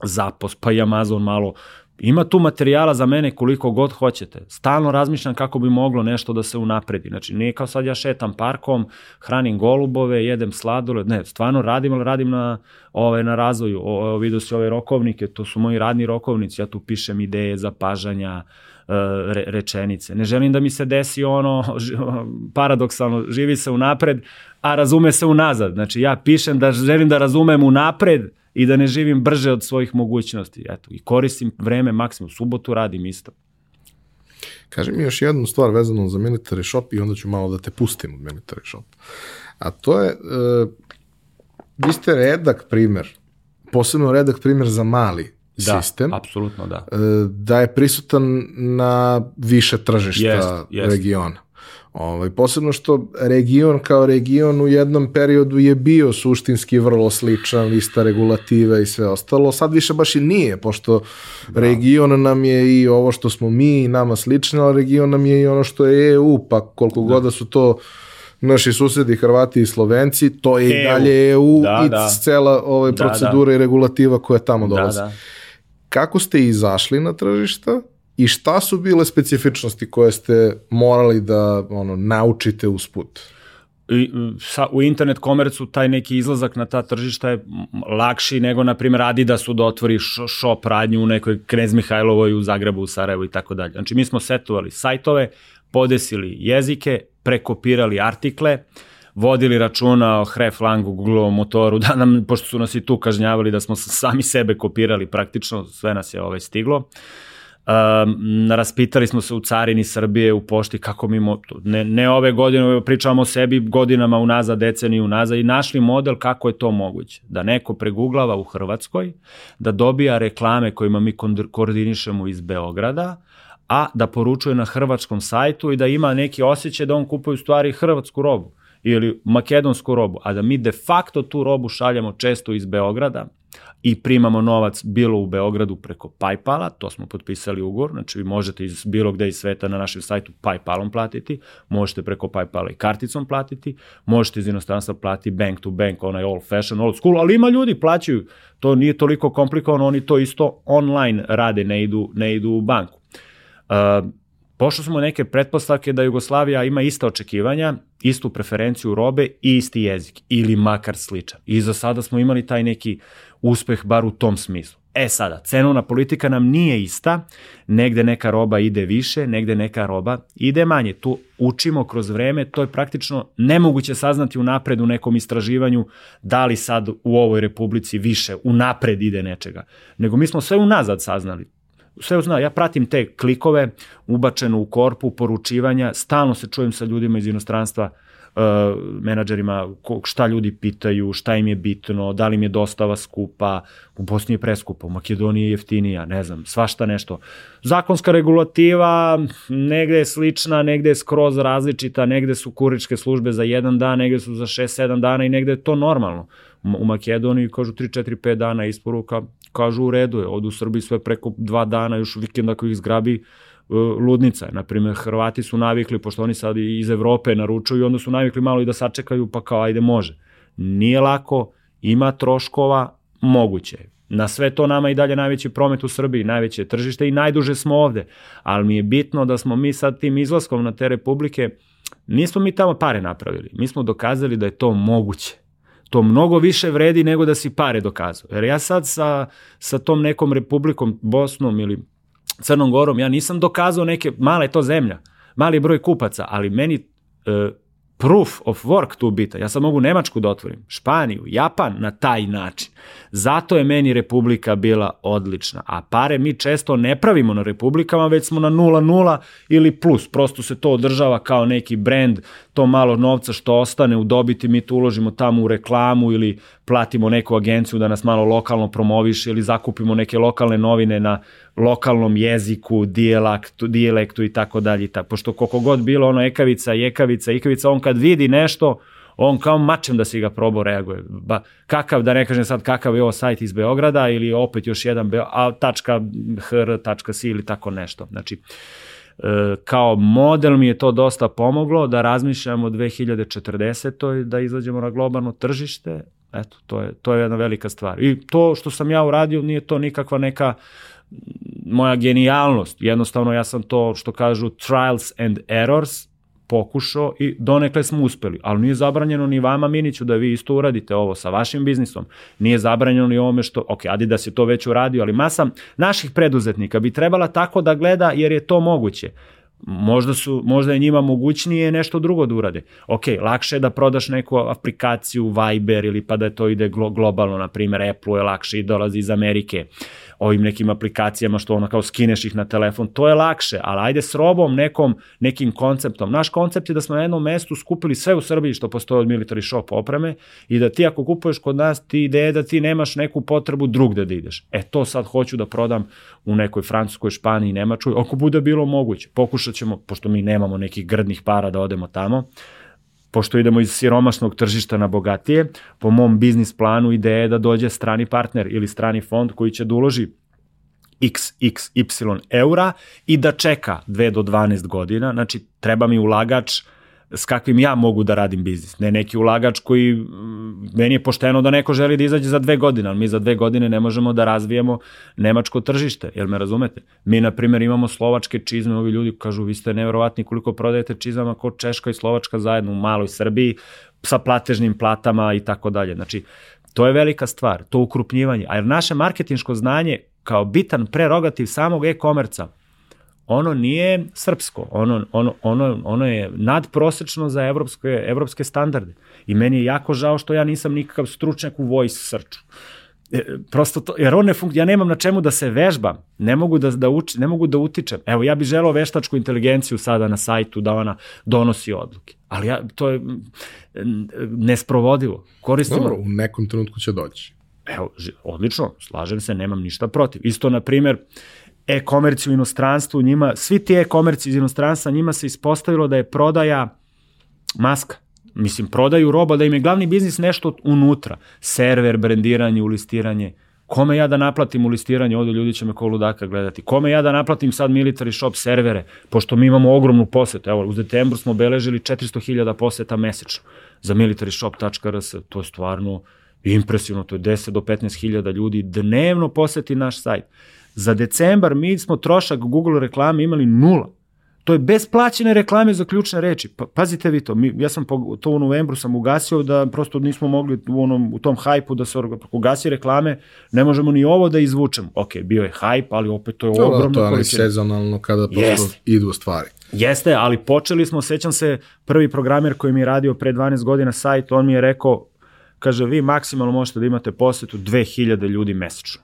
Speaker 2: Zapos, pa i Amazon malo. Ima tu materijala za mene koliko god hoćete. Stalno razmišljam kako bi moglo nešto da se unapredi. Znači, nije kao sad ja šetam parkom, hranim golubove, jedem sladoled. Ne, stvarno radim, ali radim na, ove, na razvoju. O, o, vidio si ove rokovnike, to su moji radni rokovnici. Ja tu pišem ideje, zapažanja, e, re, rečenice. Ne želim da mi se desi ono paradoksalno, živi se unapred, a razume se unazad. Znači, ja pišem da želim da razumem unapred, i da ne živim brže od svojih mogućnosti. Eto, i koristim vreme maksimum. Subotu radim isto.
Speaker 1: Kaži mi još jednu stvar vezanu za Military Shop i onda ću malo da te pustim od Military Shop. A to je, e, vi ste redak primer, posebno redak primer za mali
Speaker 2: Da,
Speaker 1: sistem,
Speaker 2: apsolutno da.
Speaker 1: e, da je prisutan na više tržišta
Speaker 2: Jest, jest.
Speaker 1: regiona. Ovaj, posebno što region kao region u jednom periodu je bio suštinski vrlo sličan, lista regulativa i sve ostalo, sad više baš i nije, pošto region nam je i ovo što smo mi i nama slično, ali region nam je i ono što je EU, pa koliko god da su to naši susedi Hrvati i Slovenci, to je i
Speaker 2: EU.
Speaker 1: dalje EU
Speaker 2: Da,
Speaker 1: i
Speaker 2: da.
Speaker 1: cela ovaj,
Speaker 2: Da,
Speaker 1: procedura i regulativa koja tamo
Speaker 2: Da,
Speaker 1: dolazi
Speaker 2: da.
Speaker 1: Kako ste izašli na tržišta i šta su bile specifičnosti koje ste morali da ono, naučite usput?
Speaker 2: I, sa, u internet komercu taj neki izlazak na ta tržišta je lakši nego, na primjer, Adidasu da otvori shop radnju u nekoj Knez Mihajlovoj u Zagrebu, u Sarajevu i tako dalje. Znači, mi smo setovali sajtove, podesili jezike, prekopirali artikle, vodili računa o hreflangu, Googleovom motoru, da nam, pošto su nas i tu kažnjavali da smo sami sebe kopirali praktično, sve nas je ovaj stiglo. Um, raspitali smo se u carini Srbije, u pošti, kako mi, mo, ne, ne ove godine, pričamo o sebi godinama unazad, deceniju unazad i našli model kako je to moguće. Da neko preguglava u Hrvatskoj, da dobija reklame kojima mi koordinišemo iz Beograda, a da poručuje na hrvatskom sajtu i da ima neki osjećaj da on kupuje u stvari hrvatsku robu ili makedonsku robu, a da mi de facto tu robu šaljamo često iz Beograda i primamo novac bilo u Beogradu preko Paypala, to smo potpisali ugovor, znači vi možete iz bilo gde iz sveta na našem sajtu Paypalom platiti, možete preko Paypala i karticom platiti, možete iz inostranstva platiti bank to bank, onaj old fashion, old school, ali ima ljudi, plaćaju, to nije toliko komplikovano, oni to isto online rade, ne idu, ne idu u banku. Uh, pošto smo neke pretpostavke da Jugoslavija ima ista očekivanja, istu preferenciju robe i isti jezik, ili makar sličan. I za sada smo imali taj neki uspeh bar u tom smislu. E sada, cenovna politika nam nije ista, negde neka roba ide više, negde neka roba ide manje. Tu učimo kroz vreme, to je praktično nemoguće saznati unapred u nekom istraživanju da li sad u ovoj republici više unapred ide nečega. Nego mi smo sve unazad saznali sve zna, ja pratim te klikove ubačeno u korpu, poručivanja, stalno se čujem sa ljudima iz inostranstva, uh, menadžerima, šta ljudi pitaju, šta im je bitno, da li im je dostava skupa, u Bosni je preskupa, u Makedoniji je jeftinija, ne znam, svašta nešto. Zakonska regulativa negde je slična, negde je skroz različita, negde su kuričke službe za jedan dan, negde su za 6-7 dana i negde je to normalno. U Makedoniji kažu 3-4-5 dana isporuka, kažu u redu je, od u Srbiji sve preko dva dana, još vikend ako ih zgrabi, e, ludnica je. Naprimer, Hrvati su navikli, pošto oni sad iz Evrope naručuju, onda su navikli malo i da sačekaju, pa kao ajde može. Nije lako, ima troškova, moguće je. Na sve to nama i dalje najveći promet u Srbiji, najveće tržište i najduže smo ovde. Ali mi je bitno da smo mi sad tim izlaskom na te republike, nismo mi tamo pare napravili. Mi smo dokazali da je to moguće to mnogo više vredi nego da si pare dokazao. Jer ja sad sa, sa tom nekom republikom, Bosnom ili Crnom Gorom, ja nisam dokazao neke, mala je to zemlja, mali broj kupaca, ali meni e, proof of work tu bita. Ja sad mogu Nemačku da otvorim, Španiju, Japan na taj način. Zato je meni Republika bila odlična. A pare mi često ne pravimo na Republikama, već smo na 0-0 ili plus. Prosto se to održava kao neki brand, to malo novca što ostane u dobiti, mi to uložimo tamo u reklamu ili platimo neku agenciju da nas malo lokalno promoviše ili zakupimo neke lokalne novine na lokalnom jeziku, dijalektu, dijalektu i tako dalje. Pošto koliko god bilo ono ekavica, jekavica, ikavica, on kad vidi nešto, on kao mačem da si ga probao reaguje. Ba, kakav, da ne kažem sad kakav je ovo sajt iz Beograda ili opet još jedan, a, tačka hr, tačka si ili tako nešto. Znači, e, kao model mi je to dosta pomoglo da razmišljamo o 2040. da izađemo na globalno tržište. Eto, to je, to je jedna velika stvar. I to što sam ja uradio nije to nikakva neka moja genijalnost. Jednostavno ja sam to što kažu trials and errors pokušao i donekle smo uspeli, ali nije zabranjeno ni vama Miniću da vi isto uradite ovo sa vašim biznisom. Nije zabranjeno ni ovome što, ok, Adidas je to već uradio, ali masa naših preduzetnika bi trebala tako da gleda jer je to moguće. Možda, su, možda je njima mogućnije nešto drugo da urade. Ok, lakše je da prodaš neku aplikaciju Viber ili pa da to ide glo, globalno, na primjer Apple je lakše i dolazi iz Amerike ovim nekim aplikacijama što ono kao skineš ih na telefon, to je lakše, ali ajde s robom nekom, nekim konceptom. Naš koncept je da smo na jednom mestu skupili sve u Srbiji što postoje od military shop opreme i da ti ako kupuješ kod nas, ti ideje da ti nemaš neku potrebu drugde da ideš. E to sad hoću da prodam u nekoj Francuskoj, Španiji, Nemačkoj, ako bude bilo moguće. Pokušat ćemo, pošto mi nemamo nekih grdnih para da odemo tamo, pošto idemo iz siromašnog tržišta na bogatije, po mom biznis planu ideja je da dođe strani partner ili strani fond koji će da uloži XXY eura i da čeka 2 do 12 godina, znači treba mi ulagač s kakvim ja mogu da radim biznis. Ne neki ulagač koji, meni je pošteno da neko želi da izađe za dve godine, ali mi za dve godine ne možemo da razvijemo nemačko tržište, jel me razumete? Mi, na primjer, imamo slovačke čizme, ovi ljudi kažu, vi ste neverovatni koliko prodajete čizama kao Češka i Slovačka zajedno u maloj Srbiji, sa platežnim platama i tako dalje. Znači, to je velika stvar, to ukrupnjivanje. A jer naše marketinško znanje kao bitan prerogativ samog e-komerca, ono nije srpsko, ono, ono, ono, ono je nadprosečno za evropske, evropske standarde. I meni je jako žao što ja nisam nikakav stručnjak u voice searchu. E, prosto to, jer on ne funk, ja nemam na čemu da se vežbam, ne mogu da, da uči, ne mogu da utičem. Evo, ja bih želeo veštačku inteligenciju sada na sajtu da ona donosi odluke. Ali ja, to je nesprovodivo. Koristimo...
Speaker 1: Dobro, u nekom trenutku će doći.
Speaker 2: Evo, odlično, slažem se, nemam ništa protiv. Isto, na primjer, e-komerci u inostranstvu, njima, svi ti e-komerci iz inostranstva, njima se ispostavilo da je prodaja maska. Mislim, prodaju roba, da im je glavni biznis nešto unutra. Server, brendiranje, ulistiranje. Kome ja da naplatim ulistiranje, ovde ljudi će me ko ludaka gledati. Kome ja da naplatim sad military shop servere, pošto mi imamo ogromnu posetu. Evo, u decembru smo obeležili 400.000 poseta mesečno za militaryshop.rs. To je stvarno impresivno, to je 10 do 15.000 ljudi dnevno poseti naš sajt. Za decembar mi smo trošak Google reklame imali nula. To je bez plaćene reklame za ključne reči. Pa, pazite vi to, mi, ja sam po, to u novembru sam ugasio da prosto nismo mogli u, onom, u tom hajpu da se ugasi reklame, ne možemo ni ovo da izvučemo. Ok, bio je hajp, ali opet to je
Speaker 1: to,
Speaker 2: ogromno
Speaker 1: To je sezonalno kada prosto Jest. idu stvari.
Speaker 2: Jeste, ali počeli smo, sećam se, prvi programer koji mi je radio pre 12 godina sajt, on mi je rekao, kaže, vi maksimalno možete da imate posetu 2000 ljudi mesečno.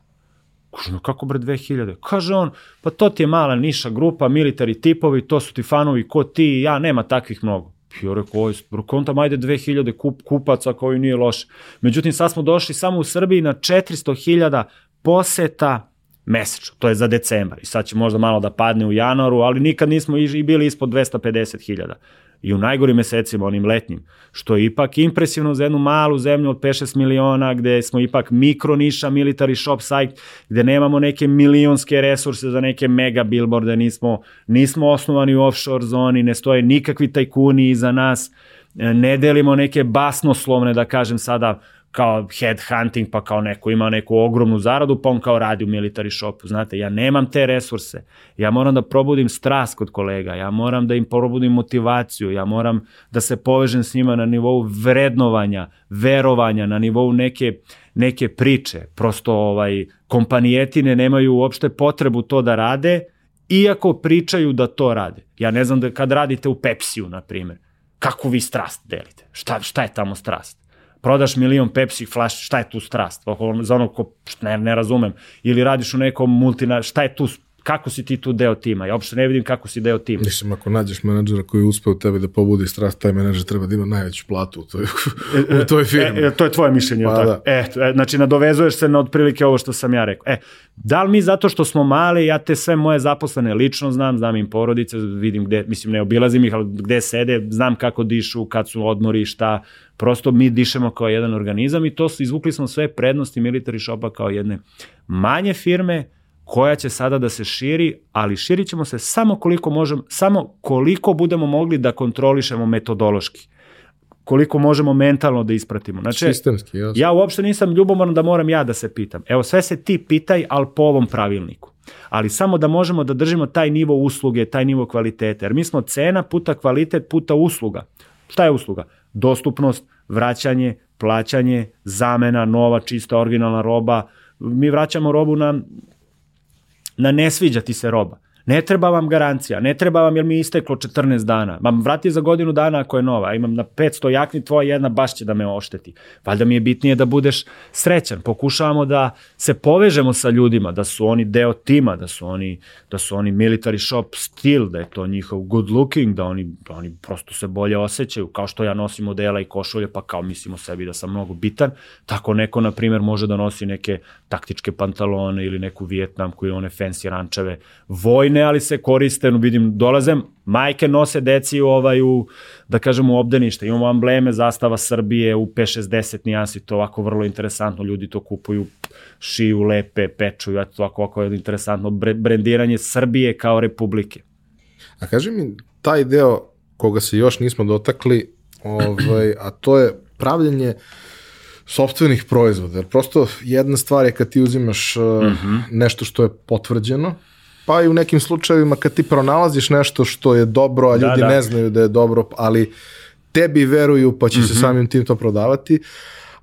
Speaker 2: Kaže, no kako bre 2000? Kaže on, pa to ti je mala niša grupa, militari tipovi, to su ti fanovi ko ti i ja, nema takvih mnogo. Ja rekao, oj, kontam, ajde 2000 kup, kupaca koji nije loše. Međutim, sad smo došli samo u Srbiji na 400.000 poseta mesečno, to je za decembar. I sad će možda malo da padne u januaru, ali nikad nismo i bili ispod 250.000 i u najgorim mesecima, onim letnjim, što je ipak impresivno za jednu malu zemlju od 5-6 miliona, gde smo ipak mikro niša, military shop site, gde nemamo neke milionske resurse za neke mega billboarde, nismo, nismo osnovani u offshore zoni, ne stoje nikakvi tajkuni iza nas, ne delimo neke basnoslovne, da kažem sada, kao headhunting, pa kao neko ima neku ogromnu zaradu, pa on kao radi u military shopu. Znate, ja nemam te resurse. Ja moram da probudim strast kod kolega, ja moram da im probudim motivaciju, ja moram da se povežem s njima na nivou vrednovanja, verovanja, na nivou neke, neke priče. Prosto ovaj, kompanijetine nemaju uopšte potrebu to da rade, iako pričaju da to rade. Ja ne znam da kad radite u Pepsiju, na primjer, kako vi strast delite? Šta, šta je tamo strast? Prodaš milion Pepsi flaš, šta je tu strast? Za ono ko, ne, ne razumem. Ili radiš u nekom multina, šta je tu kako si ti tu deo tima? Ja uopšte ne vidim kako si deo tima.
Speaker 1: Mislim, ako nađeš menadžera koji uspe u tebi da pobudi strast, taj menadžer treba da ima najveću platu u toj, u toj firmi.
Speaker 2: E, e, to je tvoje mišljenje, pa, tako? Da. E, e, znači, nadovezuješ se na otprilike ovo što sam ja rekao. E, da li mi zato što smo mali, ja te sve moje zaposlene lično znam, znam im porodice, vidim gde, mislim, ne obilazim ih, ali gde sede, znam kako dišu, kad su odmori, šta, prosto mi dišemo kao jedan organizam i to izvukli smo sve prednosti military shopa kao jedne manje firme, koja će sada da se širi, ali širit ćemo se samo koliko možemo, samo koliko budemo mogli da kontrolišemo metodološki koliko možemo mentalno da ispratimo.
Speaker 1: Znači, Sistemski,
Speaker 2: jasno. Ja uopšte nisam ljubomoran da moram ja da se pitam. Evo, sve se ti pitaj, ali po ovom pravilniku. Ali samo da možemo da držimo taj nivo usluge, taj nivo kvalitete. Jer mi smo cena puta kvalitet puta usluga. Šta je usluga? Dostupnost, vraćanje, plaćanje, zamena, nova, čista, originalna roba. Mi vraćamo robu na na ne sviđa ti se roba. Ne treba vam garancija, ne treba vam jer mi je isteklo 14 dana. Mam vrati za godinu dana ako je nova, imam na 500 jakni, tvoja jedna baš će da me ošteti. Valjda mi je bitnije da budeš srećan. Pokušavamo da se povežemo sa ljudima, da su oni deo tima, da su oni, da su oni military shop stil, da je to njihov good looking, da oni, da oni prosto se bolje osjećaju, kao što ja nosim modela i košulje, pa kao mislim o sebi da sam mnogo bitan, tako neko, na primjer, može da nosi neke taktičke pantalone ili neku vijetnamku ili one fancy rančeve vojne, ali se koriste, no vidim, dolazem, majke nose deci ovaj u, da kažemo, u obdanište, imamo embleme zastava Srbije u P60 nijansi, to ovako vrlo interesantno, ljudi to kupuju, šiju, lepe, pečuju, eto ovako, ovako je interesantno, brendiranje Srbije kao republike.
Speaker 1: A kaži mi, taj deo koga se još nismo dotakli, ovaj, a to je pravljenje sobstvenih proizvoda. Jer prosto jedna stvar je kad ti uzimaš uh, mm -hmm. nešto što je potvrđeno, pa i u nekim slučajevima kad ti pronalaziš nešto što je dobro, a da, ljudi da. ne znaju da je dobro, ali tebi veruju pa će mm -hmm. se mhm. samim tim to prodavati,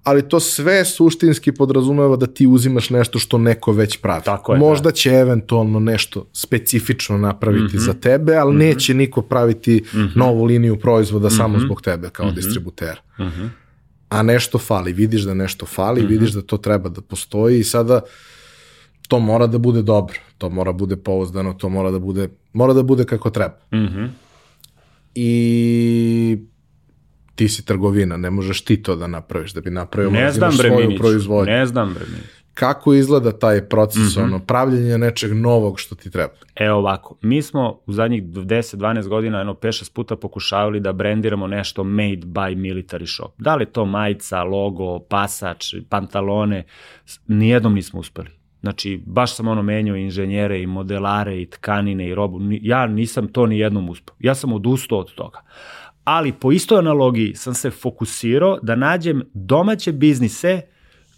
Speaker 1: ali to sve suštinski podrazumeva da ti uzimaš nešto što neko već pravi.
Speaker 2: Tako je,
Speaker 1: Možda da. će eventualno nešto specifično napraviti mm -hmm. za tebe, ali mm -hmm. neće niko praviti mm -hmm. novu liniju proizvoda mm -hmm. samo zbog tebe kao mm -hmm. distributer. Mm -hmm. A nešto fali, vidiš da nešto fali, mm -hmm. vidiš da to treba da postoji i sada to mora da bude dobro, to mora da bude pouzdano, to mora da bude, mora da bude kako treba. Mm -hmm. I ti si trgovina, ne možeš ti to da napraviš, da bi napravio
Speaker 2: ne znam, svoju proizvodnju. Ne znam, bre,
Speaker 1: Kako izgleda taj proces, mm -hmm. ono, pravljenje nečeg novog što ti treba?
Speaker 2: Evo ovako, mi smo u zadnjih 10-12 godina, jedno 5-6 puta pokušavali da brendiramo nešto made by military shop. Da li to majica, logo, pasač, pantalone, nijednom nismo uspeli. Znači, baš sam ono menjao inženjere i modelare i tkanine i robu. Ja nisam to ni jednom uspeo. Ja sam odustao od toga. Ali po istoj analogiji sam se fokusirao da nađem domaće biznise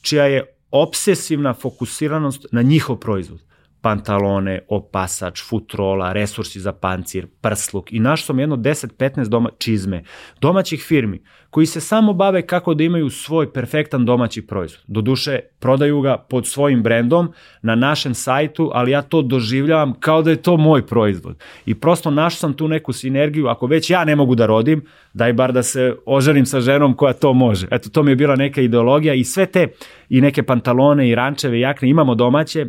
Speaker 2: čija je obsesivna fokusiranost na njihov proizvod pantalone, opasač, futrola, resursi za pancir, prsluk i naš sam jedno 10-15 doma, čizme, domaćih firmi koji se samo bave kako da imaju svoj perfektan domaći proizvod. Doduše, prodaju ga pod svojim brendom na našem sajtu, ali ja to doživljavam kao da je to moj proizvod. I prosto našao sam tu neku sinergiju, ako već ja ne mogu da rodim, daj bar da se ožarim sa ženom koja to može. Eto, to mi je bila neka ideologija i sve te i neke pantalone i rančeve i jakne imamo domaće,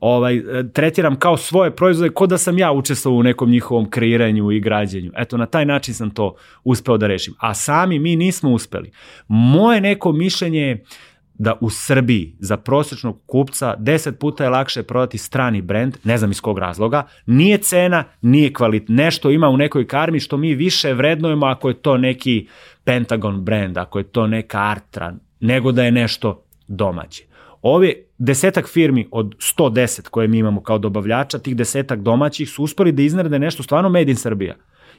Speaker 2: ovaj, tretiram kao svoje proizvode, ko da sam ja učestvovao u nekom njihovom kreiranju i građenju. Eto, na taj način sam to uspeo da rešim. A sami mi nismo uspeli. Moje neko mišljenje je da u Srbiji za prosječnog kupca 10 puta je lakše prodati strani brend, ne znam iz kog razloga, nije cena, nije kvalit, nešto ima u nekoj karmi što mi više vrednujemo ako je to neki Pentagon brand, ako je to neka Artra, nego da je nešto domaće. Ove desetak firmi od 110 koje mi imamo kao dobavljača, tih desetak domaćih su uspeli da iznarede nešto stvarno made in Srbija.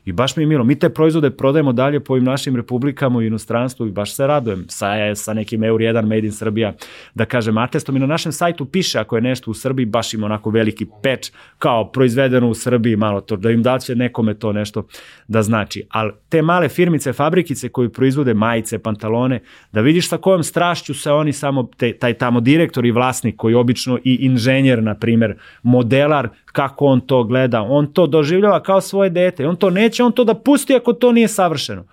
Speaker 2: I baš mi je milo, mi te proizvode prodajemo dalje po ovim našim republikama u inostranstvu i baš se radujem. Sa, sa nekim Eur 1 Made in Srbija, da kažem, atestom i na našem sajtu piše ako je nešto u Srbiji, baš ima onako veliki peč, kao proizvedeno u Srbiji, malo to, da im da će nekome to nešto da znači. Ali te male firmice, fabrikice koji proizvode majice, pantalone, da vidiš sa kojom strašću se oni samo, te, taj tamo direktor i vlasnik koji obično i inženjer, na primer, modelar, kako on to gleda, on to doživljava kao svoje dete, on to neće on to da pusti ako to nije savršeno.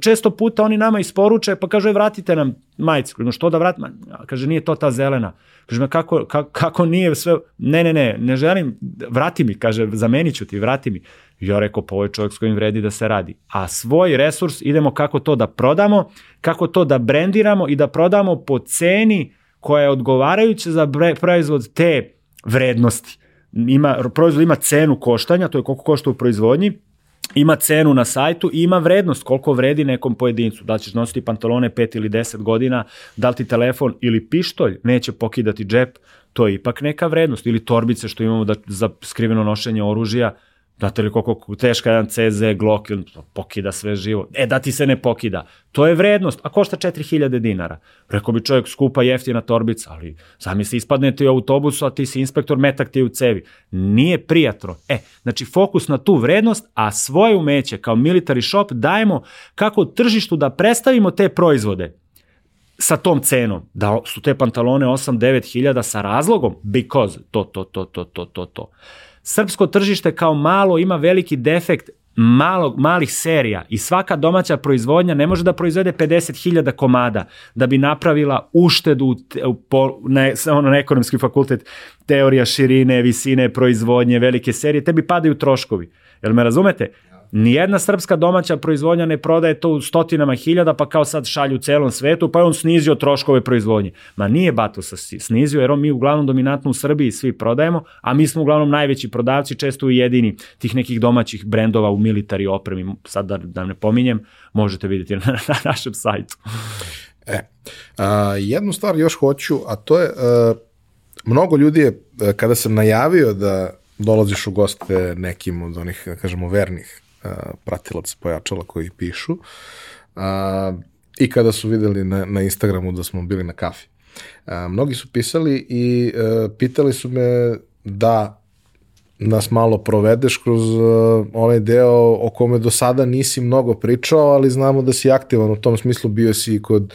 Speaker 2: Često puta oni nama isporuče, pa kaže, vratite nam majicu. No što da vratim? Kaže, nije to ta zelena. Kaže, kako, kako, kako nije sve... Ne, ne, ne, ne želim, vrati mi, kaže, zamenit ću ti, vrati mi. Ja rekao, pa ovo je čovjek s kojim vredi da se radi. A svoj resurs idemo kako to da prodamo, kako to da brendiramo i da prodamo po ceni koja je odgovarajuća za proizvod te vrednosti ima, proizvod ima cenu koštanja, to je koliko košta u proizvodnji, ima cenu na sajtu i ima vrednost koliko vredi nekom pojedincu. Da li ćeš nositi pantalone 5 ili 10 godina, da li ti telefon ili pištolj neće pokidati džep, to je ipak neka vrednost. Ili torbice što imamo da, za skriveno nošenje oružja, Znate li koliko teška jedan CZ, Glock, pokida sve živo. E, da ti se ne pokida. To je vrednost, a košta 4000 dinara. Rekao bi čovjek skupa jeftina torbica, ali zamisli ispadnete u autobusu, a ti si inspektor, metak ti u cevi. Nije prijatno. E, znači fokus na tu vrednost, a svoje umeće kao military shop dajemo kako tržištu da predstavimo te proizvode sa tom cenom, da su te pantalone 8-9 hiljada sa razlogom, because to, to, to, to, to, to, to. Srpsko tržište kao malo ima veliki defekt malog, malih serija i svaka domaća proizvodnja ne može da proizvede 50.000 komada da bi napravila uštedu po, na, ono, na ekonomski fakultet teorija širine, visine, proizvodnje, velike serije, tebi padaju troškovi. Jel me razumete? Nijedna srpska domaća proizvodnja ne prodaje to u stotinama hiljada, pa kao sad šalju u celom svetu, pa je on snizio troškove proizvodnje. Ma nije Bato snizio, jer on mi uglavnom dominantno u Srbiji svi prodajemo, a mi smo uglavnom najveći prodavci, često i jedini tih nekih domaćih brendova u militari opremi. Sad da, da ne pominjem, možete vidjeti na, na našem sajtu.
Speaker 1: E, a, jednu stvar još hoću, a to je, a, mnogo ljudi je, kada sam najavio da dolaziš u goste nekim od onih, da kažemo, vernih pratilaca pojačala koji pišu. A, I kada su videli na, na Instagramu da smo bili na kafi. A, mnogi su pisali i a, e, pitali su me da nas malo provedeš kroz uh, onaj deo o kome do sada nisi mnogo pričao, ali znamo da si aktivan u tom smislu, bio si kod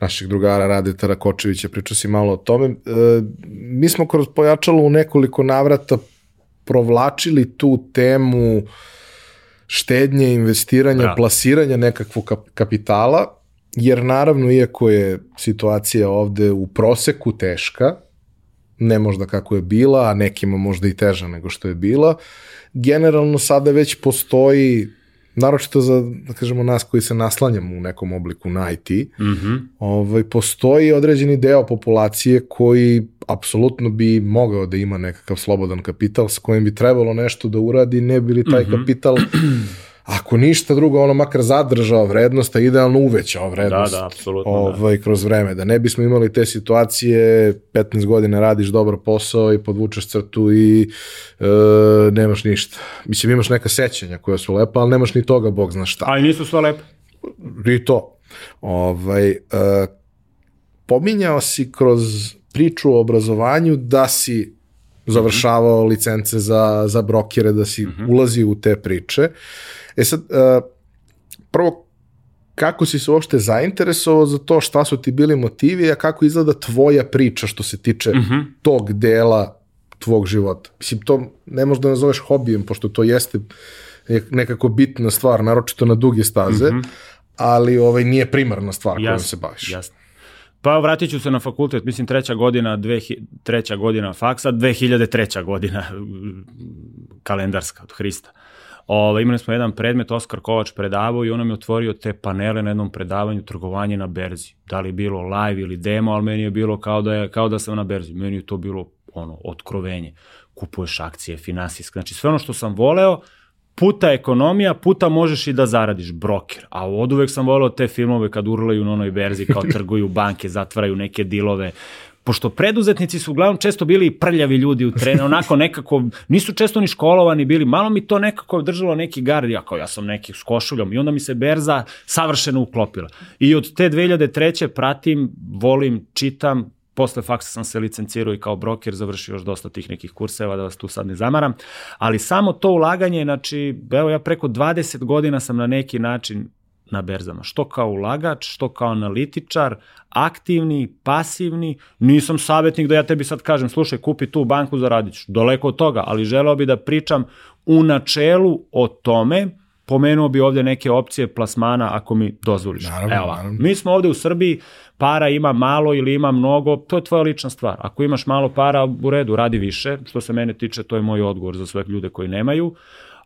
Speaker 1: naših drugara Radeta Rakočevića, pričao si malo o tome. Uh, mi smo kroz pojačalo u nekoliko navrata provlačili tu temu uh, štednje, investiranja, da. plasiranja nekakvog kapitala, jer naravno, iako je situacija ovde u proseku teška, ne možda kako je bila, a nekima možda i teža nego što je bila, generalno sada već postoji naročito za, da kažemo, nas koji se naslanjamo u nekom obliku na IT, mm -hmm. ovaj, postoji određeni deo populacije koji apsolutno bi mogao da ima nekakav slobodan kapital s kojim bi trebalo nešto da uradi, ne bi li taj mm -hmm. kapital ako ništa drugo, ono makar zadržao vrednost, a idealno uvećao vrednost
Speaker 2: da, da, apsolutno,
Speaker 1: da. ovaj, da. kroz vreme. Da ne bismo imali te situacije, 15 godina radiš dobar posao i podvučeš crtu i e, nemaš ništa. Mislim, imaš neka sećanja koja su lepa, ali nemaš ni toga, bog zna šta.
Speaker 2: Ali nisu sve lepe.
Speaker 1: I to. Ovaj, e, pominjao si kroz priču o obrazovanju da si završavao licence za, za brokere, da si mm -hmm. ulazi u te priče. E sad, uh, prvo, kako si se uopšte zainteresovao za to, šta su ti bili motivi, a kako izgleda tvoja priča što se tiče mm -hmm. tog dela tvog života. Mislim, to ne možda da nazoveš hobijem, pošto to jeste nekako bitna stvar, naročito na duge staze, mm -hmm. ali ovaj nije primarna stvar jasne, kojom se baviš.
Speaker 2: Jasno. Pa vratit ću se na fakultet, mislim treća godina, dve, treća godina faksa, 2003. godina kalendarska od Hrista. Ove, imali smo jedan predmet, Oskar Kovač predavao i on nam je otvorio te panele na jednom predavanju trgovanje na berzi. Da li bilo live ili demo, ali meni je bilo kao da, je, kao da sam na berzi. Meni je to bilo ono, otkrovenje. Kupuješ akcije, finansijske, znači sve ono što sam voleo, puta ekonomija, puta možeš i da zaradiš broker. A od uvek sam voleo te filmove kad urlaju na onoj berzi, kao trguju banke, zatvaraju neke dilove, pošto preduzetnici su uglavnom često bili prljavi ljudi u trenu, onako nekako, nisu često ni školovani bili, malo mi to nekako držalo neki gard, ja kao ja sam neki s košuljom i onda mi se berza savršeno uklopila. I od te 2003. pratim, volim, čitam, posle faksa sam se licencirao i kao broker, završio još dosta tih nekih kurseva, da vas tu sad ne zamaram, ali samo to ulaganje, znači, evo ja preko 20 godina sam na neki način na berzama, što kao ulagač, što kao analitičar, aktivni, pasivni, nisam savjetnik da ja tebi sad kažem, slušaj, kupi tu banku, zaradit ću, daleko od toga, ali želeo bi da pričam u načelu o tome, pomenuo bi ovde neke opcije plasmana ako mi dozvoliš.
Speaker 1: Naravno, Evo, naravno.
Speaker 2: Mi smo ovde u Srbiji, para ima malo ili ima mnogo, to je tvoja lična stvar. Ako imaš malo para, u redu, radi više. Što se mene tiče, to je moj odgovor za sve ljude koji nemaju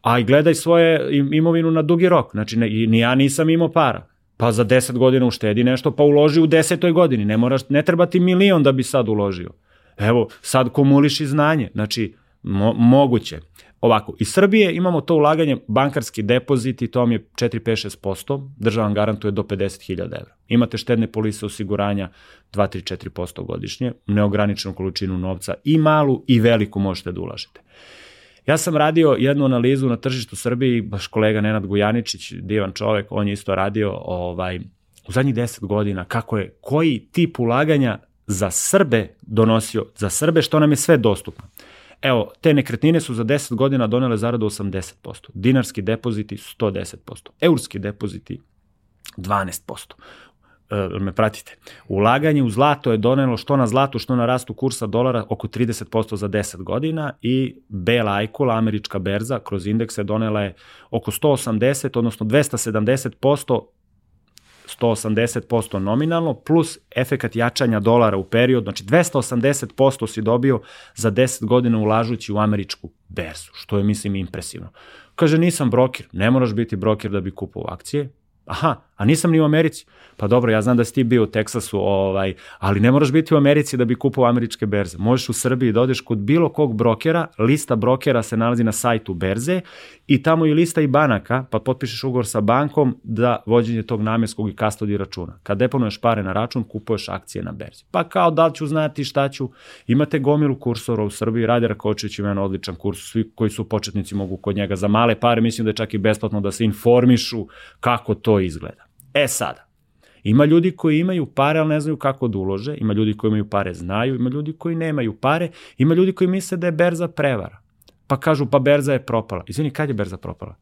Speaker 2: a i gledaj svoje imovinu na dugi rok. Znači, ne, ni ja nisam imao para. Pa za 10 godina uštedi nešto, pa uloži u desetoj godini. Ne, moraš, ne treba ti milion da bi sad uložio. Evo, sad kumuliš i znanje. Znači, mo, moguće. Ovako, iz Srbije imamo to ulaganje, bankarski depozit i to vam je 4, 5, 6%, država vam garantuje do 50.000 evra. Imate štedne polise osiguranja 2, 3, 4% godišnje, neograničenu količinu novca i malu i veliku možete da ulažete. Ja sam radio jednu analizu na tržištu Srbiji, baš kolega Nenad Gujaničić, divan čovek, on je isto radio ovaj, u zadnjih 10 godina, kako je, koji tip ulaganja za Srbe donosio, za Srbe što nam je sve dostupno. Evo, te nekretnine su za 10 godina donele zaradu 80%, dinarski depoziti 110%, eurski depoziti 12%, uh, me pratite, ulaganje u zlato je donelo što na zlatu, što na rastu kursa dolara oko 30% za 10 godina i Bell Aikula, američka berza, kroz indekse donela je oko 180, odnosno 270% 180% nominalno, plus efekat jačanja dolara u period, znači 280% si dobio za 10 godina ulažući u američku berzu, što je, mislim, impresivno. Kaže, nisam brokir, ne moraš biti brokir da bi kupao akcije, Aha, a nisam ni u Americi. Pa dobro, ja znam da si ti bio u Teksasu, ovaj, ali ne moraš biti u Americi da bi kupao američke berze. Možeš u Srbiji da odeš kod bilo kog brokera, lista brokera se nalazi na sajtu berze i tamo i lista i banaka, pa potpišeš ugovor sa bankom da vođenje tog namjenskog i kastodi računa. Kad deponuješ pare na račun, kupuješ akcije na berzi. Pa kao da li ću znati šta ću, imate gomilu kursora u Srbiji, Radi Rakočević ima jedan odličan kurs, svi koji su početnici mogu kod njega za male pare, mislim da je čak i besplatno da se informišu kako to izgleda. E sada, ima ljudi koji imaju pare, ali ne znaju kako da ulože, ima ljudi koji imaju pare, znaju, ima ljudi koji nemaju pare, ima ljudi koji misle da je berza prevara. Pa kažu, pa berza je propala. Izvini, kad je berza propala?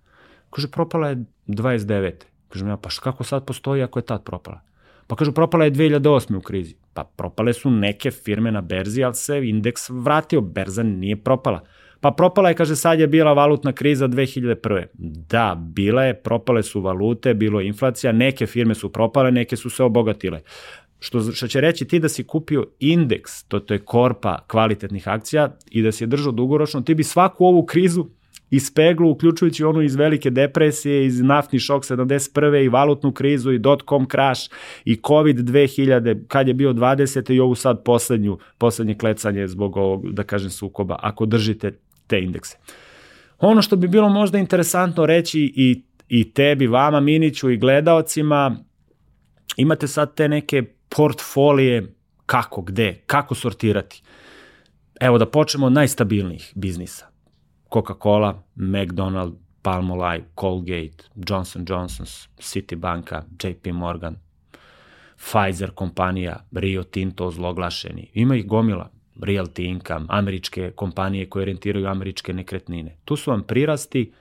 Speaker 2: Kaže, propala je 29. Kažem ja, pa kako sad postoji ako je tad propala? Pa kažu, propala je 2008. u krizi. Pa propale su neke firme na berzi, ali se indeks vratio, berza nije propala. Pa propala je, kaže, sad je bila valutna kriza 2001. Da, bila je, propale su valute, bilo je inflacija, neke firme su propale, neke su se obogatile. Što, što će reći ti da si kupio indeks, to, to je korpa kvalitetnih akcija i da si je držao dugoročno, ti bi svaku ovu krizu iz peglu, uključujući onu iz velike depresije, iz naftni šok 71. i valutnu krizu i dot-com crash i COVID 2000, kad je bio 20. i ovu sad poslednju, poslednje klecanje zbog ovog, da kažem, sukoba. Ako držite te indekse. Ono što bi bilo možda interesantno reći i, i tebi, vama, Miniću i gledaocima, imate sad te neke portfolije kako, gde, kako sortirati. Evo da počnemo od najstabilnijih biznisa. Coca-Cola, McDonald, Palmolive, Colgate, Johnson Johnson's, Citibanka, JP Morgan, Pfizer kompanija, Rio Tinto ozloglašeni. Ima ih gomila. Realty Income, američke kompanije koje orijentiraju američke nekretnine. Tu su vam prirasti,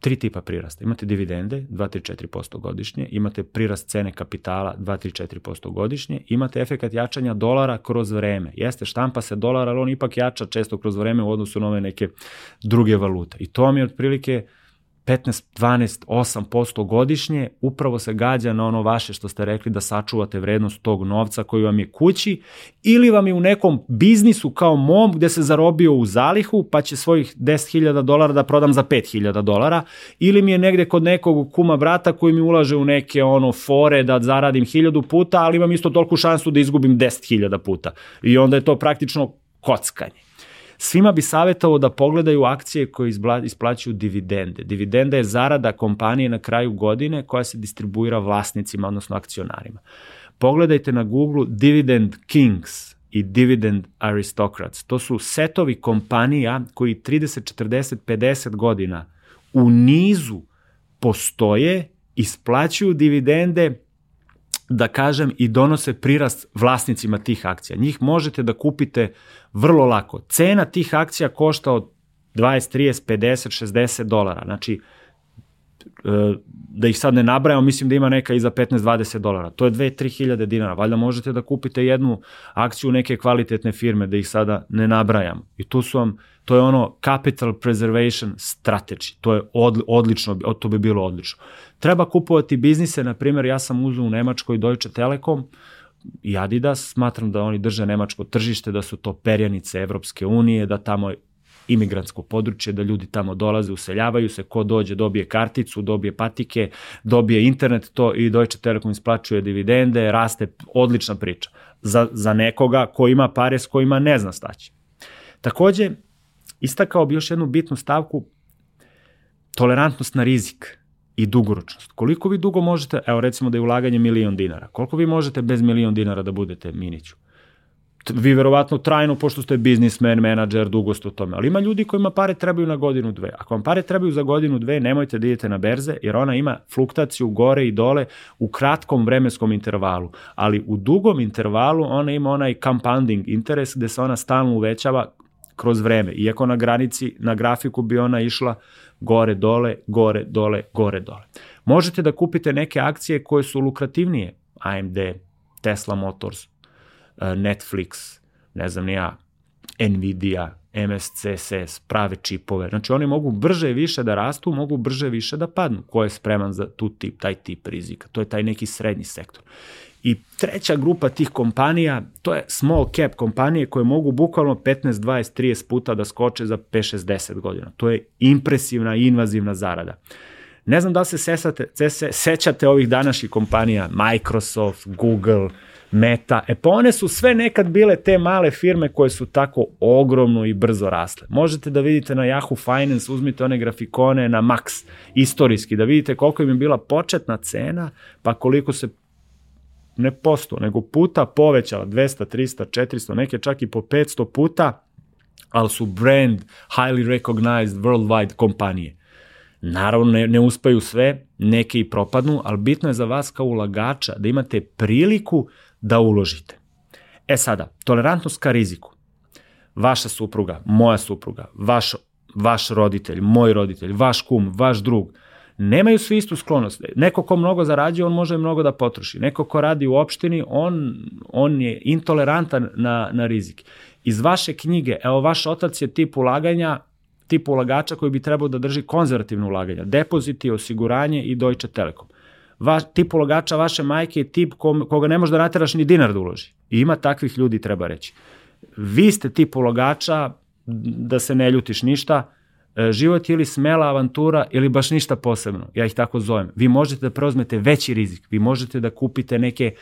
Speaker 2: tri tipa prirasta. Imate dividende, 2-3-4% godišnje, imate prirast cene kapitala, 2-3-4% godišnje, imate efekat jačanja dolara kroz vreme. Jeste, štampa se dolar, ali on ipak jača često kroz vreme u odnosu na ove neke druge valute. I to vam je otprilike 15, 12, 8% godišnje, upravo se gađa na ono vaše što ste rekli da sačuvate vrednost tog novca koji vam je kući ili vam je u nekom biznisu kao mom gde se zarobio u zalihu pa će svojih 10.000 dolara da prodam za 5.000 dolara ili mi je negde kod nekog kuma brata koji mi ulaže u neke ono fore da zaradim 1000 puta, ali imam isto toliku šansu da izgubim 10.000 puta. I onda je to praktično kockanje. Svima bi savjetovao da pogledaju akcije koje isplaćuju dividende. Dividenda je zarada kompanije na kraju godine koja se distribuira vlasnicima, odnosno akcionarima. Pogledajte na Google Dividend Kings i Dividend Aristocrats. To su setovi kompanija koji 30, 40, 50 godina u nizu postoje, isplaćuju dividende da kažem, i donose prirast vlasnicima tih akcija. Njih možete da kupite vrlo lako. Cena tih akcija košta od 20, 30, 50, 60 dolara. Znači, e, da ih sad ne nabrajamo, mislim da ima neka i za 15-20 dolara. To je 2-3 hiljade dinara. Valjda možete da kupite jednu akciju neke kvalitetne firme, da ih sada ne nabrajam. I tu su vam, to je ono capital preservation strategy. To je od, odlično, to bi bilo odlično. Treba kupovati biznise, na primjer, ja sam uzao u Nemačkoj Deutsche Telekom, i Adidas, smatram da oni drže nemačko tržište, da su to perjanice Evropske unije, da tamo imigrantsko područje, da ljudi tamo dolaze, useljavaju se, ko dođe dobije karticu, dobije patike, dobije internet, to i Deutsche Telekom isplaćuje dividende, raste, odlična priča. Za, za nekoga ko ima pare s kojima ne zna staći. Takođe, istakao bi još jednu bitnu stavku, tolerantnost na rizik i dugoročnost. Koliko vi dugo možete, evo recimo da je ulaganje milion dinara, koliko vi možete bez milion dinara da budete Miniću? Vi verovatno trajno, pošto ste biznismen, menadžer, dugo ste u tome, ali ima ljudi kojima pare trebaju na godinu, dve. Ako vam pare trebaju za godinu, dve, nemojte da idete na berze, jer ona ima fluktaciju gore i dole u kratkom vremenskom intervalu, ali u dugom intervalu ona ima onaj compounding interes gde se ona stalno uvećava kroz vreme, iako na granici, na grafiku bi ona išla gore, dole, gore, dole, gore, dole. Možete da kupite neke akcije koje su lukrativnije, AMD, Tesla Motors, Netflix, ne znam ni ja, Nvidia, MSCSS, prave čipove. Znači oni mogu brže više da rastu, mogu brže više da padnu. Ko je spreman za tu tip, taj tip rizika? To je taj neki srednji sektor. I treća grupa tih kompanija, to je small cap kompanije koje mogu bukvalno 15, 20, 30 puta da skoče za 5, 6, 10 godina. To je impresivna i invazivna zarada. Ne znam da li se sesate, se, sećate ovih današnjih kompanija, Microsoft, Google, Meta, e pa one su sve nekad bile te male firme koje su tako ogromno i brzo rasle. Možete da vidite na Yahoo Finance, uzmite one grafikone na Max, istorijski, da vidite koliko im je bila početna cena, pa koliko se ne posto, nego puta povećala, 200, 300, 400, neke čak i po 500 puta, ali su brand, highly recognized, worldwide kompanije. Naravno, ne, ne uspeju sve, neke i propadnu, ali bitno je za vas kao ulagača da imate priliku da uložite. E sada, tolerantnost ka riziku. Vaša supruga, moja supruga, vaš, vaš roditelj, moj roditelj, vaš kum, vaš drug, nemaju svi istu sklonost. Neko ko mnogo zarađuje, on može mnogo da potroši. Neko ko radi u opštini, on, on je intolerantan na, na rizik. Iz vaše knjige, evo vaš otac je tip ulaganja, tip ulagača koji bi trebao da drži konzervativno ulaganja, depoziti, osiguranje i Deutsche Telekom. Va, tip ulagača vaše majke je tip koga ne može da nateraš ni dinar da uloži. I ima takvih ljudi, treba reći. Vi ste tip ulagača, da se ne ljutiš ništa, E, život je ili smela avantura ili baš ništa posebno, ja ih tako zovem. Vi možete da preuzmete veći rizik, vi možete da kupite neke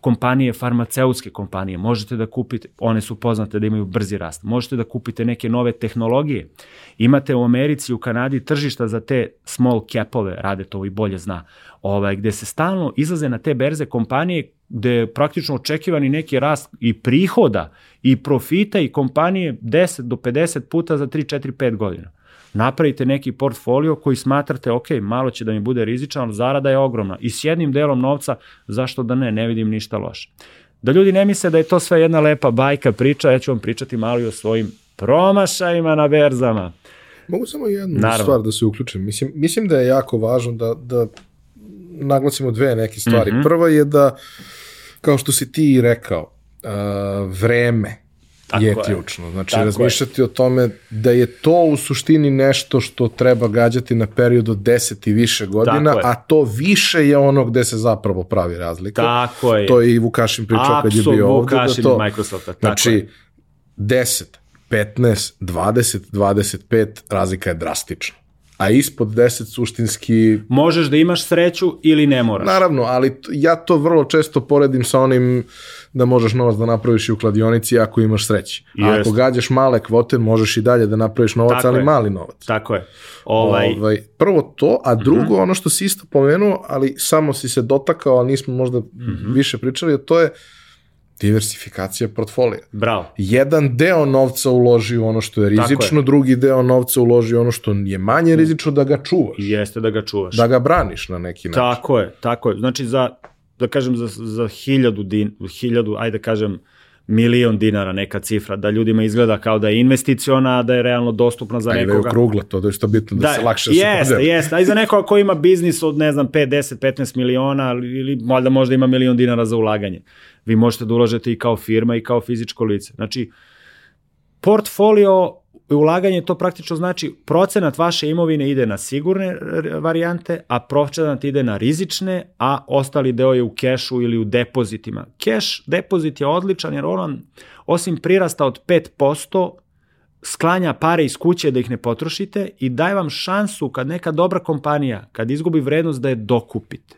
Speaker 2: kompanije, farmaceutske kompanije, možete da kupite, one su poznate da imaju brzi rast, možete da kupite neke nove tehnologije. Imate u Americi, u Kanadi tržišta za te small capove, rade to i bolje zna, ovaj, gde se stalno izlaze na te berze kompanije gde je praktično očekivani neki rast i prihoda i profita i kompanije 10 do 50 puta za 3, 4, 5 godina napravite neki portfolio koji smatrate, ok, malo će da mi bude rizičan, ali zarada je ogromna. I s jednim delom novca, zašto da ne, ne vidim ništa loše. Da ljudi ne misle da je to sve jedna lepa bajka priča, ja ću vam pričati malo i o svojim promašajima na berzama.
Speaker 1: Mogu samo jednu Naravno. stvar da se uključim. Mislim, mislim da je jako važno da, da naglasimo dve neke stvari. Mm -hmm. Prva je da, kao što si ti rekao, uh, vreme Tako je, je ključno. Znači, Tako razmišljati je. o tome da je to u suštini nešto što treba gađati na period od 10 i više godina, a to više je ono gde se zapravo pravi razlika.
Speaker 2: Tako je.
Speaker 1: To je i Vukašin pričao kad je bio ovde.
Speaker 2: Vukašin da to, Microsofta. Tako
Speaker 1: znači, je. 10, 15, 20, 25, razlika je drastična a ispod 10 suštinski...
Speaker 2: Možeš da imaš sreću ili ne moraš.
Speaker 1: Naravno, ali ja to vrlo često poredim sa onim da možeš novac da napraviš i u kladionici ako imaš sreće. A ako gađaš male kvote, možeš i dalje da napraviš novac, Tako ali je. mali novac.
Speaker 2: Tako je. Ovaj...
Speaker 1: Ovaj, prvo to, a drugo, uh mhm. -huh. ono što si isto pomenuo, ali samo si se dotakao, ali nismo možda mhm. -huh. više pričali, to je diversifikacija portfolija.
Speaker 2: Bravo.
Speaker 1: Jedan deo novca uloži u ono što je rizično, je. drugi deo novca uloži u ono što je manje rizično da ga čuvaš.
Speaker 2: Jeste da ga čuvaš.
Speaker 1: Da ga braniš na neki način.
Speaker 2: Tako je, tako je. Znači za, da kažem, za, za hiljadu, din, hiljadu, ajde da kažem, milion dinara neka cifra, da ljudima izgleda kao da je investiciona, da je realno dostupna za nekoga.
Speaker 1: Ajde, okrugla to, da je što bitno da, da se lakše jeste,
Speaker 2: se Jeste, jeste, a i za nekoga ko ima biznis od, ne znam, 5, 10, 15 miliona ili možda možda ima milion dinara za ulaganje. Vi možete da ulažete i kao firma i kao fizičko lice. Znači, portfolio ulaganje to praktično znači procenat vaše imovine ide na sigurne varijante, a procenat ide na rizične, a ostali deo je u kešu ili u depozitima. Keš depozit je odličan jer on osim prirasta od 5%, sklanja pare iz kuće da ih ne potrošite i daje vam šansu kad neka dobra kompanija, kad izgubi vrednost da je dokupite.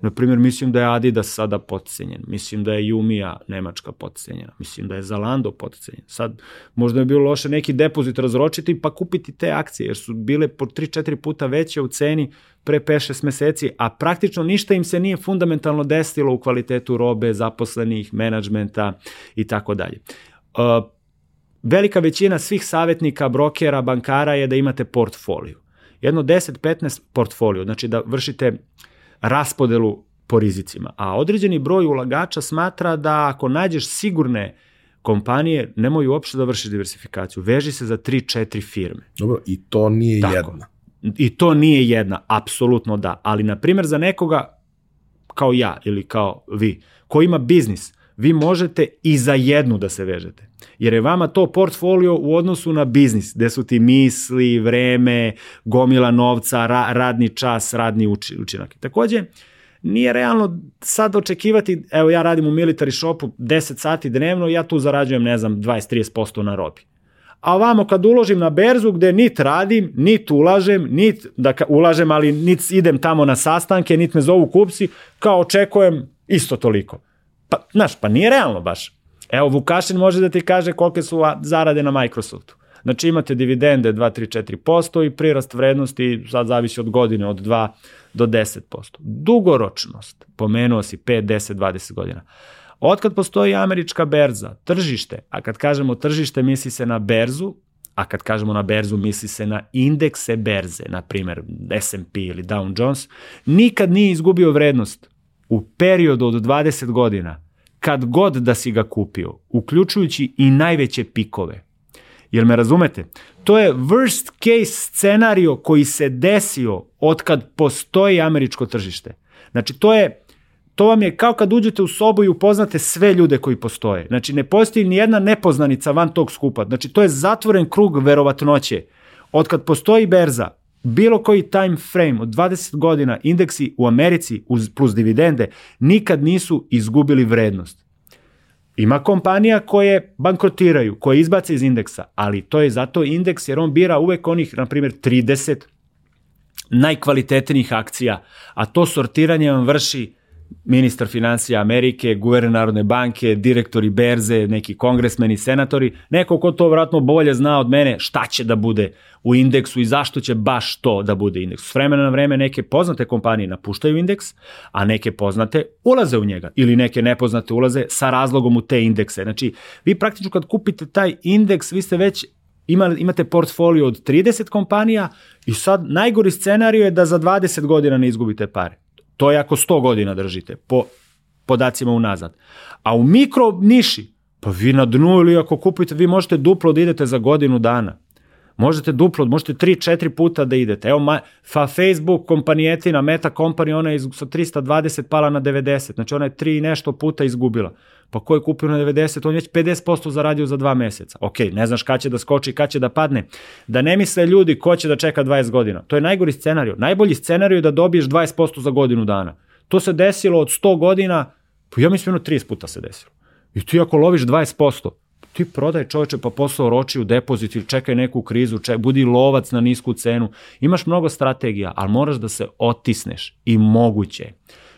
Speaker 2: Na primjer, mislim da je Adidas sada potcenjen, mislim da je Jumija Nemačka potcenjena, mislim da je Zalando potcenjen. Sad, možda je bilo loše neki depozit razročiti pa kupiti te akcije, jer su bile po 3-4 puta veće u ceni pre 5-6 meseci, a praktično ništa im se nije fundamentalno desilo u kvalitetu robe, zaposlenih, menadžmenta i tako dalje. Uh, velika većina svih savjetnika, brokera, bankara je da imate portfolio. Jedno 10-15 portfolio, znači da vršite raspodelu po rizicima. A određeni broj ulagača smatra da ako nađeš sigurne kompanije, nemoj uopšte da vršiš diversifikaciju. Veži se za 3-4 firme.
Speaker 1: Dobro, i to nije Tako. jedna.
Speaker 2: I to nije jedna, apsolutno da. Ali, na primjer, za nekoga kao ja ili kao vi, ko ima biznis, vi možete i za jednu da se vežete. Jer je vama to portfolio u odnosu na biznis, gde su ti misli, vreme, gomila novca, ra, radni čas, radni učinak. Takođe, nije realno sad očekivati, evo ja radim u military shopu 10 sati dnevno, ja tu zarađujem, ne znam, 20-30% na robi. A ovamo kad uložim na berzu gde nit radim, nit ulažem, nit da ulažem, ali nit idem tamo na sastanke, nit me zovu kupci, kao očekujem isto toliko. Pa, znaš, pa nije realno baš. Evo, Vukašin može da ti kaže kolike su zarade na Microsoftu. Znači imate dividende 2, 3, 4% i prirast vrednosti sad zavisi od godine, od 2 do 10%. Dugoročnost, pomenuo si 5, 10, 20 godina. Otkad postoji američka berza, tržište, a kad kažemo tržište misli se na berzu, a kad kažemo na berzu misli se na indekse berze, na primer S&P ili Dow Jones, nikad nije izgubio vrednost u periodu od 20 godina, kad god da si ga kupio, uključujući i najveće pikove. Jel me razumete? To je worst case scenario koji se desio od kad postoji američko tržište. Znači, to je to vam je kao kad uđete u sobu i upoznate sve ljude koji postoje. Znači, ne postoji ni jedna nepoznanica van tog skupa. Znači, to je zatvoren krug verovatnoće. Od kad postoji berza, bilo koji time frame od 20 godina indeksi u Americi uz plus dividende nikad nisu izgubili vrednost. Ima kompanija koje bankrotiraju, koje izbace iz indeksa, ali to je zato indeks jer on bira uvek onih, na primjer, 30 najkvalitetnijih akcija, a to sortiranje vam vrši ministar financija Amerike, guverner Narodne banke, direktori berze, neki kongresmeni, senatori, neko ko to vratno bolje zna od mene šta će da bude u indeksu i zašto će baš to da bude indeks. S vremena na vreme neke poznate kompanije napuštaju indeks, a neke poznate ulaze u njega ili neke nepoznate ulaze sa razlogom u te indekse. Znači, vi praktično kad kupite taj indeks, vi ste već ima, imate portfolio od 30 kompanija i sad najgori scenariju je da za 20 godina ne izgubite pare. To je ako 100 godina držite, po podacima unazad. A u mikro niši, pa vi na dnu ili ako kupite, vi možete duplo da idete za godinu dana. Možete duplo, možete 3-4 puta da idete. Evo, ma, fa Facebook kompanijetina, Meta Company, ona je sa 320 pala na 90. Znači ona je 3 nešto puta izgubila. Pa ko je kupio na 90, on je već 50% zaradio za dva meseca. Ok, ne znaš kada će da skoči, kada će da padne. Da ne misle ljudi ko će da čeka 20 godina. To je najgori scenariju. Najbolji scenariju je da dobiješ 20% za godinu dana. To se desilo od 100 godina, pa ja mislim 30 puta se desilo. I ti ako loviš 20%, ti prodaj čoveče pa posao oroči u depozit ili čekaj neku krizu, ček, budi lovac na nisku cenu. Imaš mnogo strategija, ali moraš da se otisneš i moguće.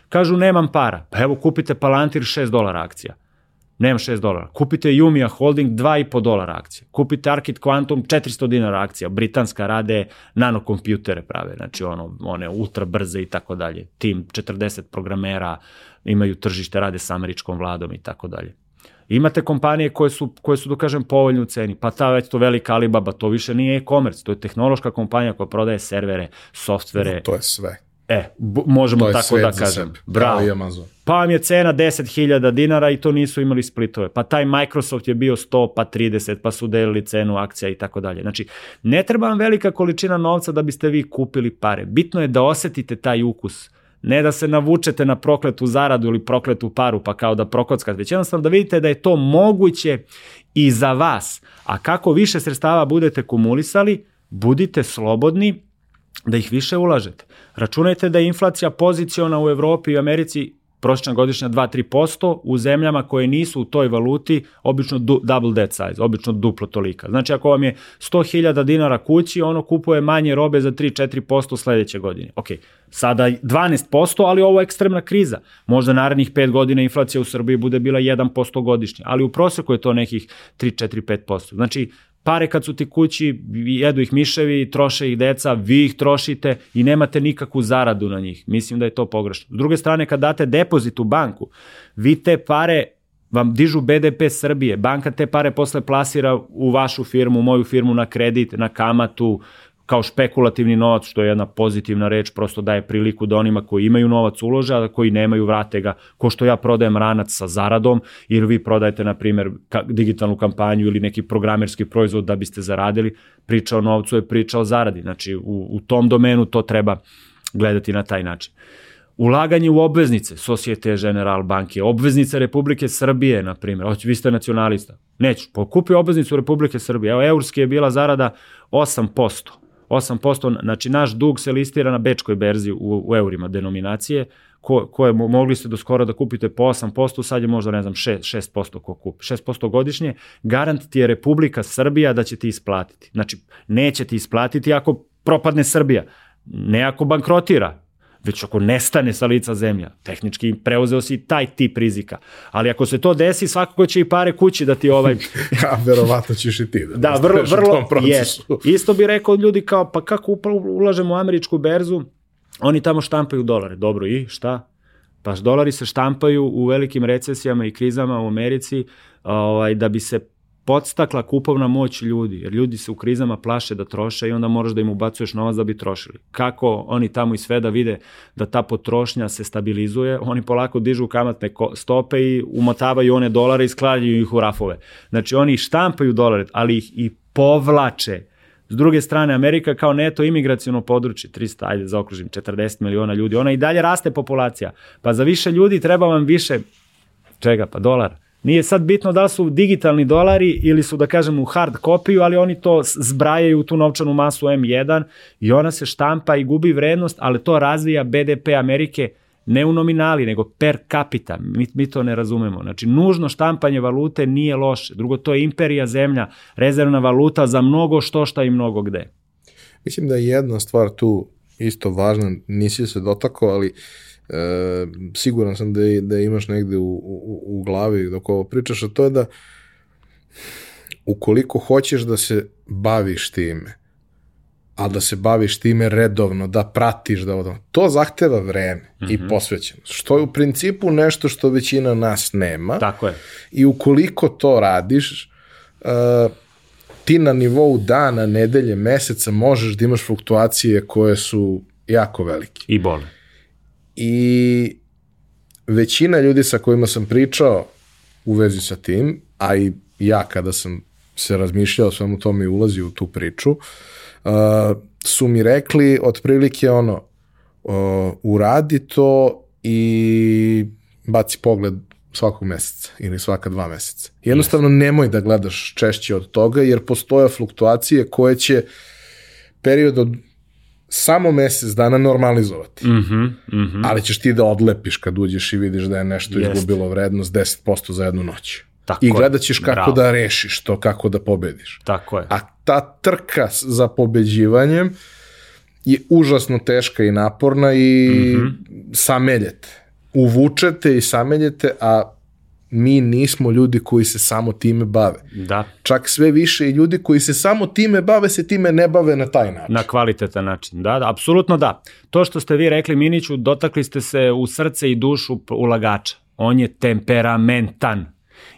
Speaker 2: Kažu nemam para, pa evo kupite Palantir 6 dolara akcija. Nemam 6 dolara. Kupite Jumia Holding 2,5 dolara akcija. Kupite Arkit Quantum 400 dinara akcija. Britanska rade nanokompjutere prave, znači ono, one ultra brze i tako dalje. Tim 40 programera imaju tržište, rade sa američkom vladom i tako dalje. Imate kompanije koje su, koje su da kažem, povoljne u ceni, pa ta već to velika Alibaba, to više nije e-commerce, to je tehnološka kompanija koja prodaje servere, softvere.
Speaker 1: No, to je sve.
Speaker 2: E, možemo tako da kažem. Bravo.
Speaker 1: I Amazon.
Speaker 2: Pa vam je cena 10.000 dinara i to nisu imali splitove. Pa taj Microsoft je bio 100, pa 30, pa su delili cenu akcija i tako dalje. Znači, ne treba vam velika količina novca da biste vi kupili pare. Bitno je da osetite taj ukus Ne da se navučete na prokletu zaradu ili prokletu paru pa kao da prokockate, već jednostavno da vidite da je to moguće i za vas. A kako više sredstava budete kumulisali, budite slobodni da ih više ulažete. Računajte da je inflacija poziciona u Evropi i Americi prosječna godišnja 2-3%, u zemljama koje nisu u toj valuti, obično du, double debt size, obično duplo tolika. Znači ako vam je 100.000 dinara kući, ono kupuje manje robe za 3-4% sledeće godine. Ok, sada 12%, ali ovo je ekstremna kriza. Možda narednih 5 godina inflacija u Srbiji bude bila 1% godišnje, ali u proseku je to nekih 3-4-5%. Znači, pare kad su ti kući, jedu ih miševi, troše ih deca, vi ih trošite i nemate nikakvu zaradu na njih. Mislim da je to pogrešno. S druge strane, kad date depozit u banku, vi te pare vam dižu BDP Srbije, banka te pare posle plasira u vašu firmu, u moju firmu na kredit, na kamatu, kao špekulativni novac, što je jedna pozitivna reč, prosto daje priliku da onima koji imaju novac ulože, a koji nemaju vrate ga, ko što ja prodajem ranac sa zaradom, ili vi prodajete, na primjer, digitalnu kampanju ili neki programerski proizvod da biste zaradili, priča o novcu je priča o zaradi. Znači, u, u tom domenu to treba gledati na taj način. ulaganje u obveznice, Societe General banke, obveznice Republike Srbije, na primjer, hoće, vi ste nacionalista, neću, pokupi obveznicu Republike Srbije, evo, eurski je bila zarada 8%, 8%, znači naš dug se listira na bečkoj berzi u, u eurima denominacije, ko, koje mogli ste do skoro da kupite po 8%, sad je možda, ne znam, 6%, 6% ko kupi. 6% godišnje, garant ti je Republika Srbija da će ti isplatiti. Znači, neće ti isplatiti ako propadne Srbija, ne ako bankrotira, već ako nestane sa lica zemlja. Tehnički preuzeo si taj tip rizika. Ali ako se to desi, svakako će i pare kući da ti ovaj...
Speaker 1: ja, verovatno ćeš i ti
Speaker 2: da Da, vrlo, vrlo, yes. Isto bi rekao ljudi kao, pa kako ulažemo u američku berzu, oni tamo štampaju dolare. Dobro, i šta? Pa dolari se štampaju u velikim recesijama i krizama u Americi ovaj, da bi se podstakla kupovna moć ljudi, jer ljudi se u krizama plaše da troše i onda moraš da im ubacuješ novac da bi trošili. Kako oni tamo i sve da vide da ta potrošnja se stabilizuje, oni polako dižu kamatne stope i umotavaju one dolare i skladaju ih u rafove. Znači oni štampaju dolare, ali ih i povlače. S druge strane, Amerika kao neto imigracijono područje, 300, ajde zaokružim, 40 miliona ljudi, ona i dalje raste populacija. Pa za više ljudi treba vam više, čega, pa dolara. Nije sad bitno da su digitalni dolari ili su, da kažem, u hard kopiju, ali oni to zbrajaju u tu novčanu masu M1 i ona se štampa i gubi vrednost, ali to razvija BDP Amerike ne u nominali, nego per capita. Mi, mi to ne razumemo. Znači, nužno štampanje valute nije loše. Drugo, to je imperija zemlja, rezervna valuta za mnogo što šta i mnogo gde.
Speaker 1: Mislim da je jedna stvar tu isto važna, nisi se dotakao, ali uh, e, siguran sam da, da imaš negde u, u, u glavi dok ovo pričaš, a to je da ukoliko hoćeš da se baviš time, a da se baviš time redovno, da pratiš, da odam, to zahteva vreme mm -hmm. i mhm. posvećenost, što je u principu nešto što većina nas nema.
Speaker 2: Tako je.
Speaker 1: I ukoliko to radiš, uh, ti na nivou dana, nedelje, meseca možeš da imaš fluktuacije koje su jako velike.
Speaker 2: I bole
Speaker 1: i većina ljudi sa kojima sam pričao u vezi sa tim, a i ja kada sam se razmišljao o svemu tome i ulazio u tu priču, uh, su mi rekli otprilike ono, uh, uradi to i baci pogled svakog meseca ili svaka dva meseca. Jednostavno yes. nemoj da gledaš češće od toga jer postoje fluktuacije koje će period od samo mesec dana normalizovati.
Speaker 2: Mm -hmm, mm -hmm.
Speaker 1: Ali ćeš ti da odlepiš kad uđeš i vidiš da je nešto Jest. izgubilo vrednost 10% za jednu noć. Tako I gledat ćeš kako Bravo. da rešiš to, kako da pobediš.
Speaker 2: Tako je.
Speaker 1: A ta trka za pobeđivanjem je užasno teška i naporna i mm -hmm. sameljete. Uvučete i sameljete, a mi nismo ljudi koji se samo time bave.
Speaker 2: Da.
Speaker 1: Čak sve više i ljudi koji se samo time bave se time ne bave na taj način.
Speaker 2: Na kvalitetan način, da, da, apsolutno da. To što ste vi rekli Miniću, dotakli ste se u srce i dušu ulagača. On je temperamentan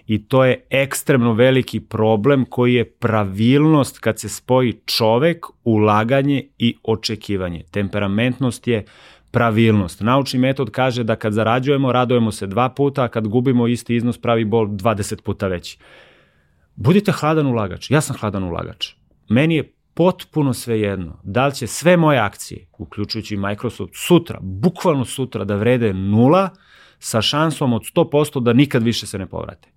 Speaker 2: i to je ekstremno veliki problem koji je pravilnost kad se spoji čovek, ulaganje i očekivanje. Temperamentnost je pravilnost. Naučni metod kaže da kad zarađujemo, radujemo se dva puta, a kad gubimo isti iznos, pravi bol 20 puta veći. Budite hladan ulagač. Ja sam hladan ulagač. Meni je potpuno svejedno da li će sve moje akcije, uključujući Microsoft, sutra, bukvalno sutra, da vrede nula sa šansom od 100% da nikad više se ne povrate.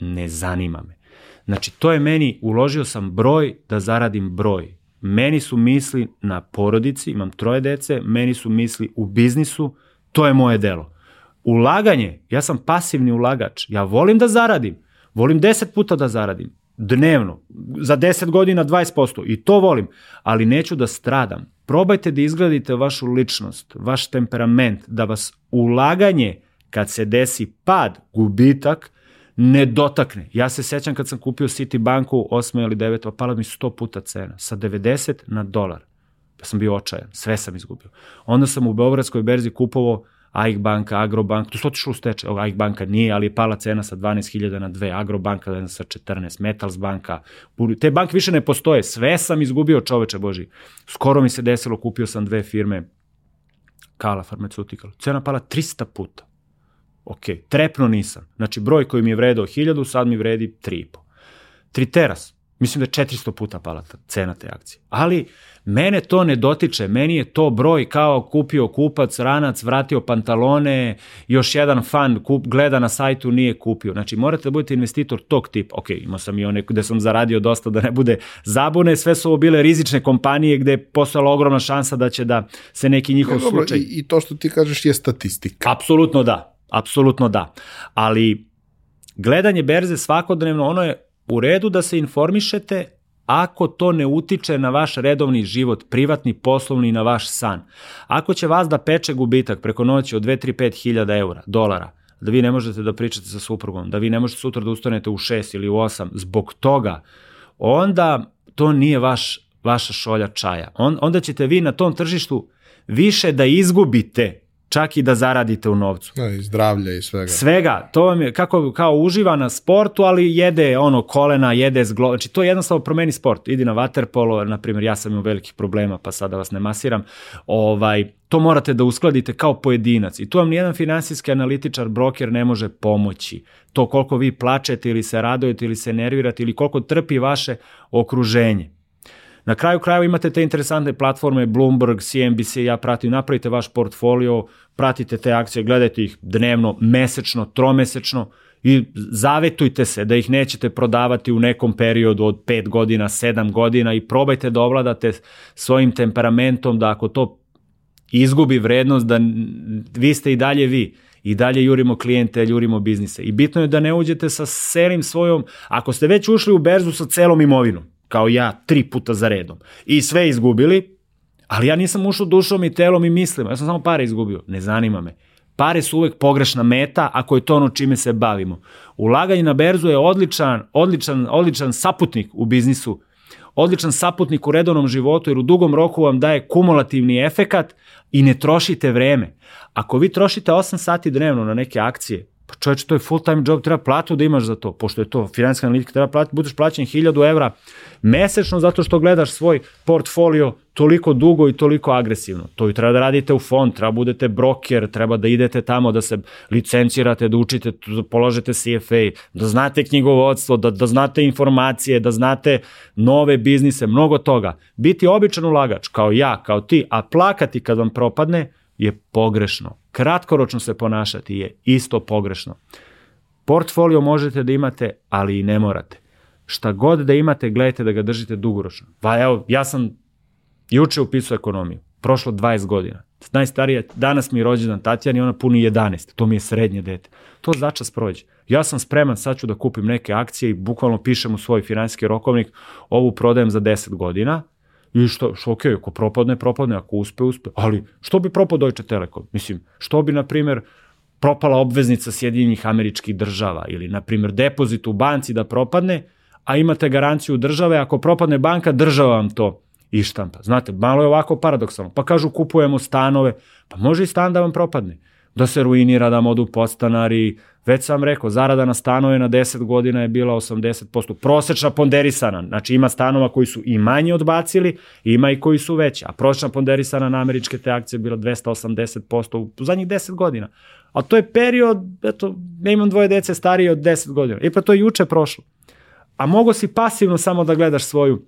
Speaker 2: Ne zanima me. Znači, to je meni, uložio sam broj da zaradim broj. Meni su misli na porodici, imam troje dece, meni su misli u biznisu, to je moje delo. Ulaganje, ja sam pasivni ulagač, ja volim da zaradim, volim 10 puta da zaradim, dnevno, za 10 godina 20%, i to volim, ali neću da stradam. Probajte da izgradite vašu ličnost, vaš temperament, da vas ulaganje, kad se desi pad, gubitak, ne dotakne. Ja se sećam kad sam kupio City banku 8. ili 9. pala mi 100 puta cena, sa 90 na dolar. Pa sam bio očajan, sve sam izgubio. Onda sam u Beogradskoj berzi kupovao AIK banka, Agrobank, tu su otišlo u stečaj, AIK banka nije, ali je pala cena sa 12.000 na 2, Agrobanka sa 14, Metals banka, te banke više ne postoje, sve sam izgubio čoveče Boži. Skoro mi se desilo, kupio sam dve firme, Kala Pharmaceutical, cena pala 300 puta. Ok, trepno nisam. Znači, broj koji mi je vredao 1000, sad mi vredi 3,5. Triteras, Mislim da je 400 puta pala cena te akcije. Ali mene to ne dotiče, meni je to broj kao kupio kupac, ranac, vratio pantalone, još jedan fan kup, gleda na sajtu, nije kupio. Znači morate da budete investitor tog tipa. Ok, imao sam i one gde sam zaradio dosta da ne bude zabune, sve su ovo bile rizične kompanije gde je postala ogromna šansa da će da se neki njihov ne, dobro, slučaj...
Speaker 1: I, I to što ti kažeš je statistika.
Speaker 2: Apsolutno da, apsolutno da. Ali gledanje berze svakodnevno, ono je u redu da se informišete ako to ne utiče na vaš redovni život, privatni, poslovni, na vaš san. Ako će vas da peče gubitak preko noći od 2, 3, 5 hiljada eura, dolara, da vi ne možete da pričate sa suprugom, da vi ne možete sutra da ustanete u 6 ili u 8, zbog toga, onda to nije vaš, vaša šolja čaja. On, onda ćete vi na tom tržištu više da izgubite čak i da zaradite u novcu.
Speaker 1: Ja, I zdravlja i svega.
Speaker 2: Svega, to vam je kako, kao uživa na sportu, ali jede ono kolena, jede zglo, znači to jednostavno promeni sport. Idi na waterpolo, na primjer ja sam imao velikih problema, pa sada vas ne masiram, ovaj, to morate da uskladite kao pojedinac i tu vam nijedan finansijski analitičar, broker ne može pomoći. To koliko vi plačete ili se radujete ili se nervirate ili koliko trpi vaše okruženje. Na kraju krajeva imate te interesantne platforme Bloomberg, CNBC, ja pratim, napravite vaš portfolio, pratite te akcije, gledajte ih dnevno, mesečno, tromesečno i zavetujte se da ih nećete prodavati u nekom periodu od 5 godina, 7 godina i probajte da ovladate svojim temperamentom da ako to izgubi vrednost da vi ste i dalje vi i dalje jurimo klijente, jurimo biznise. I bitno je da ne uđete sa celim svojom, ako ste već ušli u berzu sa celom imovinom, kao ja, tri puta za redom. I sve izgubili, ali ja nisam ušao dušom i telom i mislima, ja sam samo pare izgubio. Ne zanima me. Pare su uvek pogrešna meta ako je to ono čime se bavimo. Ulaganje na berzu je odličan, odličan, odličan saputnik u biznisu, odličan saputnik u redovnom životu jer u dugom roku vam daje kumulativni efekat i ne trošite vreme. Ako vi trošite 8 sati dnevno na neke akcije, Pa čovječ, to je full time job, treba platu da imaš za to, pošto je to finansijska analitika, treba plati, budeš plaćen 1000 evra mesečno zato što gledaš svoj portfolio toliko dugo i toliko agresivno. To i treba da radite u fond, treba budete broker, treba da idete tamo, da se licencirate, da učite, da položete CFA, da znate knjigovodstvo, da, da znate informacije, da znate nove biznise, mnogo toga. Biti običan ulagač, kao ja, kao ti, a plakati kad vam propadne, je pogrešno. Kratkoročno se ponašati je isto pogrešno. Portfolio možete da imate, ali i ne morate. Šta god da imate, gledajte da ga držite dugoročno. Pa evo, ja sam juče upisao ekonomiju. Prošlo 20 godina. Najstarija, danas mi je rođendan Tatjan i ona puni 11. To mi je srednje dete. To začas prođe. Ja sam spreman, sad ću da kupim neke akcije i bukvalno pišem u svoj finansijski rokovnik, ovu prodajem za 10 godina, I što, što ok, ako propadne, propadne, ako uspe, uspe. Ali što bi propao Deutsche Telekom? Mislim, što bi, na primer, propala obveznica Sjedinjenih američkih država ili, na primer, depozit u banci da propadne, a imate garanciju države, ako propadne banka, država vam to ištampa. Znate, malo je ovako paradoksalno. Pa kažu kupujemo stanove, pa može i stan da vam propadne da se ruinira, da modu podstanari. Već sam rekao, zarada na stanove na 10 godina je bila 80%. Prosečna ponderisana, znači ima stanova koji su i manje odbacili, ima i koji su veći. A prosečna ponderisana na američke te akcije je bila 280% u zadnjih 10 godina. A to je period, eto, ja imam dvoje dece starije od 10 godina. I pa to je juče prošlo. A mogo si pasivno samo da gledaš svoju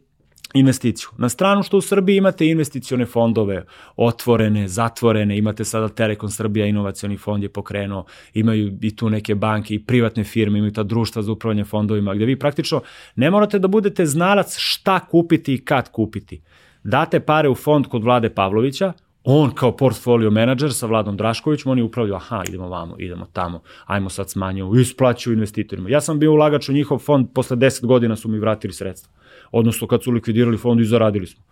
Speaker 2: investiciju. Na stranu što u Srbiji imate investicione fondove, otvorene, zatvorene, imate sada Telekom Srbija, inovacioni fond je pokrenuo, imaju i tu neke banke i privatne firme, imaju ta društva za upravljanje fondovima, gde vi praktično ne morate da budete znalac šta kupiti i kad kupiti. Date pare u fond kod Vlade Pavlovića, on kao portfolio menadžer sa Vladom Draškovićem, oni upravljaju, aha, idemo vamo, idemo tamo, ajmo sad smanjamo, isplaćuju investitorima. Ja sam bio ulagač u njihov fond, posle 10 godina su mi vratili sredstva odnosno kad su likvidirali fond i zaradili smo.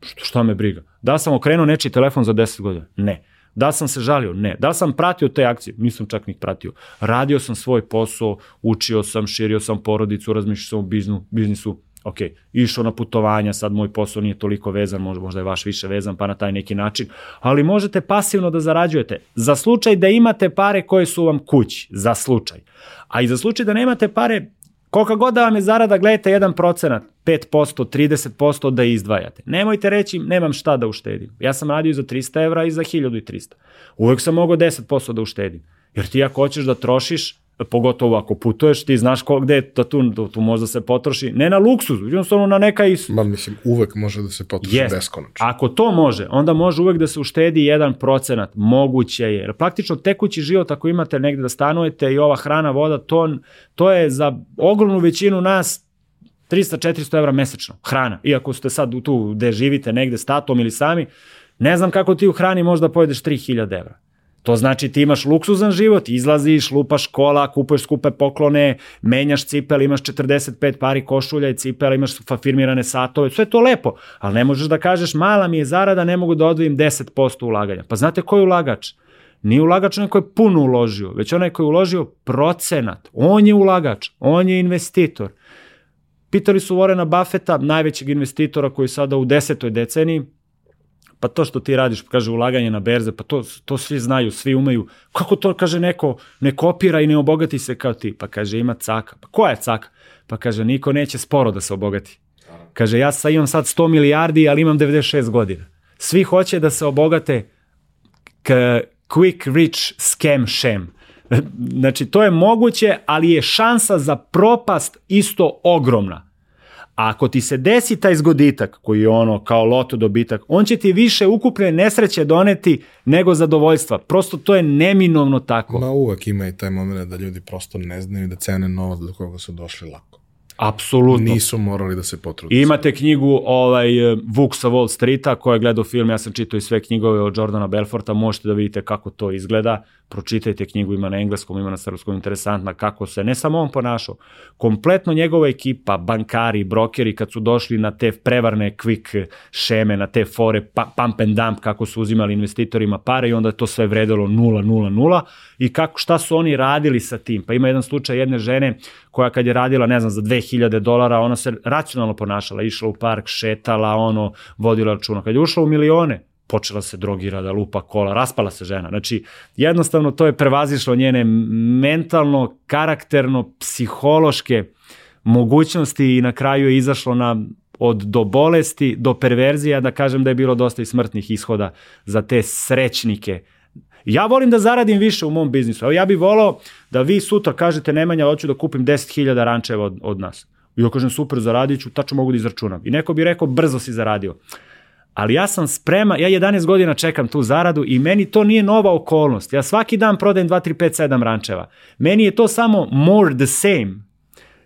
Speaker 2: Što, šta me briga? Da sam okrenuo nečiji telefon za 10 godina? Ne. Da sam se žalio? Ne. Da sam pratio te akcije? Nisam čak ni pratio. Radio sam svoj posao, učio sam, širio sam porodicu, razmišljao sam o biznu, biznisu, ok, išao na putovanja, sad moj posao nije toliko vezan, možda, je vaš više vezan, pa na taj neki način, ali možete pasivno da zarađujete, za slučaj da imate pare koje su vam kući, za slučaj. A i za slučaj da nemate pare Kolika god da vam je zarada, gledajte 1%, 5%, 30% da izdvajate. Nemojte reći, nemam šta da uštedim. Ja sam radio za 300 evra i za 1300. Uvek sam mogao 10% da uštedim. Jer ti ako hoćeš da trošiš, pogotovo ako putuješ, ti znaš ko, gde da tu, da tu možda se potroši, ne na luksuz, jednostavno na neka is...
Speaker 1: Ma mislim, uvek može da se potroši yes. beskonačno.
Speaker 2: Ako to može, onda može uvek da se uštedi jedan procenat, moguće je. Praktično tekući život, ako imate negde da stanujete i ova hrana, voda, to, to je za ogromnu većinu nas 300-400 evra mesečno, hrana. Iako ste sad tu gde živite negde s tatom ili sami, ne znam kako ti u hrani možda pojedeš 3000 evra. To znači ti imaš luksuzan život, izlaziš, lupaš kola, kupuješ skupe poklone, menjaš cipel, imaš 45 pari košulja i cipela, imaš firmirane satove, sve to lepo, ali ne možeš da kažeš mala mi je zarada, ne mogu da odvojim 10% ulaganja. Pa znate ko je ulagač? Nije ulagač onaj koji je puno uložio, već onaj koji je uložio procenat. On je ulagač, on je investitor. Pitali su Warrena Buffetta, najvećeg investitora koji je sada u desetoj deceniji, pa to što ti radiš, kaže ulaganje na berze, pa to, to svi znaju, svi umeju. Kako to, kaže neko, ne kopira i ne obogati se kao ti? Pa kaže ima caka. Pa koja je caka? Pa kaže niko neće sporo da se obogati. Kaže ja sa imam sad 100 milijardi, ali imam 96 godina. Svi hoće da se obogate k quick rich scam sham. Znači to je moguće, ali je šansa za propast isto ogromna. A ako ti se desi taj zgoditak, koji je ono kao loto dobitak, on će ti više ukupne nesreće doneti nego zadovoljstva. Prosto to je neminovno tako.
Speaker 1: Ma uvek ima i taj moment da ljudi prosto ne znaju da cene novac do koga su došli lako.
Speaker 2: Apsolutno.
Speaker 1: Nisu morali da se potrude.
Speaker 2: Imate knjigu ovaj, Vuk sa Wall Streeta, koja je gledao film, ja sam čitao i sve knjigove od Jordana Belforta, možete da vidite kako to izgleda pročitajte knjigu, ima na engleskom, ima na srpskom, interesantna kako se, ne samo on ponašao, kompletno njegova ekipa, bankari, brokeri, kad su došli na te prevarne quick šeme, na te fore, pa, pump and dump, kako su uzimali investitorima pare i onda je to sve vredelo 0, 0, 0 i kako, šta su oni radili sa tim. Pa ima jedan slučaj jedne žene koja kad je radila, ne znam, za 2000 dolara, ona se racionalno ponašala, išla u park, šetala, ono, vodila računa. Kad je ušla u milione, počela se drogira, da lupa kola, raspala se žena. Znači, jednostavno to je prevazišlo njene mentalno, karakterno, psihološke mogućnosti i na kraju je izašlo na od do bolesti do perverzija, da kažem da je bilo dosta i smrtnih ishoda za te srećnike. Ja volim da zaradim više u mom biznisu. Evo ja bih volao da vi sutra kažete Nemanja, hoću da kupim 10.000 rančeva od, od nas. I ja kažem super, zaradit ću, tačno mogu da izračunam. I neko bi rekao brzo si zaradio ali ja sam spreman, ja 11 godina čekam tu zaradu i meni to nije nova okolnost. Ja svaki dan prodajem 2, 3, 5, 7 rančeva. Meni je to samo more the same.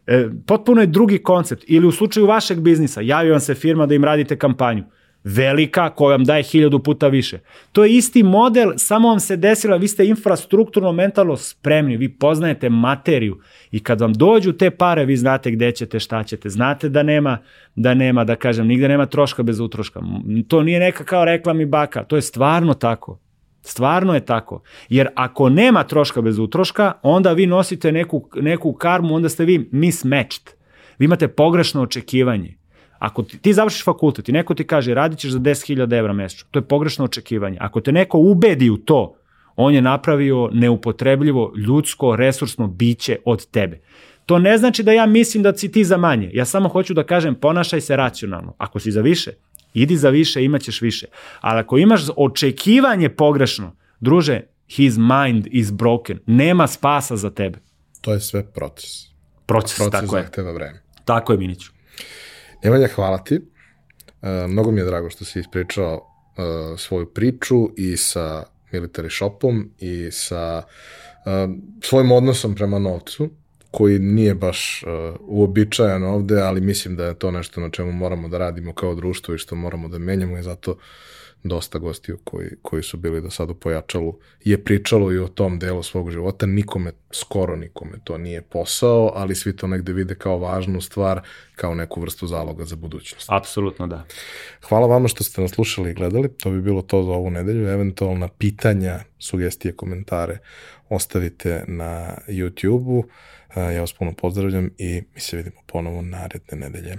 Speaker 2: E, potpuno je drugi koncept. Ili u slučaju vašeg biznisa, javi vam se firma da im radite kampanju velika koja vam daje hiljadu puta više. To je isti model, samo vam se desila, vi ste infrastrukturno, mentalno spremni, vi poznajete materiju i kad vam dođu te pare, vi znate gde ćete, šta ćete, znate da nema, da nema, da kažem, nigde nema troška bez utroška. To nije neka kao reklami baka, to je stvarno tako. Stvarno je tako. Jer ako nema troška bez utroška, onda vi nosite neku, neku karmu, onda ste vi mismatched. Vi imate pogrešno očekivanje. Ako ti, ti završiš fakultet i neko ti kaže radit ćeš za 10.000 evra mesečno, to je pogrešno očekivanje. Ako te neko ubedi u to, on je napravio neupotrebljivo ljudsko resursno biće od tebe. To ne znači da ja mislim da si ti za manje. Ja samo hoću da kažem ponašaj se racionalno. Ako si za više, idi za više, imaćeš više. Ali ako imaš očekivanje pogrešno, druže, his mind is broken. Nema spasa za tebe.
Speaker 1: To je sve proces.
Speaker 2: Proces, proces tako je.
Speaker 1: Proces vreme.
Speaker 2: Tako je, Miniću.
Speaker 1: Nemanja, hvala ti. Uh, mnogo mi je drago što si ispričao uh, svoju priču i sa Military Shopom i sa uh, svojim odnosom prema novcu, koji nije baš uh, uobičajan ovde, ali mislim da je to nešto na čemu moramo da radimo kao društvo i što moramo da menjamo i zato dosta gostiju koji, koji su bili do sada u Pojačalu je pričalo i o tom delu svog života. Nikome, skoro nikome to nije posao, ali svi to negde vide kao važnu stvar, kao neku vrstu zaloga za budućnost.
Speaker 2: Apsolutno da.
Speaker 1: Hvala vama što ste nas slušali i gledali. To bi bilo to za ovu nedelju. Eventualna pitanja, sugestije, komentare ostavite na YouTube-u. Ja vas puno pozdravljam i mi se vidimo ponovo naredne nedelje.